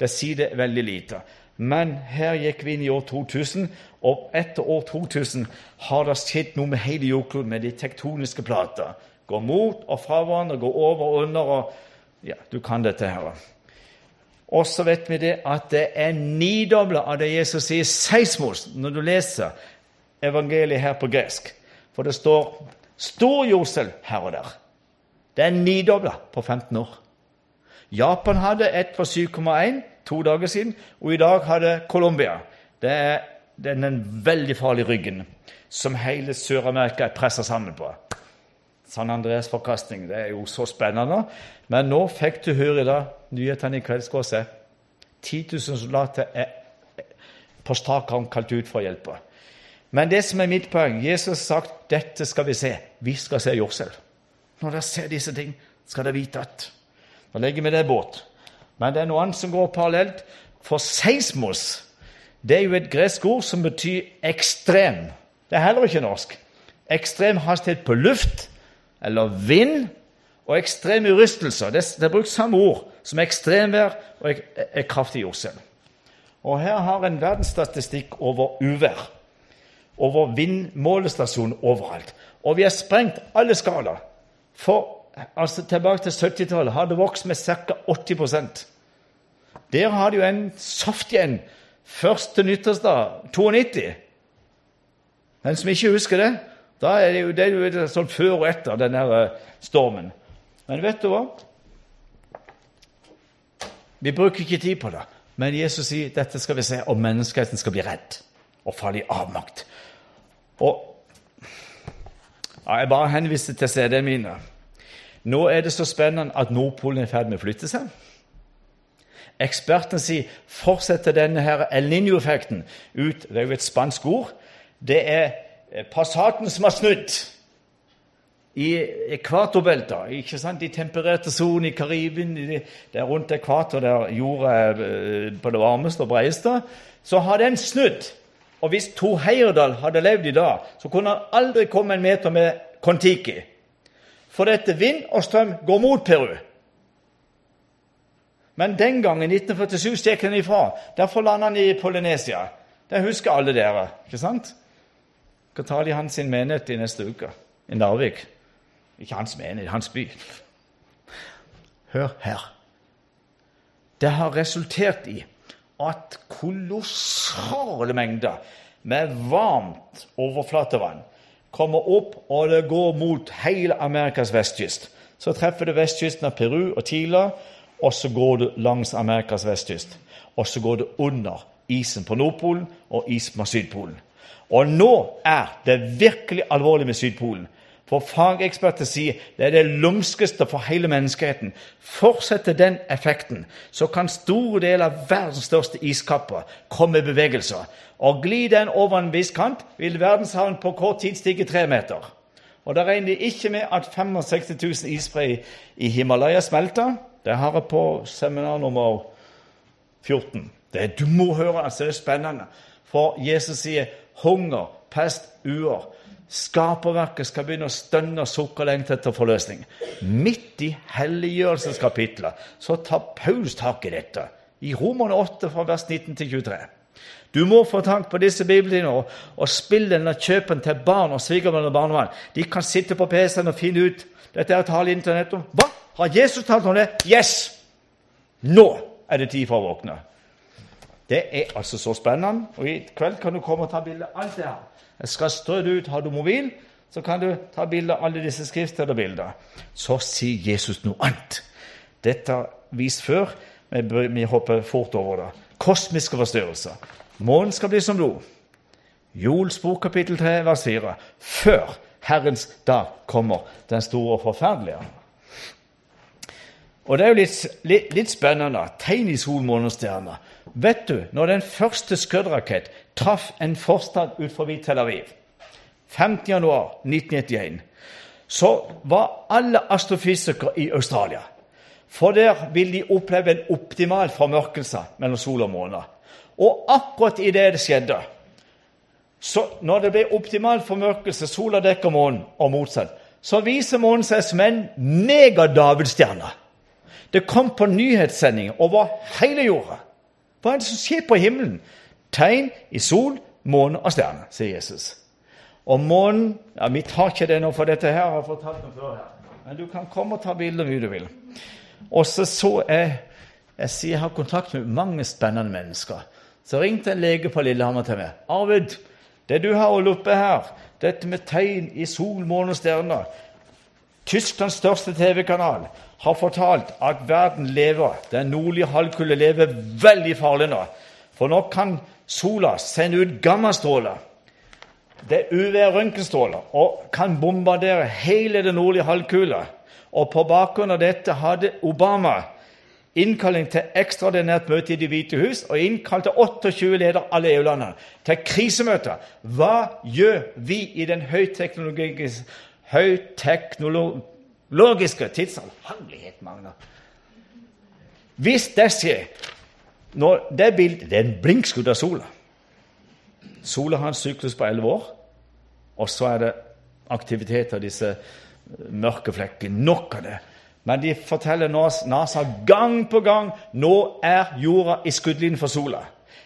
Det sier det veldig lite. Men her gikk vi inn i år 2000, og etter år 2000 har det skjedd noe med hele jordkloden, med de tektoniske plater. Går mot og fra hverandre, går over og under. og ja, Du kan dette her. Og så vet vi det at det er nidobla av det Jesus sier seismos når du leser evangeliet her på gresk. For det står stor jordskjelv her og der. Det er nidobla på 15 år. Japan hadde et på 7,1 to dager siden, og i dag hadde Colombia. Det er den veldig farlige ryggen som hele Sør-Amerika er pressa sammen på. San Andreas forkastning. Det er jo så spennende. Men nå fikk du høre i dag, nyhetene i kveld skal se. 10 000 soldater er på strak kalt ut for å hjelpe. Men det som er mitt poeng Jesus har sagt dette skal vi se. Vi skal se jordskjelv. Når dere ser disse ting, skal dere vite at Nå legger vi det båt. Men det er noe annet som går parallelt. For seismos det er jo et gresk ord som betyr ekstrem. Det er heller ikke norsk. Ekstrem hastighet på luft eller vind og ekstreme rystelser. Det, det er brukt samme ord som ekstremvær og ek, ek, kraftig jordskjelv. Og her har en verdensstatistikk over uvær. Over vindmålestasjoner overalt. Og vi har sprengt alle skalaer. For altså, tilbake til 70-tallet hadde vokst med ca. 80% Der har de jo en saftig en første nyttårsdag 92. Den som ikke husker det, da er det jo, det er jo sånn før og etter denne der stormen. Men vet du hva? Vi bruker ikke tid på det. Men Jesus sier dette skal vi se, og menneskeheten skal bli redd og falle i avmakt. Og ja, Jeg bare henviser til CD-ene mine. Nå er det så spennende at Nordpolen er i ferd med å flytte seg. Ekspertene sier fortsetter denne her El Niño-effekten ut Det er jo et spansk ord. Det er Eh, Passaten som har snudd i ekvatorbeltet, ikke sant? i tempererte sonene i Karibien, det er rundt ekvator, der jorda er eh, på det varmeste og bredeste, så har den snudd. Og hvis Tor Heyerdahl hadde levd i dag, så kunne han aldri komme en meter med Kon-Tiki. For dette vind og strøm går mot Peru. Men den gangen, i 1947, stakk han ifra. Derfor landet han i Polynesia. Det husker alle dere. ikke sant? skal ta de hans menighet i neste uke, i Narvik. Ikke hans menighet, hans by. Hør her. Det har resultert i at kolossale mengder med varmt overflatevann kommer opp, og det går mot hele Amerikas vestkyst. Så treffer det vestkysten av Peru og Tila, og så går det langs Amerikas vestkyst. Og så går det under isen på Nordpolen og isen på Sydpolen. Og nå er det virkelig alvorlig med Sydpolen. For fageksperter sier det er det lumskeste for hele menneskeheten. Fortsetter den effekten, så kan store deler av verdens største iskapper komme i bevegelser. Og glir den over en viss kant, vil verdenshavnen på kort tid stige tre meter. Og Da regner de ikke med at 65 000 isbre i Himalaya smelter. Det har jeg på seminar nummer 14. Det, du må høre, altså det er spennende. For Jesus sier hunger, pest, uår. Skaperverket skal begynne å stønne og sukke lengte etter forløsning. Midt i helliggjørelseskapitlet så tar Paus tak i dette. I Romerne 8 fra vers 19 til 23. Du må få tank på disse biblene og, og spille den og kjøpe den til barn og svigerbarn og barnebarn. De kan sitte på PC-en og finne ut dette er tale internett om. Hva? Har Jesus talt om det? Yes! Nå er det tid for å våkne. Det er altså så spennende. Og i kveld kan du komme og ta bilde av alt det her. Jeg skal strø det ut. Har du mobil, så kan du ta bilde av alle disse bilder. Så sier Jesus noe annet. Dette har vist før. Vi hopper fort over det. Kosmiske forstyrrelser. Månen skal bli som blod. Jols bok kapittel 3 vers 4. Før Herrens dag kommer, den store og forferdelige. Og det er jo litt, litt, litt spennende. Tegn i sol, måne og stjerne. Vet du, når den første skuddrakett traff en forstad utenfor Tel Aviv 50.1.1991, så var alle astrofysikere i Australia. For der vil de oppleve en optimal formørkelse mellom sol og måne. Og akkurat idet det skjedde, så når det ble optimal formørkelse, sola dekker månen, og motsatt, så viser månen seg som en megadavidstjerne. Det kom på nyhetssendinger over hele jorda. Hva er det som skjer på himmelen? Tegn i sol, måne og stjerne, sier Jesus. Og månen ja, Vi tar ikke det nå, for dette her har jeg fortalt om før. her. Men du kan komme og ta bilder hvor du vil. Og så så jeg jeg sier jeg har kontakt med mange spennende mennesker. Så ringte en lege på Lillehammer til meg. 'Arvid, det du har holdt oppe her, dette med tegn i sol, måne og stjerner' Tysklands største TV-kanal har fortalt at verden lever, den nordlige halvkule lever veldig farlig nå. For nå kan sola sender ut gammastråler. Det er UV-røntgenstråler og kan bombardere hele den nordlige halvkule. Og på bakgrunn av dette hadde Obama innkalling til ekstraordinært møte i Det hvite hus og innkalte 28 ledere alle EU-landene til krisemøter. Hva gjør vi i den høyteknologiske, høyteknologiske tidsalder? Magna. Hvis det skjer når det, bildet, det er en blinkskudd av sola Sola har en syklus på 11 år, og så er det aktivitet av disse mørke flekkene. Nok av det. Men de forteller NASA gang på gang nå er jorda i skuddlinjen for sola.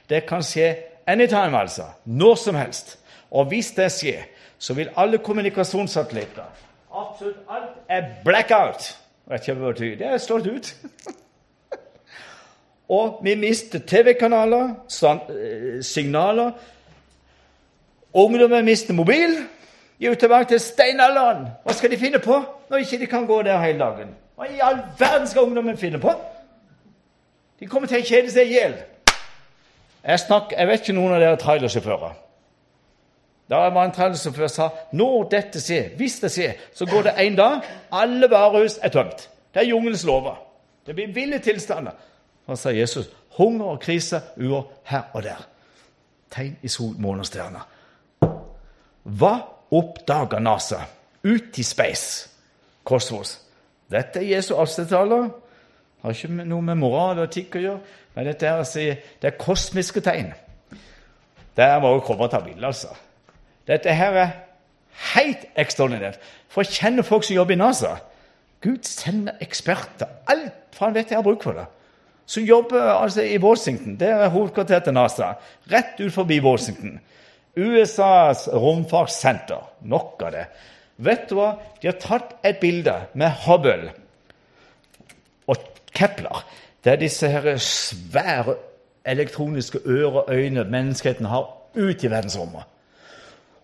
Det kan skje anytime, altså. Når som helst. Og hvis det skjer, så vil alle kommunikasjonssatellitter Absolutt alt er blackout. Vet ikke hva det betyr. Det er slått ut. *laughs* og vi mister TV-kanaler, eh, signaler. Ungdommen mister mobil. De er tilbake til steinalderen. Hva skal de finne på når ikke de kan gå der hele dagen? Hva i all verden skal ungdommen finne på? De kommer til å kjede seg i hjel. Jeg, jeg, vet ikke noen av dere trailersjåfører. Da var en trailersjåfør sa når dette skjer, hvis det skjer, så går det én dag, alle varehus er tømt. Det er jungelens lover. Det blir ville tilstander. Da sa Jesus hunger og krise, uro her og der. Tegn i sol, måne og stjerner. Hva oppdaga NASA ut i space? Kosmos. Dette er Jesu avstedtaler. Har ikke noe med moral og etikk å gjøre. Men dette er, altså, det er kosmiske tegn. Der må vi komme og ta bilde, altså. Dette her er helt ekstraordinært. For å kjenne folk som jobber i NASA. Gud sender eksperter. Alt faen han vet jeg har bruk for det. Som jobber altså i Washington. Det er hovedkvarteret til NASA. Rett ut forbi Washington. USAs romfartssenter. Nok av det. Vet du hva? De har tatt et bilde med Hubble og Kepler. Det er disse her svære elektroniske ører og øyne menneskeheten har ut i verdensrommet.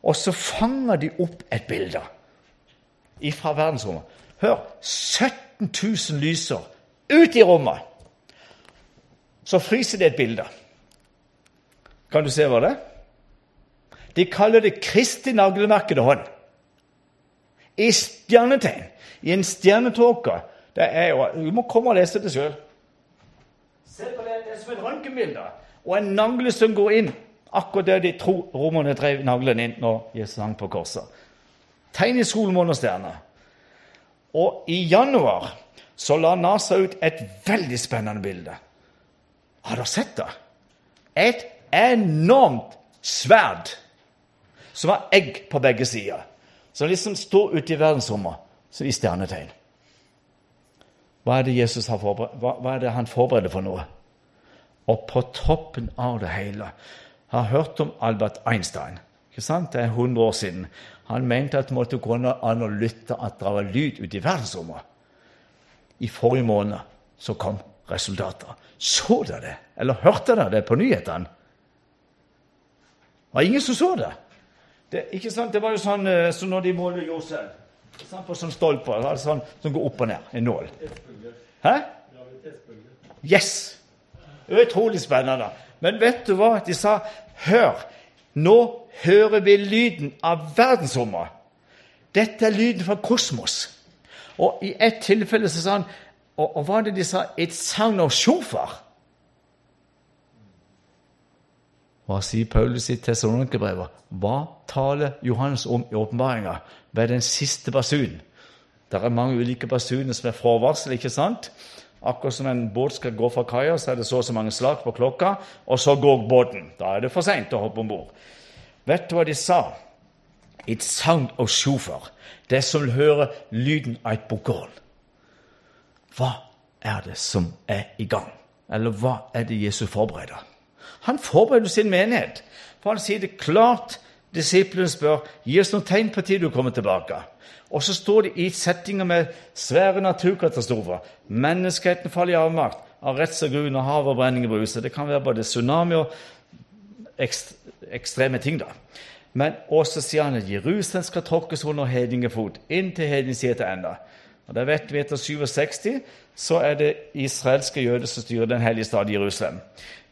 Og så fanger de opp et bilde fra verdensrommet. Hør! 17 000 lyser ut i rommet. Så fryser det et bilde. Kan du se hva det er? De kaller det Kristi naglemerkede hånd i stjernetegn, i en stjernetåke. Det er jo, Du må komme og lese det sjøl. Se på det, det er som et røntgenbilde. Og en nagle som går inn, akkurat der de tror romerne drev naglen inn når Jesus hang på korset. Tegn i sol, og stjerne. Og i januar så la NASA ut et veldig spennende bilde. Har dere sett det? Et enormt sverd som har egg på begge sider som liksom står ute i verdensrommet som i stjernetegn. Hva er det Jesus har forberedt? Hva, er det han forbereder for noe? Og på toppen av det hele har hørt om Albert Einstein. Ikke sant? Det er 100 år siden. Han mente at det måtte gå an å lytte at det var lyd ute i verdensrommet. I forrige måned så kom resultater. Så dere det? Eller hørte dere det på nyhetene? Det var ingen som så det. Det, ikke sant? det var jo sånn som så når de måler Josef. på sånn stolper sånn, som går opp og ned. En nål. Hæ? Yes! Utrolig spennende. Men vet du hva? De sa Hør! Nå hører vi lyden av verdensrommet. Dette er lyden fra kosmos. Og i ett tilfelle så sa han og, og hva er det de sa? Et sagn av sjofar. Hva sier Paulus i Tessalonikerbrevet? Hva taler Johannes om i åpenbaringa er den siste basunen? Det er mange ulike basuner som er forvarsel, ikke sant? Akkurat som en båt skal gå fra kaia, så er det så og så mange slag på klokka, og så går båten. Da er det for seint å hoppe om bord. Vet du hva de sa? It's sound of shofar. Det som hører lyden av et bokal. Hva er det som er i gang? Eller hva er det Jesus forbereder? Han forbereder sin menighet. For han sier det klart. Disiplene spør gi oss noen tegn på tid du kommer tilbake. Og så står det i settinger med svære naturkatastrofer. Menneskeheten faller i avmakt av rettsgrunn og hav og brenning i bruset. Det kan være både tsunami og ekstreme ting. da. Men også sier han at Jerusalem skal tråkkes under hedningefot inntil hedningstida til enda. Og det vet vi Etter 67 så er det israelske jøder som styrer den hellige stad Jerusalem.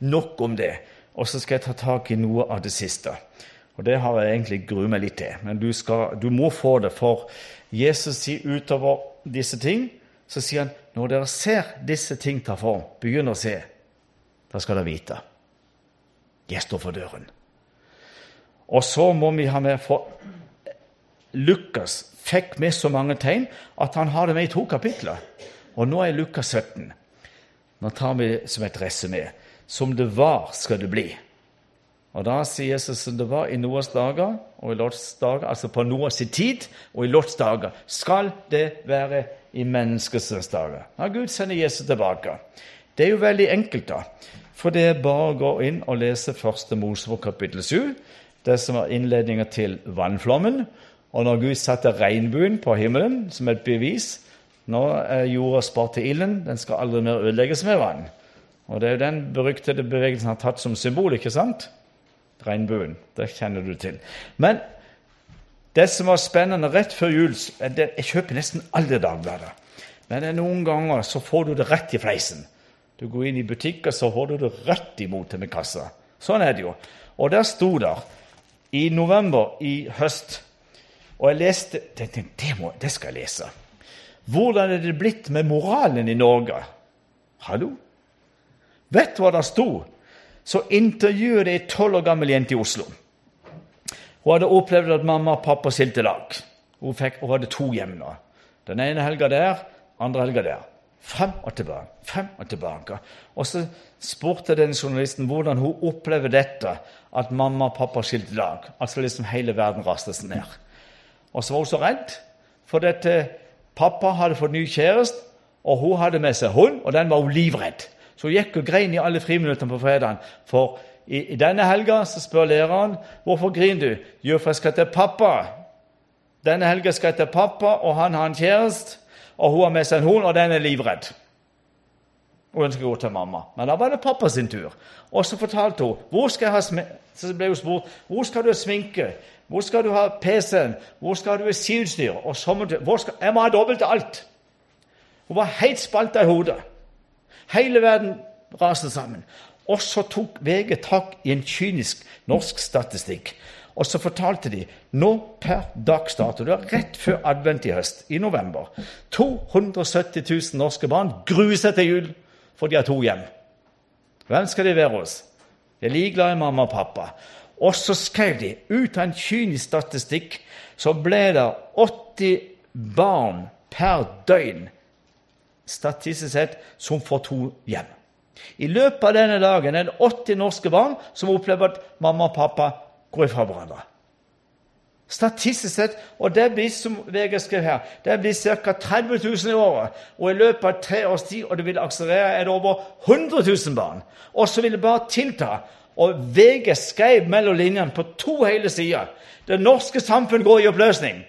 Nok om det. Og så skal jeg ta tak i noe av det siste. Og Det har jeg egentlig gruet meg litt til. Men du, skal, du, må få det, for Jesus sier utover disse ting, så sier han når dere ser disse ting ta form, begynner å se, da skal dere vite. Jeg står for døren. Og så må vi ha med for Lukas fikk med så mange tegn at han har det med i to kapitler. Og nå er Lukas 17. Nå tar vi som et resymé. Som det var, skal det bli. Og Da sier Jesus som det var i Noas dager, og i Lots dager, altså på Noas tid og i Lots dager, skal det være i menneskets dager. Ja, Gud sender Jesus tilbake. Det er jo veldig enkelt, da. For det er bare å gå inn og lese første Mosebok kapittel 7, det som var innledninga til vannflommen. Og når Gud satte regnbuen på himmelen som et bevis Nå er jorda spart til ilden, den skal aldri mer ødelegges med vann. Og Det er jo den beryktede bevegelsen han har tatt som symbol. ikke sant? regnbuen. Det kjenner du til. Men det som var spennende rett før jul Jeg kjøper nesten aldri Dagbladet. Men noen ganger så får du det rett i fleisen. Du går inn i butikker, så får du det rett imot med kassa. Sånn er det jo. Og der sto det i november i høst Og jeg leste tenkte, det, må, det skal jeg lese. Hvordan er det blitt med moralen i Norge? Hallo? Vet du hva det sto? så intervjuet ei tolv år gammel jente i Oslo. Hun hadde opplevd at mamma og pappa skilte lag. Hun, fikk, hun hadde to hjem nå. Den ene helga der, andre helga der. Frem og tilbake, frem og tilbake. Og så spurte den journalisten hvordan hun opplevde dette, at mamma og pappa skilte lag. Altså liksom hele verden rastet ned. Og så var hun så redd, for dette pappa hadde fått ny kjæreste, og hun hadde med seg hund, og den var hun livredd. Så hun gikk og grein i alle friminuttene på fredagen. For i, i, denne helga spør læreren hvorfor griner du. Jo, for jeg skal til pappa. Denne helga skal jeg til pappa, og han har en kjæreste. Og hun har med seg en hund, og den er livredd. Hun skal gå til mamma. Men da var det pappa sin tur. Og så fortalte hun hvor skal så ble hun spurt hvor skal du ha sminke, hvor skal du ha PC-en, hvor skal du ha skiutstyr og sommertøy Jeg må ha dobbelt alt. Hun var helt spalta i hodet. Hele verden raste sammen. Og så tok VG tak i en kynisk norsk statistikk. Og så fortalte de nå per dags dato, det var rett før advent i høst, i november 270 000 norske barn gruer seg til jul, for de har to hjem. Hvem skal de være hos? De er like glad i mamma og pappa. Og så skrev de ut av en kynisk statistikk så ble det 80 barn per døgn statistisk sett, som får to hjem. I løpet av denne dagen er det 80 norske barn som opplever at mamma og pappa går ifra hverandre. Statistisk sett, og det blir som VG skrev her, det blir ca. 30 000 i året. Og i løpet av tre års tid, og det vil akselerere, er det over 100 000 barn. Og så vil det bare tilta. Og VG skrev mellom linjene på to hele sider det norske samfunn går i oppløsning.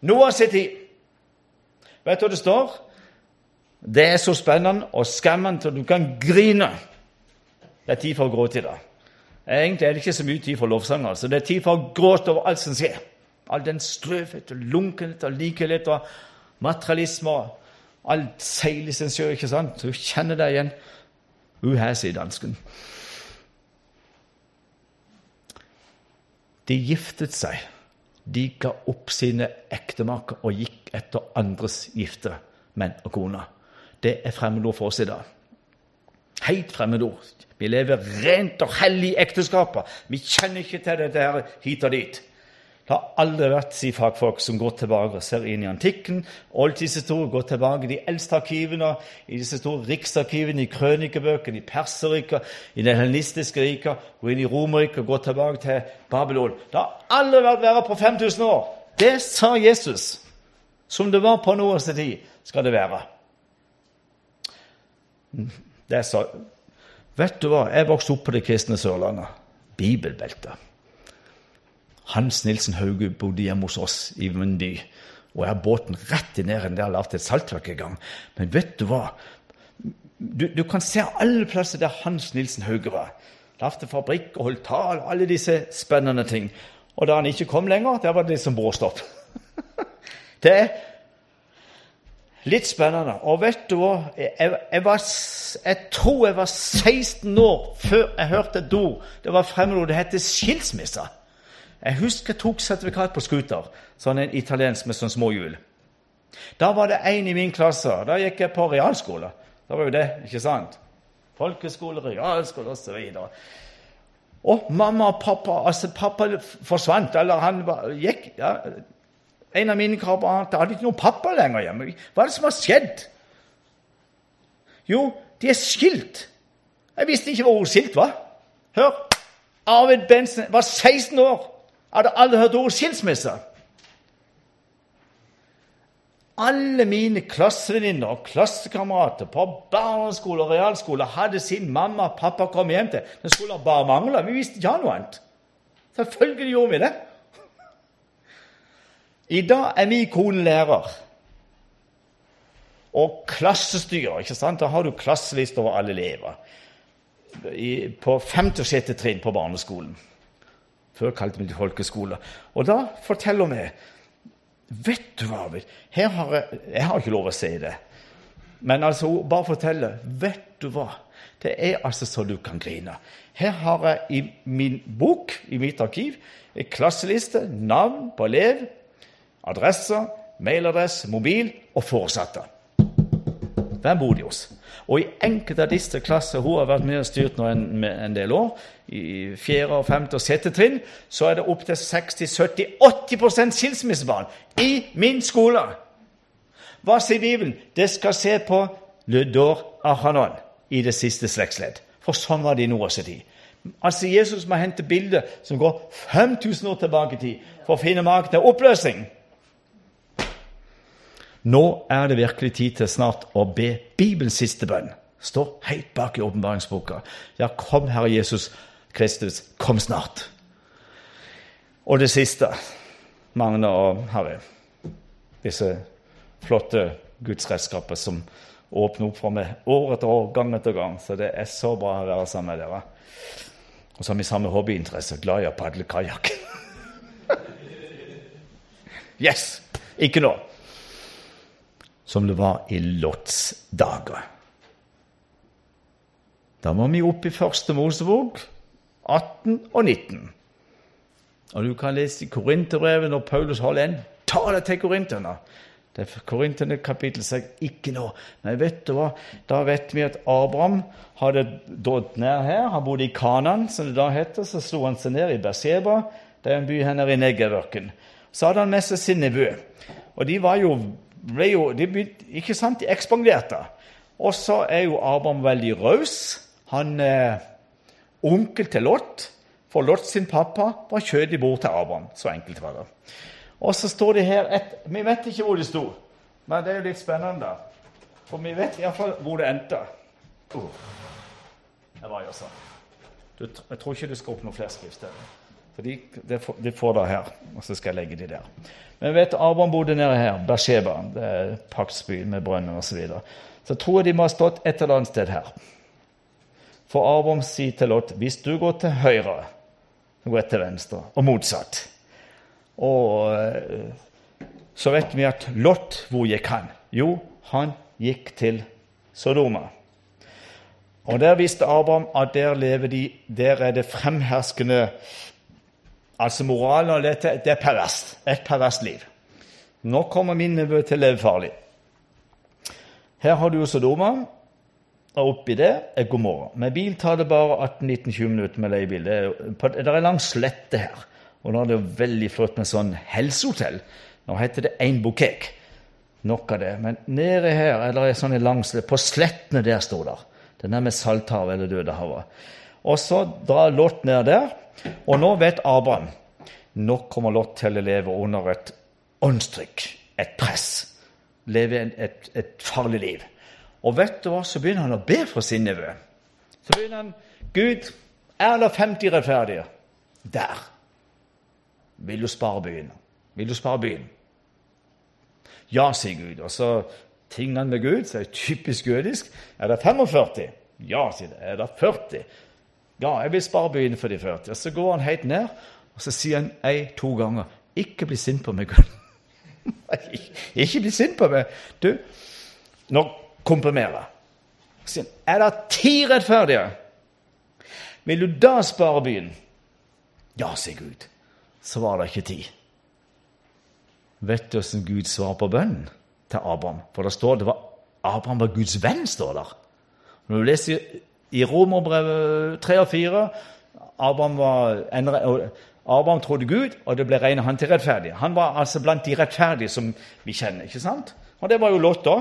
Noah sin tid. Vet du hva det står? Det er så spennende og skremmende at du kan grine. Det er tid for å gråte i dag. Egentlig er det ikke så mye tid for lovsanger, så Det er tid for å gråte over alt som skjer. All den strøvhet og lunkenhet og likhet og materialisme og alt seilet sjø. ikke sant? Du kjenner deg igjen. Uher, sier dansken. De giftet seg. De ga opp sine ektemaker og gikk etter andres gifte menn og koner. Det er fremmedord for oss i dag. Helt fremmedord. Vi lever rent og hellig i ekteskapet. Vi kjenner ikke til dette her hit og dit. Det har aldri vært si fagfolk som går tilbake og ser inn i antikken, oldtidshistorie, går tilbake i de eldste arkivene, i disse store riksarkivene, i krønikebøkene, i Perserriket, i det helenistiske riket, går inn i Romerriket går tilbake til Babylon. Det har aldri vært verre på 5000 år. Det sa Jesus. Som det var på Noahs tid, skal det være. Det sa Vet du hva, jeg vokste opp på det kristne Sørlandet. Bibelbeltet. Hans Nilsen Hauge bodde hjemme hos oss i Mundy. Og jeg har båten rett i nærheten der lagde et saltverk en gang. Men vet du hva? Du, du kan se alle plasser der Hans Nilsen Hauge var. Lagde fabrikk og holdt tal og alle disse spennende ting. Og da han ikke kom lenger, der var det liksom bråstopp. *laughs* det Litt spennende. Og vet du hva? Jeg, jeg, var, jeg, tror jeg var 16 år før jeg hørte ord. Det var fremmedord. Det heter skilsmisse. Jeg husker jeg tok sertifikat på scooter, sånn en italiensk med sånn små hjul. Da var det en i min klasse. Da gikk jeg på realskole. Da var jo det, ikke sant? Folkeskole, realskole osv. Og, mamma og pappa altså Pappa forsvant, eller han gikk ja, en av mine kamerater hadde ikke noen pappa lenger hjemme. Hva er det som har skjedd? Jo, de er skilt. Jeg visste ikke hvor skilt var. Hør! Arvid Bensen var 16 år. Hadde aldri hørt ordet skilsmisse. Alle mine klassevenninner og klassekamerater på barneskole og realskole hadde sin mamma og pappa kommet hjem til. Det skulle bare mangle. Vi visste ikke noe annet. Selvfølgelig gjorde vi det. I dag er min kone lærer og klassestyrer. ikke sant? Da har du klasseliste over alle elever I, på femte og sjette trinn på barneskolen. Før kalte vi det folkeskole. Og da forteller vi Vet du hva, her har jeg, jeg har ikke lov å si det, men altså bare fortelle. Vet du hva? Det er altså så du kan grine. Her har jeg i min bok, i mitt arkiv, en klasseliste, navn på elev, adresser, mailadresse, mobil og foresatte. Hvem bor de hos? Og i enkelte av disse klasser hun har vært med og styrt nå en, en del år, i fjerde, og femte og sjette trinn, så er det opptil 60-70-80% skilsmissebarn i min skole. Hva sier Bibelen? Det skal se på Ludor Ahanon i det siste slektsledd. For sånn var det i Noahs tid. Altså Jesus må hente bilder som går 5000 år tilbake i tid, for å finne maken til oppløsning. Nå er det virkelig tid til snart å be Bibelens siste bønn. Står helt bak i åpenbaringsboka. Ja, kom, Herre Jesus Kristus, kom snart. Og det siste, Magne og Harry, disse flotte gudsredskaper som åpner opp for meg år etter år, gang etter gang. Så det er så bra å være sammen med dere. Og så har vi samme hobbyinteresse, glad i å padle kajakk. *laughs* yes! Ikke nå som det var i Lots dager. Da må vi opp i Første Mosebok 18 og 19. Og Du kan lese i Korinterbrevet når Paulus holder en tale til korinterne. Det er Korinterne kapittel 6 ikke nå. Men vet du hva? Da vet vi at Abraham hadde dådd ned her. Han bodde i Kanan, som det da heter. Så slo han seg ned i Berseba, det er en by her i Negev-ørkenen. Så hadde han med seg sin nevø. Og de var jo ble jo de begynte, Ikke sant? De ekspanderte. Og så er jo Abraham veldig raus. Han eh, onkel til Lot. For Lot sin pappa var kjødig bror til Abraham. Så enkelt var det. Og så står det her et, Vi vet ikke hvor det sto, men det er jo litt spennende. For vi vet iallfall hvor det endte. Uh. Det var jo sånn. Jeg tror ikke du skal opp noen flere skriftsteder. For de, de, får, de får det her, og så skal jeg legge de der. Men jeg vet Abraham bodde nede her, Bersheba, det er paktsbyen med brønnen osv. Så, videre. så tror jeg de må ha stått et eller annet sted her. For Abraham sier til Lot hvis du går til høyre, gå til venstre, og motsatt. Og eh, så vet vi at Lot, hvor gikk han? Jo, han gikk til Sodoma. Og Der visste Abraham at der lever de, der er det fremherskende Altså moralen av dette det er perverst. Et perverst liv. Nå kommer min nevø til å leve farlig. Her har du Sodoma, og oppi det er Gomorra. Med bil tar det bare 18-19-20 minutter med leiebil. Det er, det er lang slette her. Og nå er det veldig flott med sånn helsehotell. Nå heter det Ein Bukek. Nok av det. Men nede her er det lang slette. På slettene der står det. Den er med Salthavet eller Dødehavet. Og så drar Lot ned der. Og nå vet Abraham nå kommer Lot til å leve under et åndstrykk, et press. Leve et, et, farlig liv. Og vet du hva, så begynner han å be for sin nevø. Så begynner han Gud, er det 50 rettferdige? Der. Vil du spare byen? Vil du spare byen? Ja, sier Gud. Og så tingene med Gud, så er det typisk jødisk. Er det 45? Ja, sier det. Er det 40? Ja, jeg vil spare byen for de 40. Og Så går han helt ned, og så sier han ei-to ganger Ikke bli sint på meg, ikke bli sint på meg. Du, nå komprimerer jeg. Er det ti rettferdige? Vil du da spare byen? Ja, sier Gud. Så var det ikke ti. Vet du hvordan Gud svarer på bønnen? til Abraham. For det står det var Abraham var Guds venn, står der. Når du leser i Romerbrevet 3 og 4 Abraham, var en, Abraham trodde Gud, og det ble regnet han til rettferdig. Han var altså blant de rettferdige som vi kjenner. ikke sant? Og det var jo Lot da.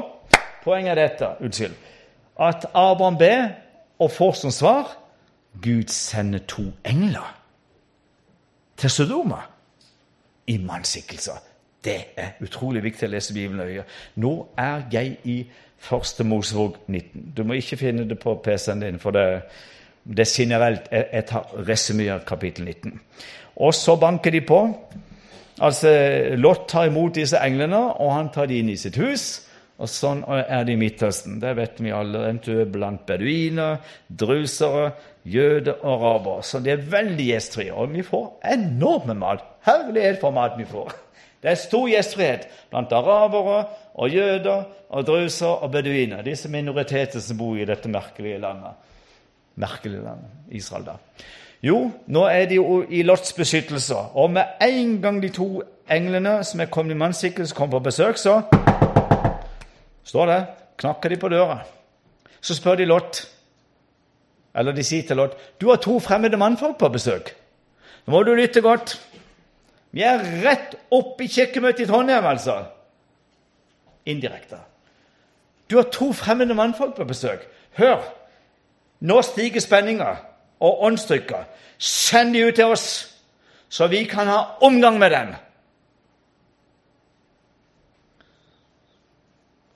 Poenget er dette, unnskyld, at Abraham ber og får som svar Gud sender to engler til Sodoma i mannsskikkelser. Det er utrolig viktig å lese Bibelen nøye. Nå er jeg i Første Mosevåg 19. Du må ikke finne det på PC-en din, for det, det er generelt. Jeg, jeg tar resymé kapittel 19. Og så banker de på. Altså, Lot tar imot disse englene, og han tar de inn i sitt hus. Og sånn er det i Midtøsten. Det vet vi alle. Eventuelt blant beduiner, drusere, jøder og arabere. Så det er veldig gjestfrie. Og vi får enorme mat. Herlighet for mat vi får. Det er stor gjestfrihet blant arabere og jøder og druser og beduiner, disse minoriteter som bor i dette merkelige landet. Merkelige landet, Israel, da. Jo, nå er de jo i Lots beskyttelse, og med en gang de to englene som er kommet i mannsskikkelse, kommer på besøk, så står det, knakker de på døra. Så spør de Lot, eller de sier til Lot, 'Du har to fremmede mannfolk på besøk.' Nå må du lytte godt. Vi er rett oppe i kirkemøtet i Trondheim, altså. Indirekte. Du har to fremmede mannfolk på besøk. Hør! Nå stiger spenninga og åndstrykket. Send de ut til oss, så vi kan ha omgang med dem.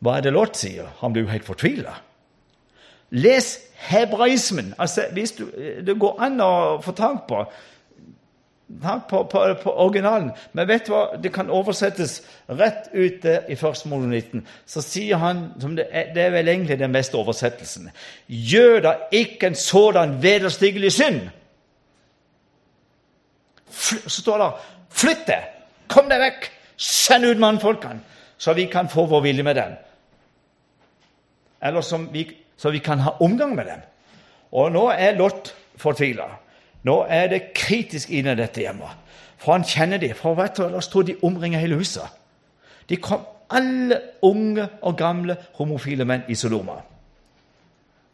Hva er det Lot sier? Han blir jo helt fortvila. Les hebraismen. Altså, hvis du, det går an å få tak på på, på, på, originalen. Men vet du hva? Det kan oversettes rett ut i 1. Molo 19. Så sier han, som det er, det er vel egentlig den beste oversettelsen Gjør da ikke en sådan vederstigelig synd. Så står det Flytt deg! Kom deg vekk! Send ut mannfolkene, så vi kan få vår vilje med dem. Eller vi, så vi kan ha omgang med dem. Og nå er Lot fortvila. Nå er det kritisk inne i dette hjemmet. For han kjenner de. For vet du, tror de omringer hele huset. De kom alle unge og gamle homofile menn i Soloma.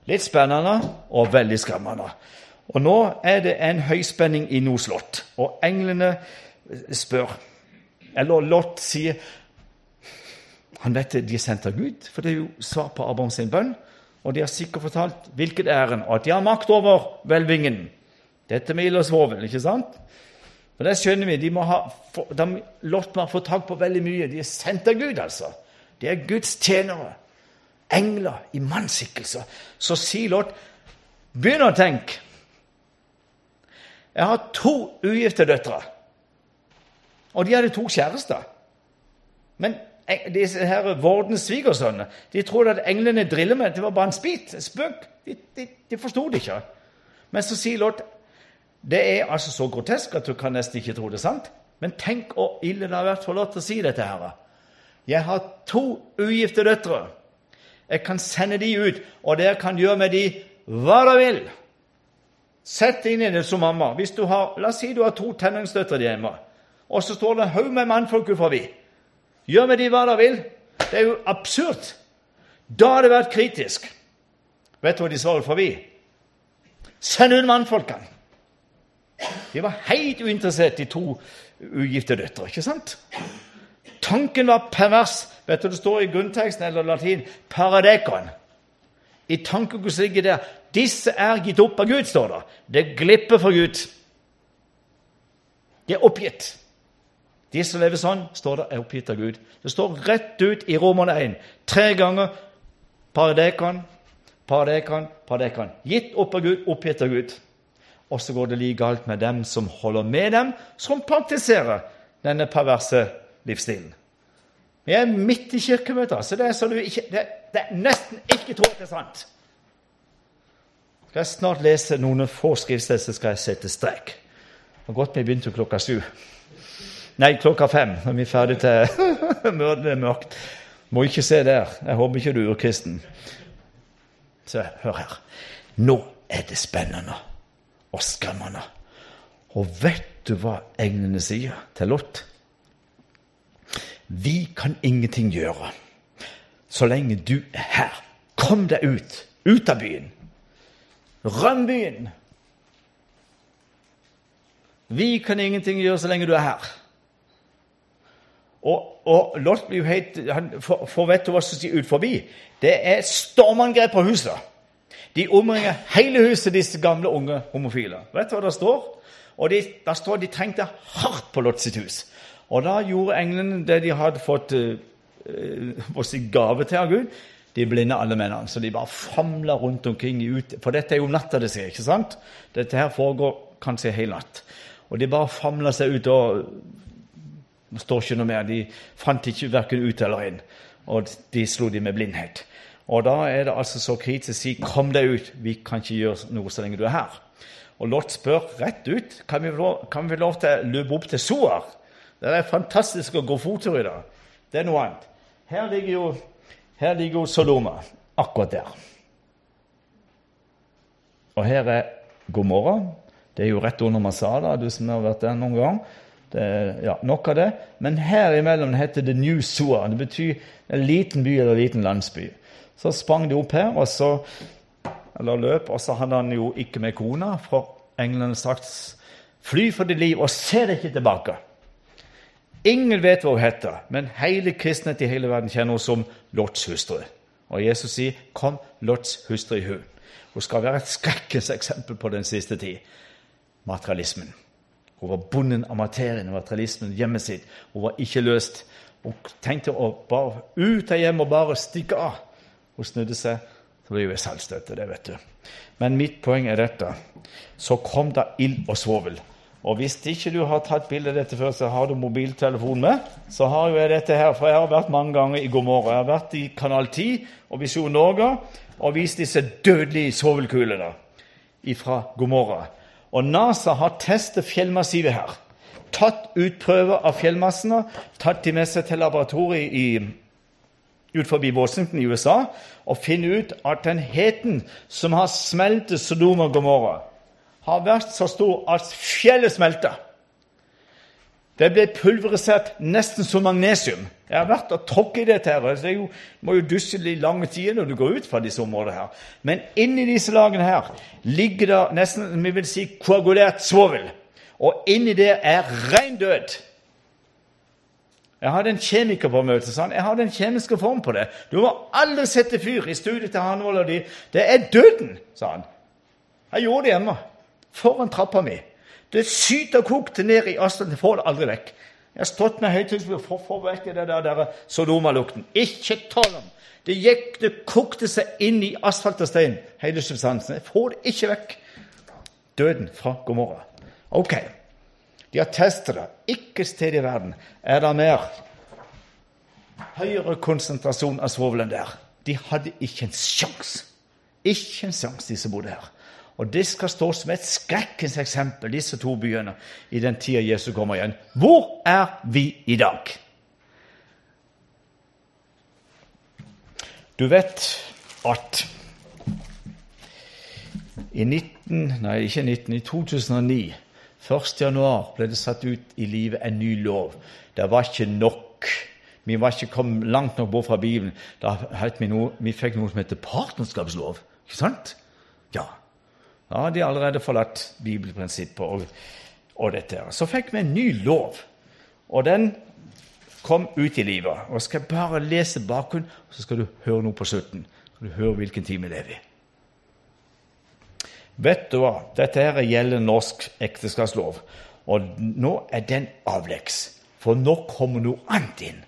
Litt spennende og veldig skremmende. Og nå er det en høyspenning i noe slott, og englene spør Eller Lot sier Han vet de er sendt av Gud, for det er jo svar på Abraham sin bønn. Og de har sikkert fortalt hvilket ærend, og at de har makt over hvelvingen Dette med ild og svovel, ikke sant? Og det skjønner vi. De må ha, de, Lot må få tak på veldig mye. De er sendt av Gud, altså. De er Guds tjenere. Engler i mannsskikkelser. Så sier Lot Begynn å tenke. Jeg har to ugifte døtre. Og de hadde to kjærester. Men disse her Vordens svigersønner de trodde at englene driller med det var bare en spit, en spøk. De, de, de forsto det ikke. Men så sier Lot det er altså så grotesk at du kan nesten ikke tro det er sant. Men tenk hvor ille det har vært for Lot å si dette. her. Jeg har to ugifte døtre. Jeg kan sende de ut, og dere kan gjøre med de hva dere vil. Sett inn i det som mamma. Hvis du har, La oss si du har to tenåringsdøtre hjemme, og så står det en haug med mannfolk forbi. Gjør med de hva dere vil. Det er jo absurd. Da har det vært kritisk. Vet du hva de svarer forbi? Send ut mannfolkene! De var helt uinteressert i to ugifte døtre. ikke sant? Tanken var pervers. Vet du, Det står i grunnteksten eller latin 'paradekon'. I tankegodset ligger der 'Disse er gitt opp av Gud', står det. Det glipper for Gud. De er oppgitt. De som lever sånn, står det, er oppgitt av Gud. Det står rett ut i Romerne 1 tre ganger 'paradekon', 'paradekon', 'paradekon'. Gitt opp av Gud, oppgitt av Gud. Og så går det like galt med dem som holder med dem, som praktiserer denne perverse livsstilen. Vi er midt i kirkemøtet, så det er, så du ikke, det, det er nesten ikke tror det er sant. Skal jeg snart lese noen få skriftsteder, så skal jeg sette strek. Det var godt vi begynte klokka sju. Nei, klokka fem, når vi er ferdig til *laughs* mørket er mørkt. Må ikke se der. Jeg håper ikke du er urkristen. Så hør her. Nå er det spennende skremmende. Og vet du hva englene sier til Lot? Vi kan ingenting gjøre så lenge du er her. Kom deg ut. Ut av byen. Røm byen. Vi kan ingenting gjøre så lenge du er her. Og, og Lot blir jo helt han får, vet du hva som sier ut forbi. Det er stormangrep på huset. De omringer hele huset, disse gamle, unge homofile. Vet du hva det står? Og de, Der står de trengte hardt på Lot sitt hus. Og da gjorde englene det de hadde fått uh, si gave til av Gud. De blinde alle mennene. Så de bare famla rundt omkring ut. For dette er jo natta det skjer, ikke sant? Dette her foregår kanskje hele natt. Og de bare famla seg ut. og Det står ikke noe mer. De fant ikke verken ut eller inn. Og de slo de med blindhet. Og da er det altså så kritisk å si 'kom deg ut', vi kan ikke gjøre noe så lenge du er her. Og Lot spør rett ut kan vi, kan lov til å løpe opp til Soar. Det er fantastisk å gå fottur i dag. Det er noe annet. Her ligger jo, her ligger jo Soloma, akkurat der. Og her er Gomorra. Det er jo rett under Masada, du som har vært der noen gang. Det, ja, nok av det. Men her imellom heter det New Soar. Det betyr en liten by eller en liten landsby. Så sprang de opp her, og så, eller løp, og så hadde han jo ikke med kona, for englene sagt fly for ditt liv og se deg ikke tilbake. Ingen vet hva hun heter, men hele kristenhet i hele verden kjenner henne som Lots hustru. Og Jesus sier, 'Kom, Lots hustru i hun'. Hun skal være et skrekkens eksempel på den siste tid. Materialismen. Hun var bonden av materien, materialismen, hjemmet sitt. Hun var ikke løst. Hun tenkte å bare ut av hjemmet og bare stikke av. Hun snudde seg, så blir hun selvstøtte. det vet du. Men mitt poeng er dette. Så kom det ild og svovel. Og hvis ikke du har tatt bilde av dette før, så har du mobiltelefon med. Så har jeg dette her, for jeg har vært mange ganger i God morgen. Jeg har vært i Kanal 10 og Visjon Norge og vist disse dødelige svovelkulene fra God morgen. Og NASA har testet fjellmassivet her. Tatt ut prøver av fjellmassene, tatt de med seg til laboratoriet i ut forbi Washington i USA og finne ut at den heten som har smeltet Sodom og Gomorra, har vært så stor at fjellet smelter. Det ble pulverisert nesten som magnesium. Jeg har vært og tråkket i dette. her, Det jo, må jo dusje litt lange tider når du går ut fra disse områdene. her. Men inni disse lagene her ligger det nesten vi vil si, koagulert svovel. Og inni det er rein død. Jeg hadde en kjemiker på møtet. han. Jeg hadde en kjemisk form på det. Du må aldri sette fyr i studiet til Hanvold og de. Det er døden, sa han. Jeg gjorde det hjemme. foran trappa mi. Det syter kokte ned i asfalten. Jeg får det aldri vekk. Jeg har stått med høyttaler for å få vekk det der, der Sodoma-lukten. Ikke tale om! Det gikk, det kokte seg inn i asfalt og stein, hele substansen. Jeg får det ikke vekk. Døden fra Gomorra. Ok, de har testet det. Ikke sted i verden er det mer høyere konsentrasjon av svovel enn der. De hadde ikke en sjans. Ikke en sjans, de som bodde her. Og det skal stå som et skrekkens eksempel, disse to byene, i den tida Jesus kommer igjen. Hvor er vi i dag? Du vet at i 19, nei, ikke 19, i 2009, 1. januar, ble det satt ut i livet en ny lov. Det var ikke nok. Vi var ikke kommet langt nok bort fra Bibelen. Da vi, noe, vi fikk noe som heter partnerskapslov. Ikke sant? Ja. Da hadde de allerede forlatt bibelprinsippet og, og dette. Så fikk vi en ny lov, og den kom ut i livet. Og skal bare lese bakgrunnen, så skal du høre noe på slutten. Så du høre hvilken time vi lever i. Vet du hva? Dette her gjelder norsk ekteskapslov. Og nå er den avleggs. For nå kommer noe annet inn.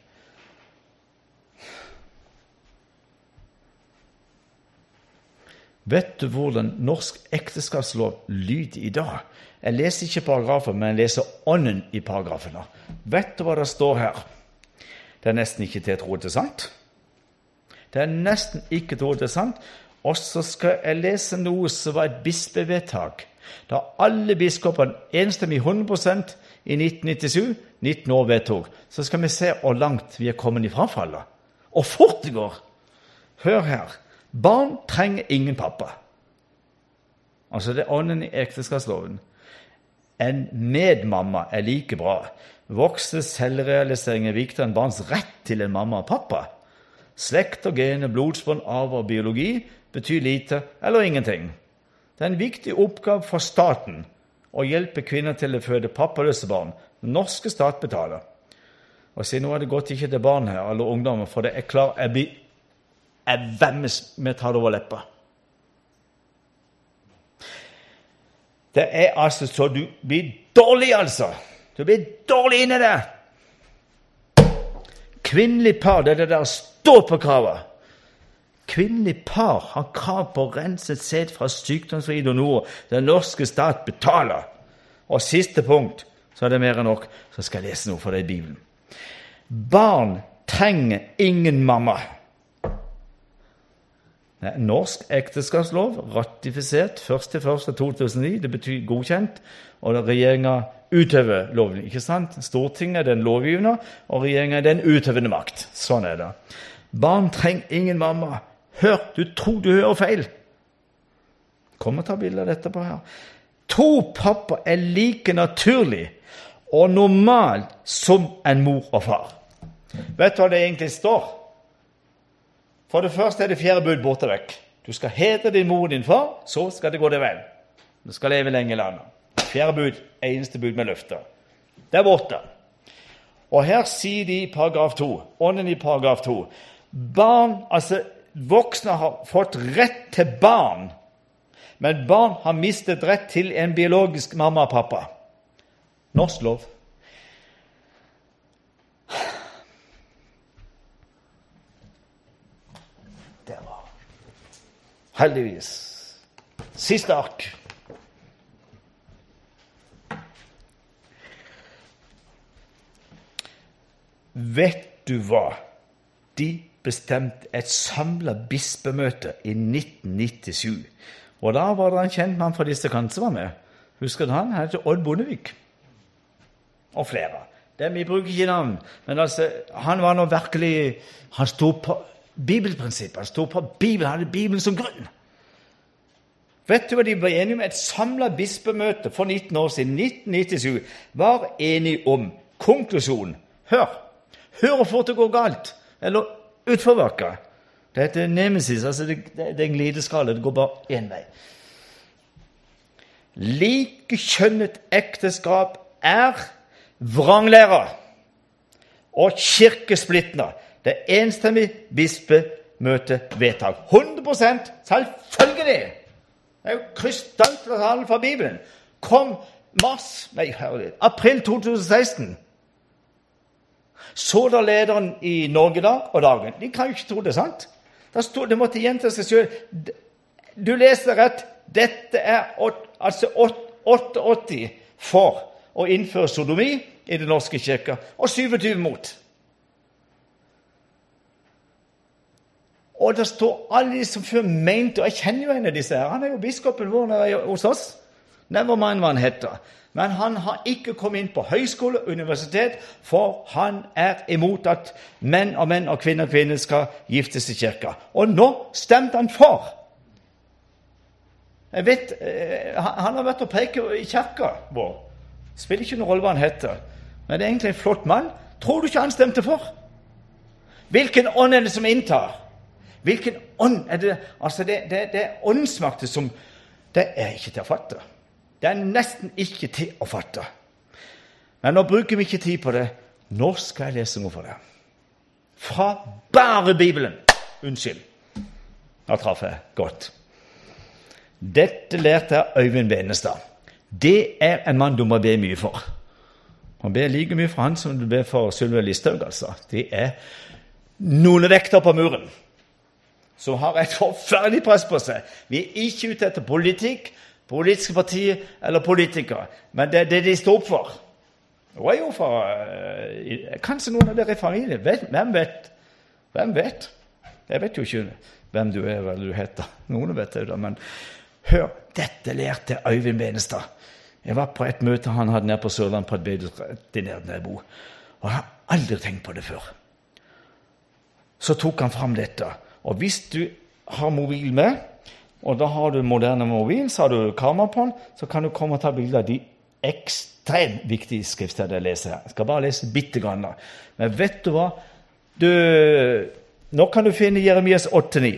Vet du hvordan norsk ekteskapslov lyder i dag? Jeg leser ikke paragrafen, men jeg leser ånden i paragrafene. Vet du hva det står her? Det er nesten ikke til å tro det er sant. Det er nesten ikke til å tro det er sant. Og så skal jeg lese noe som var et bispevedtak. Da alle biskopene enstemmig 100% i 1997, 19 år vedtok. Så skal vi se hvor langt vi er kommet i frafallet. Og fort det går! Hør her. Barn trenger ingen pappa. Altså det er ånden i ekteskapsloven. En medmamma er like bra. Voksnes selvrealisering er viktigere enn barns rett til en mamma og pappa. Slekt og gener, blodsbånd, arv og biologi betyr lite eller ingenting. Det er en viktig oppgave for staten å hjelpe kvinner til å føde pappaløse barn. Norske stat betaler. Og si, Nå er det godt ikke til barn her, eller ungdommer, for det er klar, jeg blir jeg vemmes med det over leppa. Det er altså så du blir dårlig, altså. Du blir dårlig inni det. Kvinnelig par, det er det der står på kravet. Kvinnelig par har krav på renset sæd fra sykdomsfrie donorer. Den norske stat betaler. Og siste punkt, så er det mer enn nok, så skal jeg lese noe for deg i Bibelen. Barn trenger ingen mamma. Norsk ekteskapslov, ratifisert 1.1.2009. Det betyr godkjent. Og regjeringa utøver loven. ikke sant? Stortinget er den lovgivende, og regjeringa er den utøvende makt. Sånn er det. Barn trenger ingen mamma. Hør, du tror du hører feil. Kom og ta bilde av dette på her. To pappa er like naturlig og normal som en mor og far. Vet du hva det egentlig står? For det første er det fjerde bud borte vekk. Du skal hedre din mor og din far, så skal det gå deg vel. Du skal leve lenge i landet. Fjerde bud, eneste bud med løfter. Er borte. Og her sier de i paragraf 2, ånden i paragraf 2 Barn, altså voksne har fått rett til barn, men barn har mistet rett til en biologisk mamma og pappa. Norsk lov. Heldigvis. Siste ark. Vet du hva? De bestemte et samla bispemøte i 1997. Og da var det en kjent mann fra disse kanter som var med. Husker du han? Han heter Odd Bondevik. Og flere. Dem, vi bruker ikke navn, men altså, han var nå virkelig Han sto på bibelprinsippet. Han sto på Bibelen, han hadde Bibelen som grunn. Vet du hva de ble enige om? Et samla bispemøte for 19 år siden, 1997, var enige om konklusjonen. Hør! Hør hvor fort det går galt! Eller utforbakke. Det heter nemesis. altså Det, det, det er en glideskala. Det går bare én vei. Likekjønnet ekteskap er vranglære og kirkesplittende. Det er enstemmig bispemøtevedtak. 100 selvfølgelig! Det er jo krystallklart fra Bibelen. Kom mars, nei, herregud. april 2016 så da lederen i Norge da og Dagen. De kan jo ikke tro det sant. Da stod, det måtte gjenta seg sjøl. Du leser rett. Dette er altså 88 for å innføre sodomi i Den norske kirke, og 27 mot. Og det står alle de som før mente Og jeg kjenner jo en av disse her. Han er jo biskopen vår hos oss. Nevermind hva han heter. Men han har ikke kommet inn på høyskole universitet, for han er imot at menn og menn og kvinner og kvinner skal giftes i kirka. Og nå stemte han for! Jeg vet, eh, Han har vært og preket i kirka vår. Spiller ikke noen rolle hva han heter. Men det er egentlig en flott mann. Tror du ikke han stemte for? Hvilken ånd er det som inntar? Hvilken ånd er det Altså, det, det, det er åndsmakter som Det er ikke til å fatte. Det er nesten ikke til å fatte. Men nå bruker vi ikke tid på det. Nå skal jeg lese noe for deg. Fra bare Bibelen. Unnskyld. Nå traff jeg godt. Dette lærte jeg Øyvind Benestad. Det er en mann du må be mye for. Man ber like mye for han som du ber for Sylvi Listhaug. Altså. Det er noen vekter på muren som har et forferdelig press på seg. Vi er ikke ute etter politikk, politiske partier eller politikere, men det er det de står opp for. Hun er jo for uh, Kanskje noen av dere i familien. Hvem vet? Hvem vet? Jeg vet jo ikke hvem du er eller du heter. Noen vet det, men hør, dette lærte Øyvind Benestad. Jeg var på et møte han hadde nede på Sørlandet, på et bedehus der. Og jeg har aldri tenkt på det før. Så tok han fram dette. Og hvis du har mobil med, og da har du moderne mobil, så har du kamera på den, så kan du komme og ta bilder av de ekstremt viktige skriftene jeg leser her. Jeg skal bare lese bitte grann. Men vet du hva? Du, nå kan du finne Jeremias 8-9.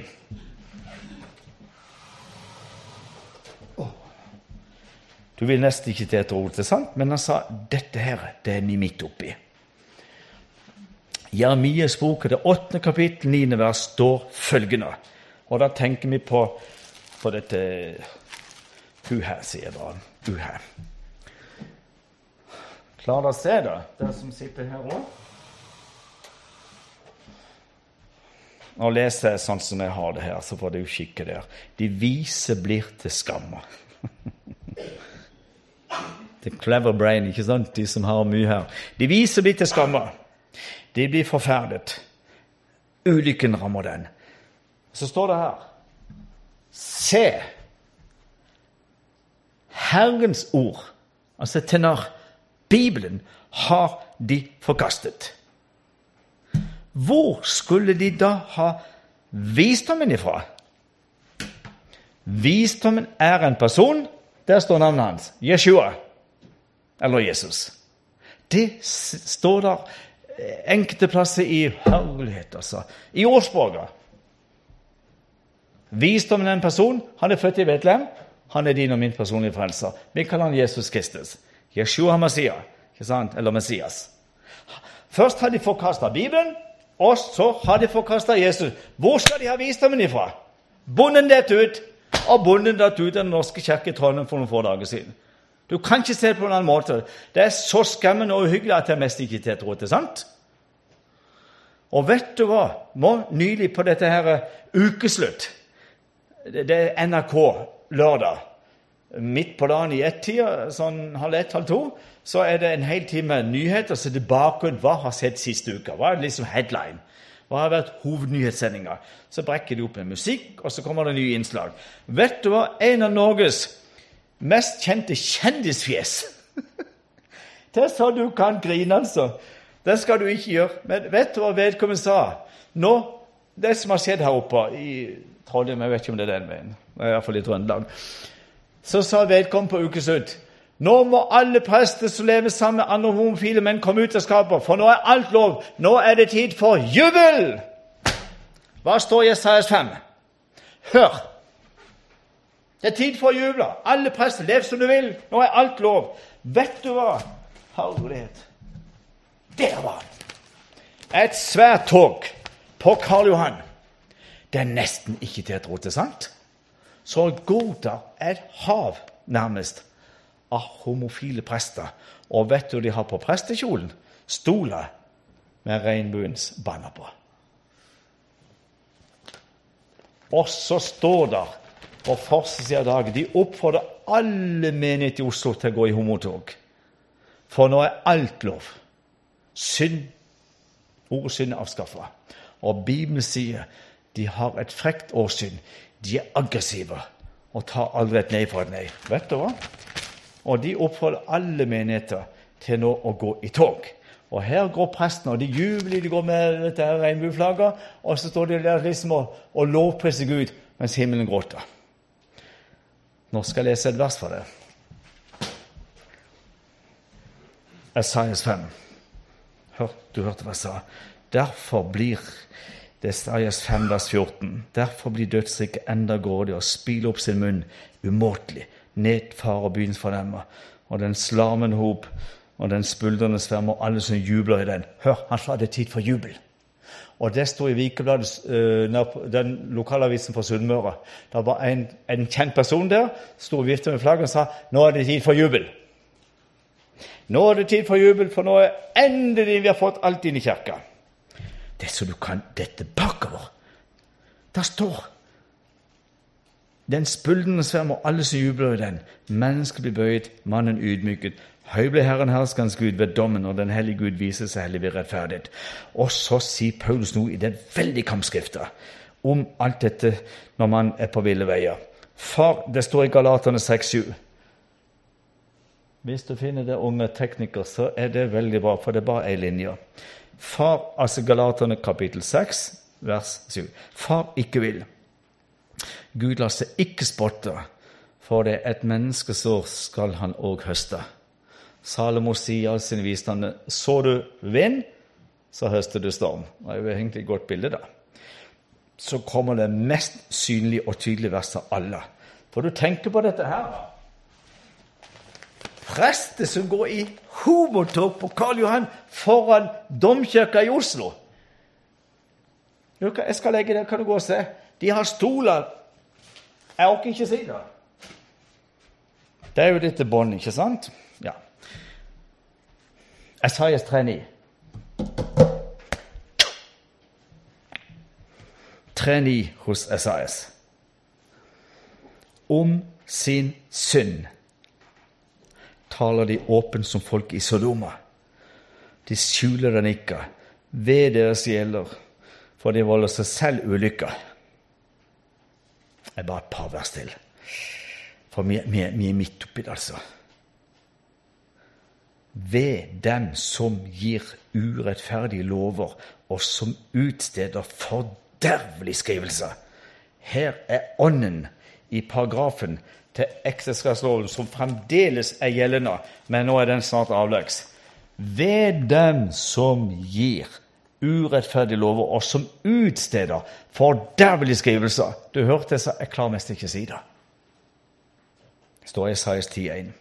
Du vil nesten ikke til et ord til sant, men han sa dette her, det er ni midt oppi. Jeremias bok, det åttende kapittel, niende vers, står følgende. Og da tenker vi på på dette Hun her, sier jeg bare. Hun. Klarer dere å se det, dere som sitter her òg? Nå leser jeg sånn som jeg har det her, så får du kikke der. De vise blir til skamme. *laughs* The clever brain, ikke sant? De som har mye her. De vise blir til skamme. De blir forferdet. Ulykken rammer den. Så står det her Se, Herrens ord, altså tenor, Bibelen, har de forkastet. Hvor skulle de da ha visdommen ifra? Visdommen er en person. Der står navnet hans. Jeshua. Eller Jesus. Det står der enkelte plasser i herlighet, altså. I ordspråket. Visdommen er en person. Han er født i Betlehem. Han er din og min personlige frelser. Vi kaller han Jesus Kristus. Jeshua Messiah, eller Messias. Først har de forkasta Bibelen, og så har de forkasta Jesus. Hvor skal de ha visdommen ifra? Bonden datt ut, og bonden datt ut av Den norske kirke i Trondheim for noen få dager siden. Du kan ikke se det på en annen måte. Det er så skremmende og uhyggelig at jeg mest ikke til det er sant. Og vet du hva? Nå nylig på dette her ukeslutt det er NRK lørdag. Midt på dagen i ett-tida, sånn halv ett, halv to, så er det en hel time nyheter. Så det bakgrunn hva har skjedd siste uka. Hva er liksom headline? Hva har vært hovednyhetssendinga? Så brekker de opp med musikk, og så kommer det nye innslag. Vet du hva? En av Norges mest kjente kjendisfjes *laughs* Det sa du kan grine, altså. Det skal du ikke gjøre. Men vet du hva vedkommende sa? Nå, Det som har skjedd her oppe i Trondheim, jeg vet ikke om det er den veien. Det Iallfall i Trøndelag. Så sa vedkommende på ukeslutt nå må alle prester som lever sammen med andre homofile menn, komme ut av skapet, for nå er alt lov. Nå er det tid for jubel! Hva står i Jesajas 5? Hør! Det er tid for å juble. Alle prester, lev som du vil. Nå er alt lov. Vet du hva? Herlighet. Der var han! Et svært tog på Karl Johan. Det er nesten ikke til å tro til sant. så går er et hav, nærmest, av homofile prester. Og vet du hva de har på prestekjolen? Stoler med regnbuens banner på. Og så står det på forsiden av dagen De oppfordrer alle menigheter i Oslo til å gå i homotog. For nå er alt lov. Synd, ordet synd er avskaffa. Og Bibelen sier de har et frekt åsyn. De er aggressive og tar aldri et nei for et nei. Vet du hva? Og de oppfordrer alle menigheter til nå å gå i tog. Og her går prestene, og de jubler, de går med dette regnbueflagget, og så står de der liksom og, og lovpriser Gud mens himmelen gråter. Nå skal jeg lese et vers for det. Esaias 5. Hør, du hørte hva jeg sa. Derfor blir det Esaias 5, vers 14. Derfor blir dødsriket enda grådig og spyler opp sin munn umåtelig. Ned farer byens fornemmer, og den slarmende hop og den spuldrende sverm og alle som jubler i den. Hør, han sa det er tid for jubel. Og det sto i Vikebladet, uh, den lokalavisen fra Sunnmøre. Det var en, en, kjent person der sto og viftet med flagget og sa nå er det tid for jubel. Nå er det tid for jubel, for nå er endelig vi har fått alt inn i kirka det så du kan dette bakover. Der står Den spuldrende sverm og alle som jubler i den. Mennesket blir bøyd, mannen ydmyket. Høy ble Herren herskerens Gud ved dommen, og den hellige Gud viser seg hellig ved rettferdighet. Og så sier Paulus noe i den veldige kampskrifta om alt dette når man er på ville veier. Far, Det står i Galaterne 6-7. Hvis du finner det unge tekniker, så er det veldig bra, for det er bare ei linje. Far, altså Galaterne kapittel 6, vers 7. Far ikke vil. Gud lar seg ikke spotte, for det et menneskesår skal han òg høste. Salomo sier i all sin visdom så du vind, så høster du storm. Det er jo egentlig et godt bilde, da. Så kommer det mest synlige og tydelige verset av alle. For du tenker på dette her. Prester som går i homotog på Karl Johan foran domkirka i Oslo. Jeg skal legge det, kan du gå og se. De har stoler. Jeg orker ikke si det. Det er jo dette bånd, ikke sant? Ja. Esaias 3,9. 3,9 hos Esaias. Om sin synd taler de åpent som folk i Sodoma. De skjuler den ikke. Ved deres gjelder, for de volder seg selv ulykker. Det er bare et par vers til, for vi, vi, vi er midt oppi det, altså. Ved dem som gir urettferdige lover, og som utsteder fordervelig skrivelse. Her er ånden i paragrafen til ekteskapsloven, som fremdeles er gjeldende, men nå er den snart avløst. Ved dem som gir urettferdige lover, og som utsteder fordervelige skrivelser. Du hørte, så jeg klarer mest ikke å si det. Det står i Isaias 10,1.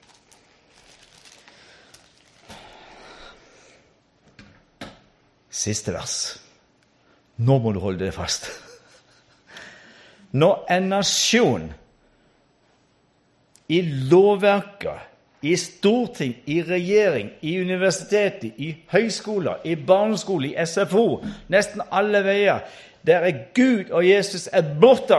Siste vers. Nå må du holde det fast. Når en nasjon i lovverket, i storting, i regjering, i universitetet, i høyskoler, i barneskole, i SFO, nesten alle veier, der er Gud og Jesus er borte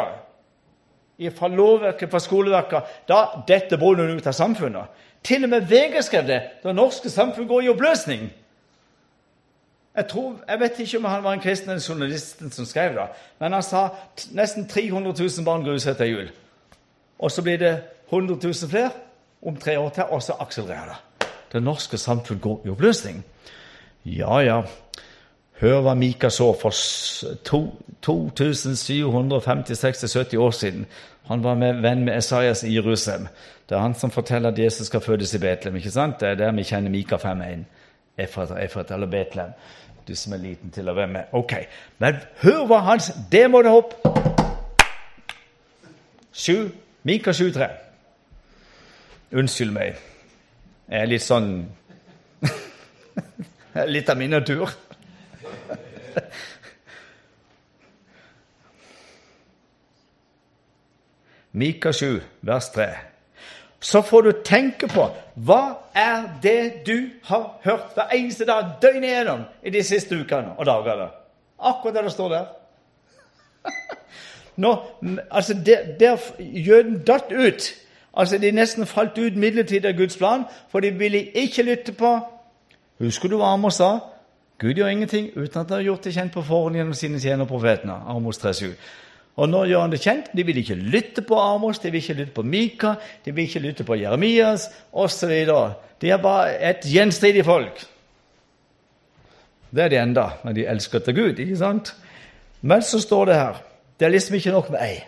fra lovverket, fra skoleverket, da dette brenner ut av samfunnet. Til og med VG skrev det. Det norske samfunn går i oppløsning. Jeg, tror, jeg vet ikke om han var en kristen journalisten som skrev det, men han sa nesten 300 000 barn gruset etter jul. Og så blir det 100 000 flere om tre år til, og så akselererer det. Det norske samfunn går i oppløsning. Ja, ja. Hør hva Mika så for 2750-60-70 år siden. Han var med, venn med Esaias i Jerusalem. Det er han som forteller at Jesus skal fødes i Betlehem. ikke sant? Det er der vi kjenner Mika 5.1. Efrat eller Betlehem. Du som er liten til å være med. Ok, Men hør hva hans Det må du hoppe! Mika 7.3. Unnskyld meg. Jeg er litt sånn *laughs* Litt av min natur. *laughs* Mika 7, vers 3. Så får du tenke på hva er det du har hørt hver eneste dag døgnet igjennom i de siste ukene og dagene. Akkurat det det står der. *laughs* Nå, altså Der, der jøden datt ut Altså, De nesten falt ut midlertidig av Guds plan, for de ville ikke lytte på Husker du hva Amos sa? Gud gjør ingenting uten at han har gjort det kjent på forhånd gjennom sine tjenerprofetene. Amos 3,7. Og nå gjør han det kjent. De vil ikke lytte på Amos, de vil ikke lytte på Mika, de vil ikke lytte på Jeremias osv. De er bare et gjenstridig folk. Det er de enda, men de elsker etter Gud, ikke sant? Men så står det her Det er liksom ikke nok med ei.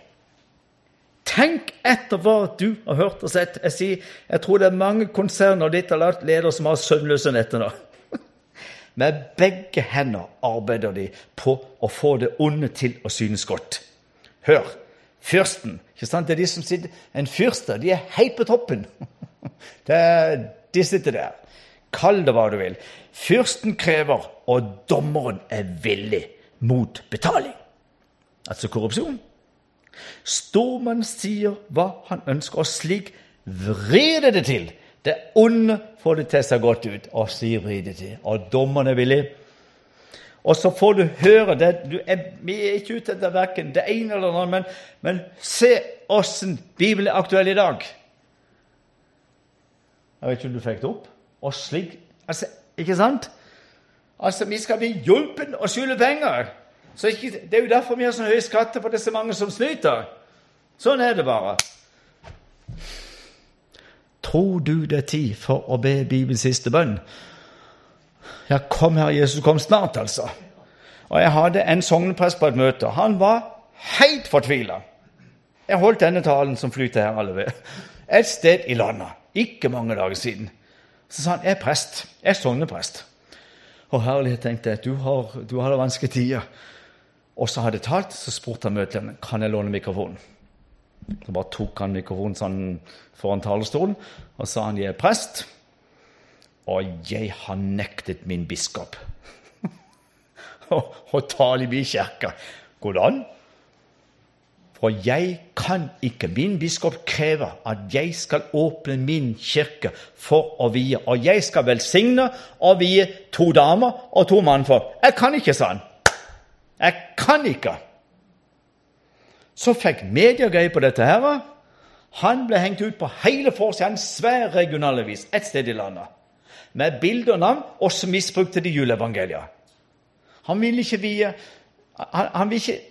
Tenk etter hva du har hørt og sett. Jeg, sier, jeg tror det er mange konserner ditt har lagt ledere som har søvnløse netter nå. *laughs* Med begge hender arbeider de på å få det onde til å synes godt. Hør! Fyrsten. ikke sant? Det er de som sitter, En fyrste. De er helt på toppen. *laughs* Er, de sitter der. Kall det hva du vil. Fyrsten krever, og dommeren er villig mot betaling. Altså korrupsjon. Stormann sier hva han ønsker, og slik vrir det det til. Det onde får det til seg godt ut, og sier vrir det til. Og dommeren er villig. Og så får du høre det. Du er, vi er ikke ute etter verken det ene eller det andre, men, men se åssen Bibelen er aktuell i dag. Jeg vet ikke om du fikk det opp. Og slik altså, Ikke sant? Altså, Vi skal bli hjulpet og skylde penger. Ikke, Det er jo derfor vi har så høye skatter på disse mange som snyter. Sånn er det bare. Tror du det er tid for å be Bibelens siste bønn? Ja, kom her, Jesus, kom snart, altså. Og jeg hadde en sogneprest på et møte. Han var helt fortvila. Jeg holdt denne talen som flyter her alle ved. Et sted i landet. Ikke mange dager siden. Så sa han jeg er prest. Jeg er sogneprest. Og herlighet, tenkte jeg. Du har, du har det vanskelige tider. Og så hadde jeg talt, så spurte han møtelederen kan jeg låne mikrofonen. Så bare tok han mikrofonen sånn foran talerstolen og sa han, jeg er prest, og jeg har nektet min biskop *laughs* å tale i min kirke. Går det an? For jeg kan ikke, min biskop krever at jeg skal åpne min kirke for å vie. Og jeg skal velsigne og vie to damer og to mannfolk. Jeg kan ikke, sa han. Jeg kan ikke! Så fikk media greie på dette. her. Han ble hengt ut på hele forsida av en svær regionalavis et sted i landet. Med bilder og navn, og så misbrukte de juleevangeliet. Han ville ikke vie Han, han ville ikke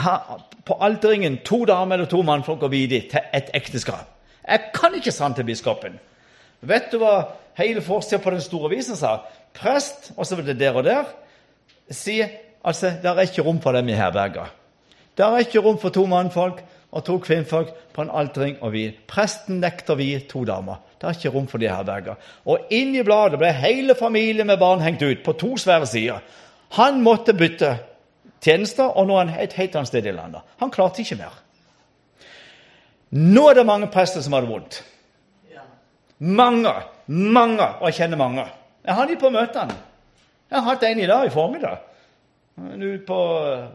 ha på alteringen to damer eller to mannfolk å vie dem til et ekteskap. Jeg kan ikke sant til biskopen. Vet du hva hele forsida på den store avisen sa? Prest, og så var det der og der, sier Altså, Det er ikke rom for dem i herberga. Det er ikke rom for to mannfolk og to kvinnfolk på en altring og vi. Presten nekter vi to damer. Det er ikke rom for de herberger. Og inn i bladet ble hele familien med barn hengt ut på to svære sider. Han måtte bytte tjenester, og nå er han et helt annet sted i landet. Han klarte ikke mer. Nå er det mange prester som har det vondt. Mange. Mange. Og jeg kjenner mange. Jeg har de på møtene. Jeg har hatt en i dag i formiddag. Ut på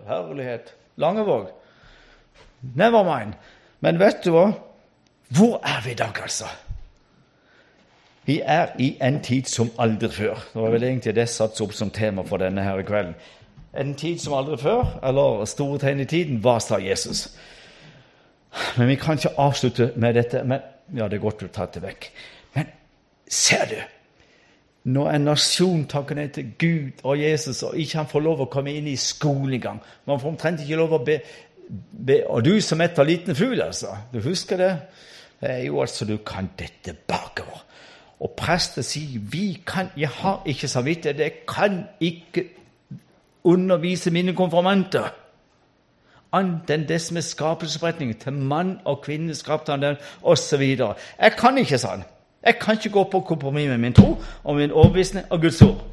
herlighet. Langevåg. Never mind. Men vet du hva? Hvor er vi i dag, altså? Vi er i en tid som aldri før. Det var vel egentlig det satt opp som tema for denne her kvelden. En tid som aldri før, eller store tegn i tiden. Hva sa Jesus? Men vi kan ikke avslutte med dette. Men, ja, det er godt du tar det vekk. Men ser du? Når en nasjon takker ned til Gud og Jesus og ikke han får lov å komme inn i skolegang Man får omtrent ikke lov å be, be Og du som et av liten fugl, altså. Du husker det? Det er jo altså Du kan dette bakover. Og prester sier vi kan, 'Jeg har ikke samvittighet. Jeg kan ikke undervise mine konfirmanter.' Annet enn det som er skapelsesberetningen. Til mann og kvinne skapte han den, osv. Jeg kan ikke sånn. Jeg kan ikke gå på kompromiss med min tro og min overbevisning og Guds ord.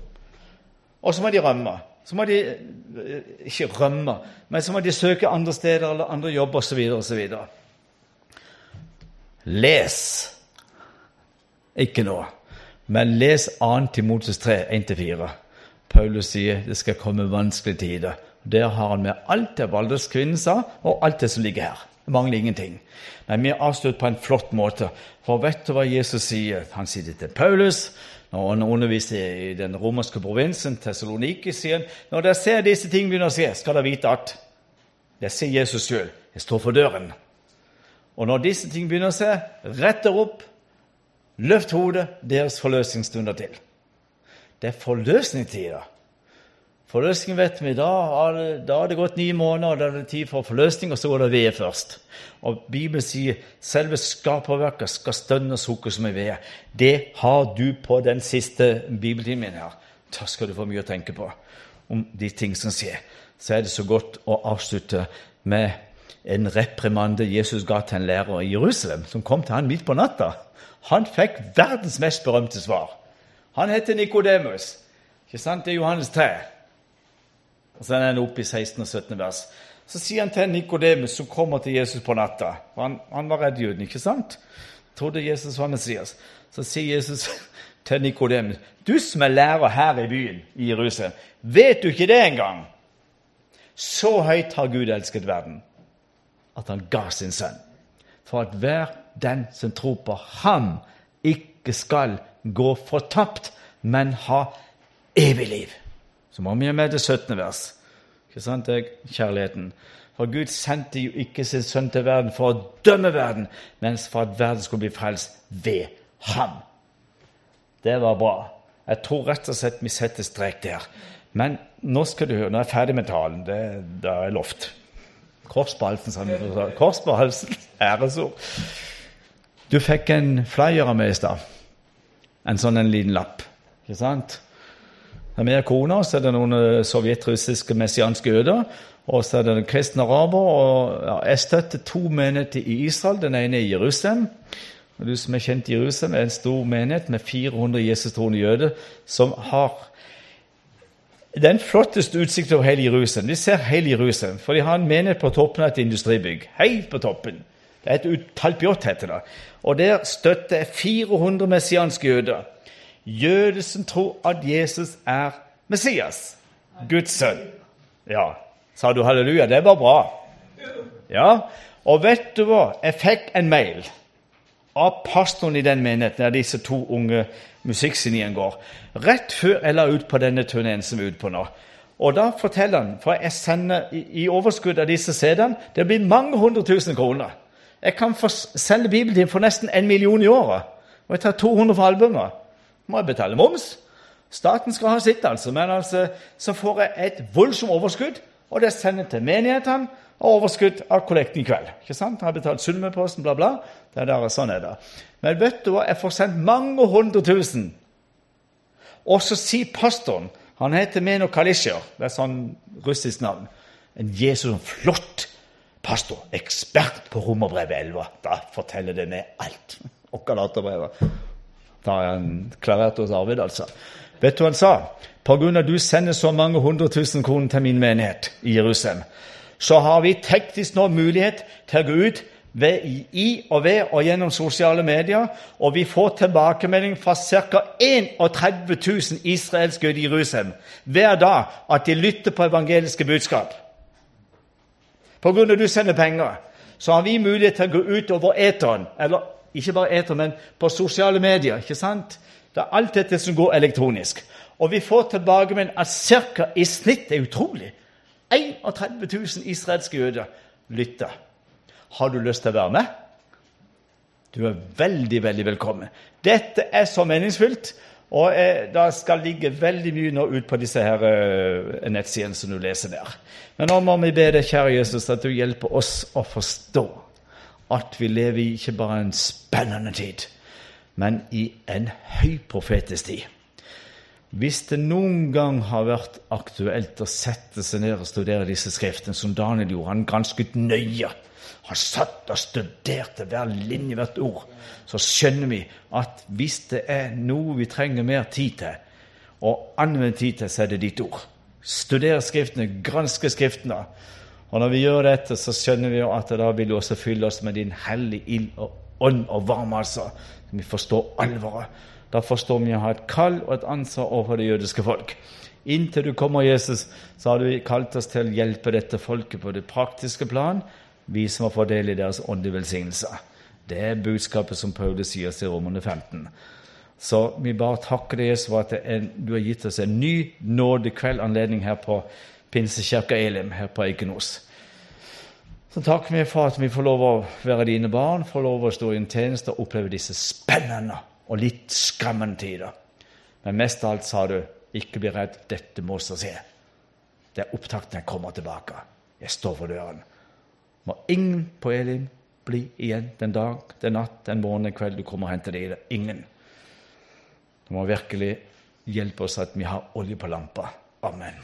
Og så må de rømme. Så må de eh, ikke rømme, men så må de søke andre steder eller andre jobber osv. osv. Les ikke nå, men les 2. Timotes 3, 1-4. Paulus sier det skal komme vanskelige tider. Der har han med alt det Valdres kvinne sa, og alt det som ligger her. Mangler ingenting. Men vi avslutter på en flott måte. For vet du hva Jesus sier? Han sier det til Paulus når han underviser i den romerske provinsen Tessaloniki. sier han, Når dere ser disse ting begynner å se, skal dere vite at Det sier Jesus sjøl. Jeg står for døren. Og når disse ting begynner å se, retter opp, løft hodet, deres forløsning stunder til. Det er forløsningstider. Forløsning vet vi, da har, da det gått ni måneder, da er det tid for forløsning, og så går det ved først. Og Bibelen sier selve skaperverket skal stønne og sukke som ei ved. Det har du på den siste bibeltimen her. Da skal du få mye å tenke på om de ting som skjer. Så er det så godt å avslutte med en reprimande Jesus ga til en lærer i Jerusalem, som kom til han midt på natta. Han fikk verdens mest berømte svar. Han heter Nikodemus. Ikke sant? Det er Johannes 3. Og Så er han oppe i 16. og 17. vers. Så sier han til Nikodemus, som kommer til Jesus på natta Han, han var redd jøden, ikke sant? Trodde Jesus var Messias. Så sier Jesus *laughs* til Nikodemus, 'Du som er lærer her i byen, i Jerusalem, vet du ikke det engang?' Så høyt har Gud elsket verden, at han ga sin sønn, for at hver den som tror på ham, ikke skal gå fortapt, men ha evig liv. Så må vi jo med det 17. vers. Ikke sant? Det kjærligheten. For Gud sendte jo ikke sin sønn til verden for å dømme verden, men for at verden skulle bli frelst ved ham. Det var bra. Jeg tror rett og slett vi setter strek der. Men nå skal du høre, nå er jeg ferdig med talen. Det, det er lovt. Kors på halsen, sa han. Kors på halsen. Æresord. Du fikk en flyer av meg i stad. En sånn en liten lapp. Ikke sant? Med kona, så er det noen eh, sovjetrussiske messianske jøder. Og så er det kristne araber. og ja, Jeg støtter to menigheter i Israel. Den ene er Jerusalem. Og Du som er kjent i Jerusalem, er en stor menighet med 400 Jesus-troende jøder som har den flotteste utsikten over hele Jerusalem. De ser hele Jerusalem, for de har en menighet på toppen av et industribygg. Helt på toppen. Det heter Talpiot, heter det. Og der støtter 400 messianske jøder jøder som tror at Jesus er Messias, Guds sønn. Ja, sa du halleluja? Det var bra. Ja, Og vet du hva? Jeg fikk en mail av pastoren i den menigheten der disse to unge musikkgeniene går, rett før jeg la ut på denne turneen som vi er ute på nå. Og da forteller han, for jeg sender i overskudd av disse CD-ene Det blir mange hundre tusen kroner. Jeg kan få selge Bibelen for nesten en million i året. Og jeg tar 200 for albumet må jeg betale moms. Staten skal ha sitt, altså. Men altså, så får jeg et voldsomt overskudd, og det sender til menighetene. Og overskudd av kollekten i kveld. Ikke sant? Jeg har betalt Sunnmørposten, bla, bla. Det er der, sånn er det. Men vet du hva? Jeg får sendt mange hundre tusen. Og så sier pastoren Han heter Meno Kalisjer. Det er sånn russisk navn. En Jesus, flott pastor. Ekspert på Romerbrevet 11. Da forteller det meg alt. Og Galaterbrevet. Da er han klarert hos Arvid, altså. Vet du hva han sa? På grunn av at du sender så mange hundre tusen kroner til min menighet i Jerusalem, så har vi teknisk nå mulighet til å gå ut ved, i og ved og gjennom sosiale medier, og vi får tilbakemelding fra ca. 31 000 israelske i Jerusalem hver dag at de lytter på evangeliske budskap. På grunn av at du sender penger, så har vi mulighet til å gå ut over eteren, eller ikke bare eter, men på sosiale medier. ikke sant? Det er alt dette som går elektronisk. Og vi får tilbake med at ca. i snitt er utrolig 31 000 israelske jøder lytter. Har du lyst til å være med? Du er veldig, veldig velkommen. Dette er så meningsfylt. Og eh, det skal ligge veldig mye nå ut på disse her eh, nettsidene som du leser der. Men nå må vi be deg, kjære Jesus, at du hjelper oss å forstå at vi lever i ikke bare en spennende tid, men i en høyprofetisk tid. Hvis det noen gang har vært aktuelt å sette seg ned og studere disse skriftene, som Daniel gjorde, han gransket nøye. Han satt og studerte hver linje, hvert ord. Så skjønner vi at hvis det er noe vi trenger mer tid til, og anvende tid til, så er det ditt ord. Studere Skriftene, granske Skriftene. Og når vi gjør dette, så skjønner vi jo at da vil du også fylle oss med din hellige ild og ånd og varme, altså. Vi forstår alvoret. Da forstår vi å ha et kall og et ansvar overfor det jødiske folk. Inntil du kommer, Jesus, så har du kalt oss til å hjelpe dette folket på det praktiske plan, vi som har fått del i deres åndelige velsignelse. Det er budskapet som Paulus sier til Romerne 15. Så vi bare takker deg, Jesus, for at en, du har gitt oss en ny nådekveldsanledning her på Pinsekirka Elim her på Eikenos. Så takker vi for at vi får lov å være dine barn, får lov å stå i en tjeneste og oppleve disse spennende og litt skremmende tider. Men mest av alt sa du, ikke bli redd, dette må vi se. Det er opptakten jeg kommer tilbake. Jeg står for døren. Må ingen på Elim bli igjen den dag, den natt, den morgen, den kveld du kommer og henter deg. Ingen. Du må virkelig hjelpe oss at vi har olje på lampa. Amen.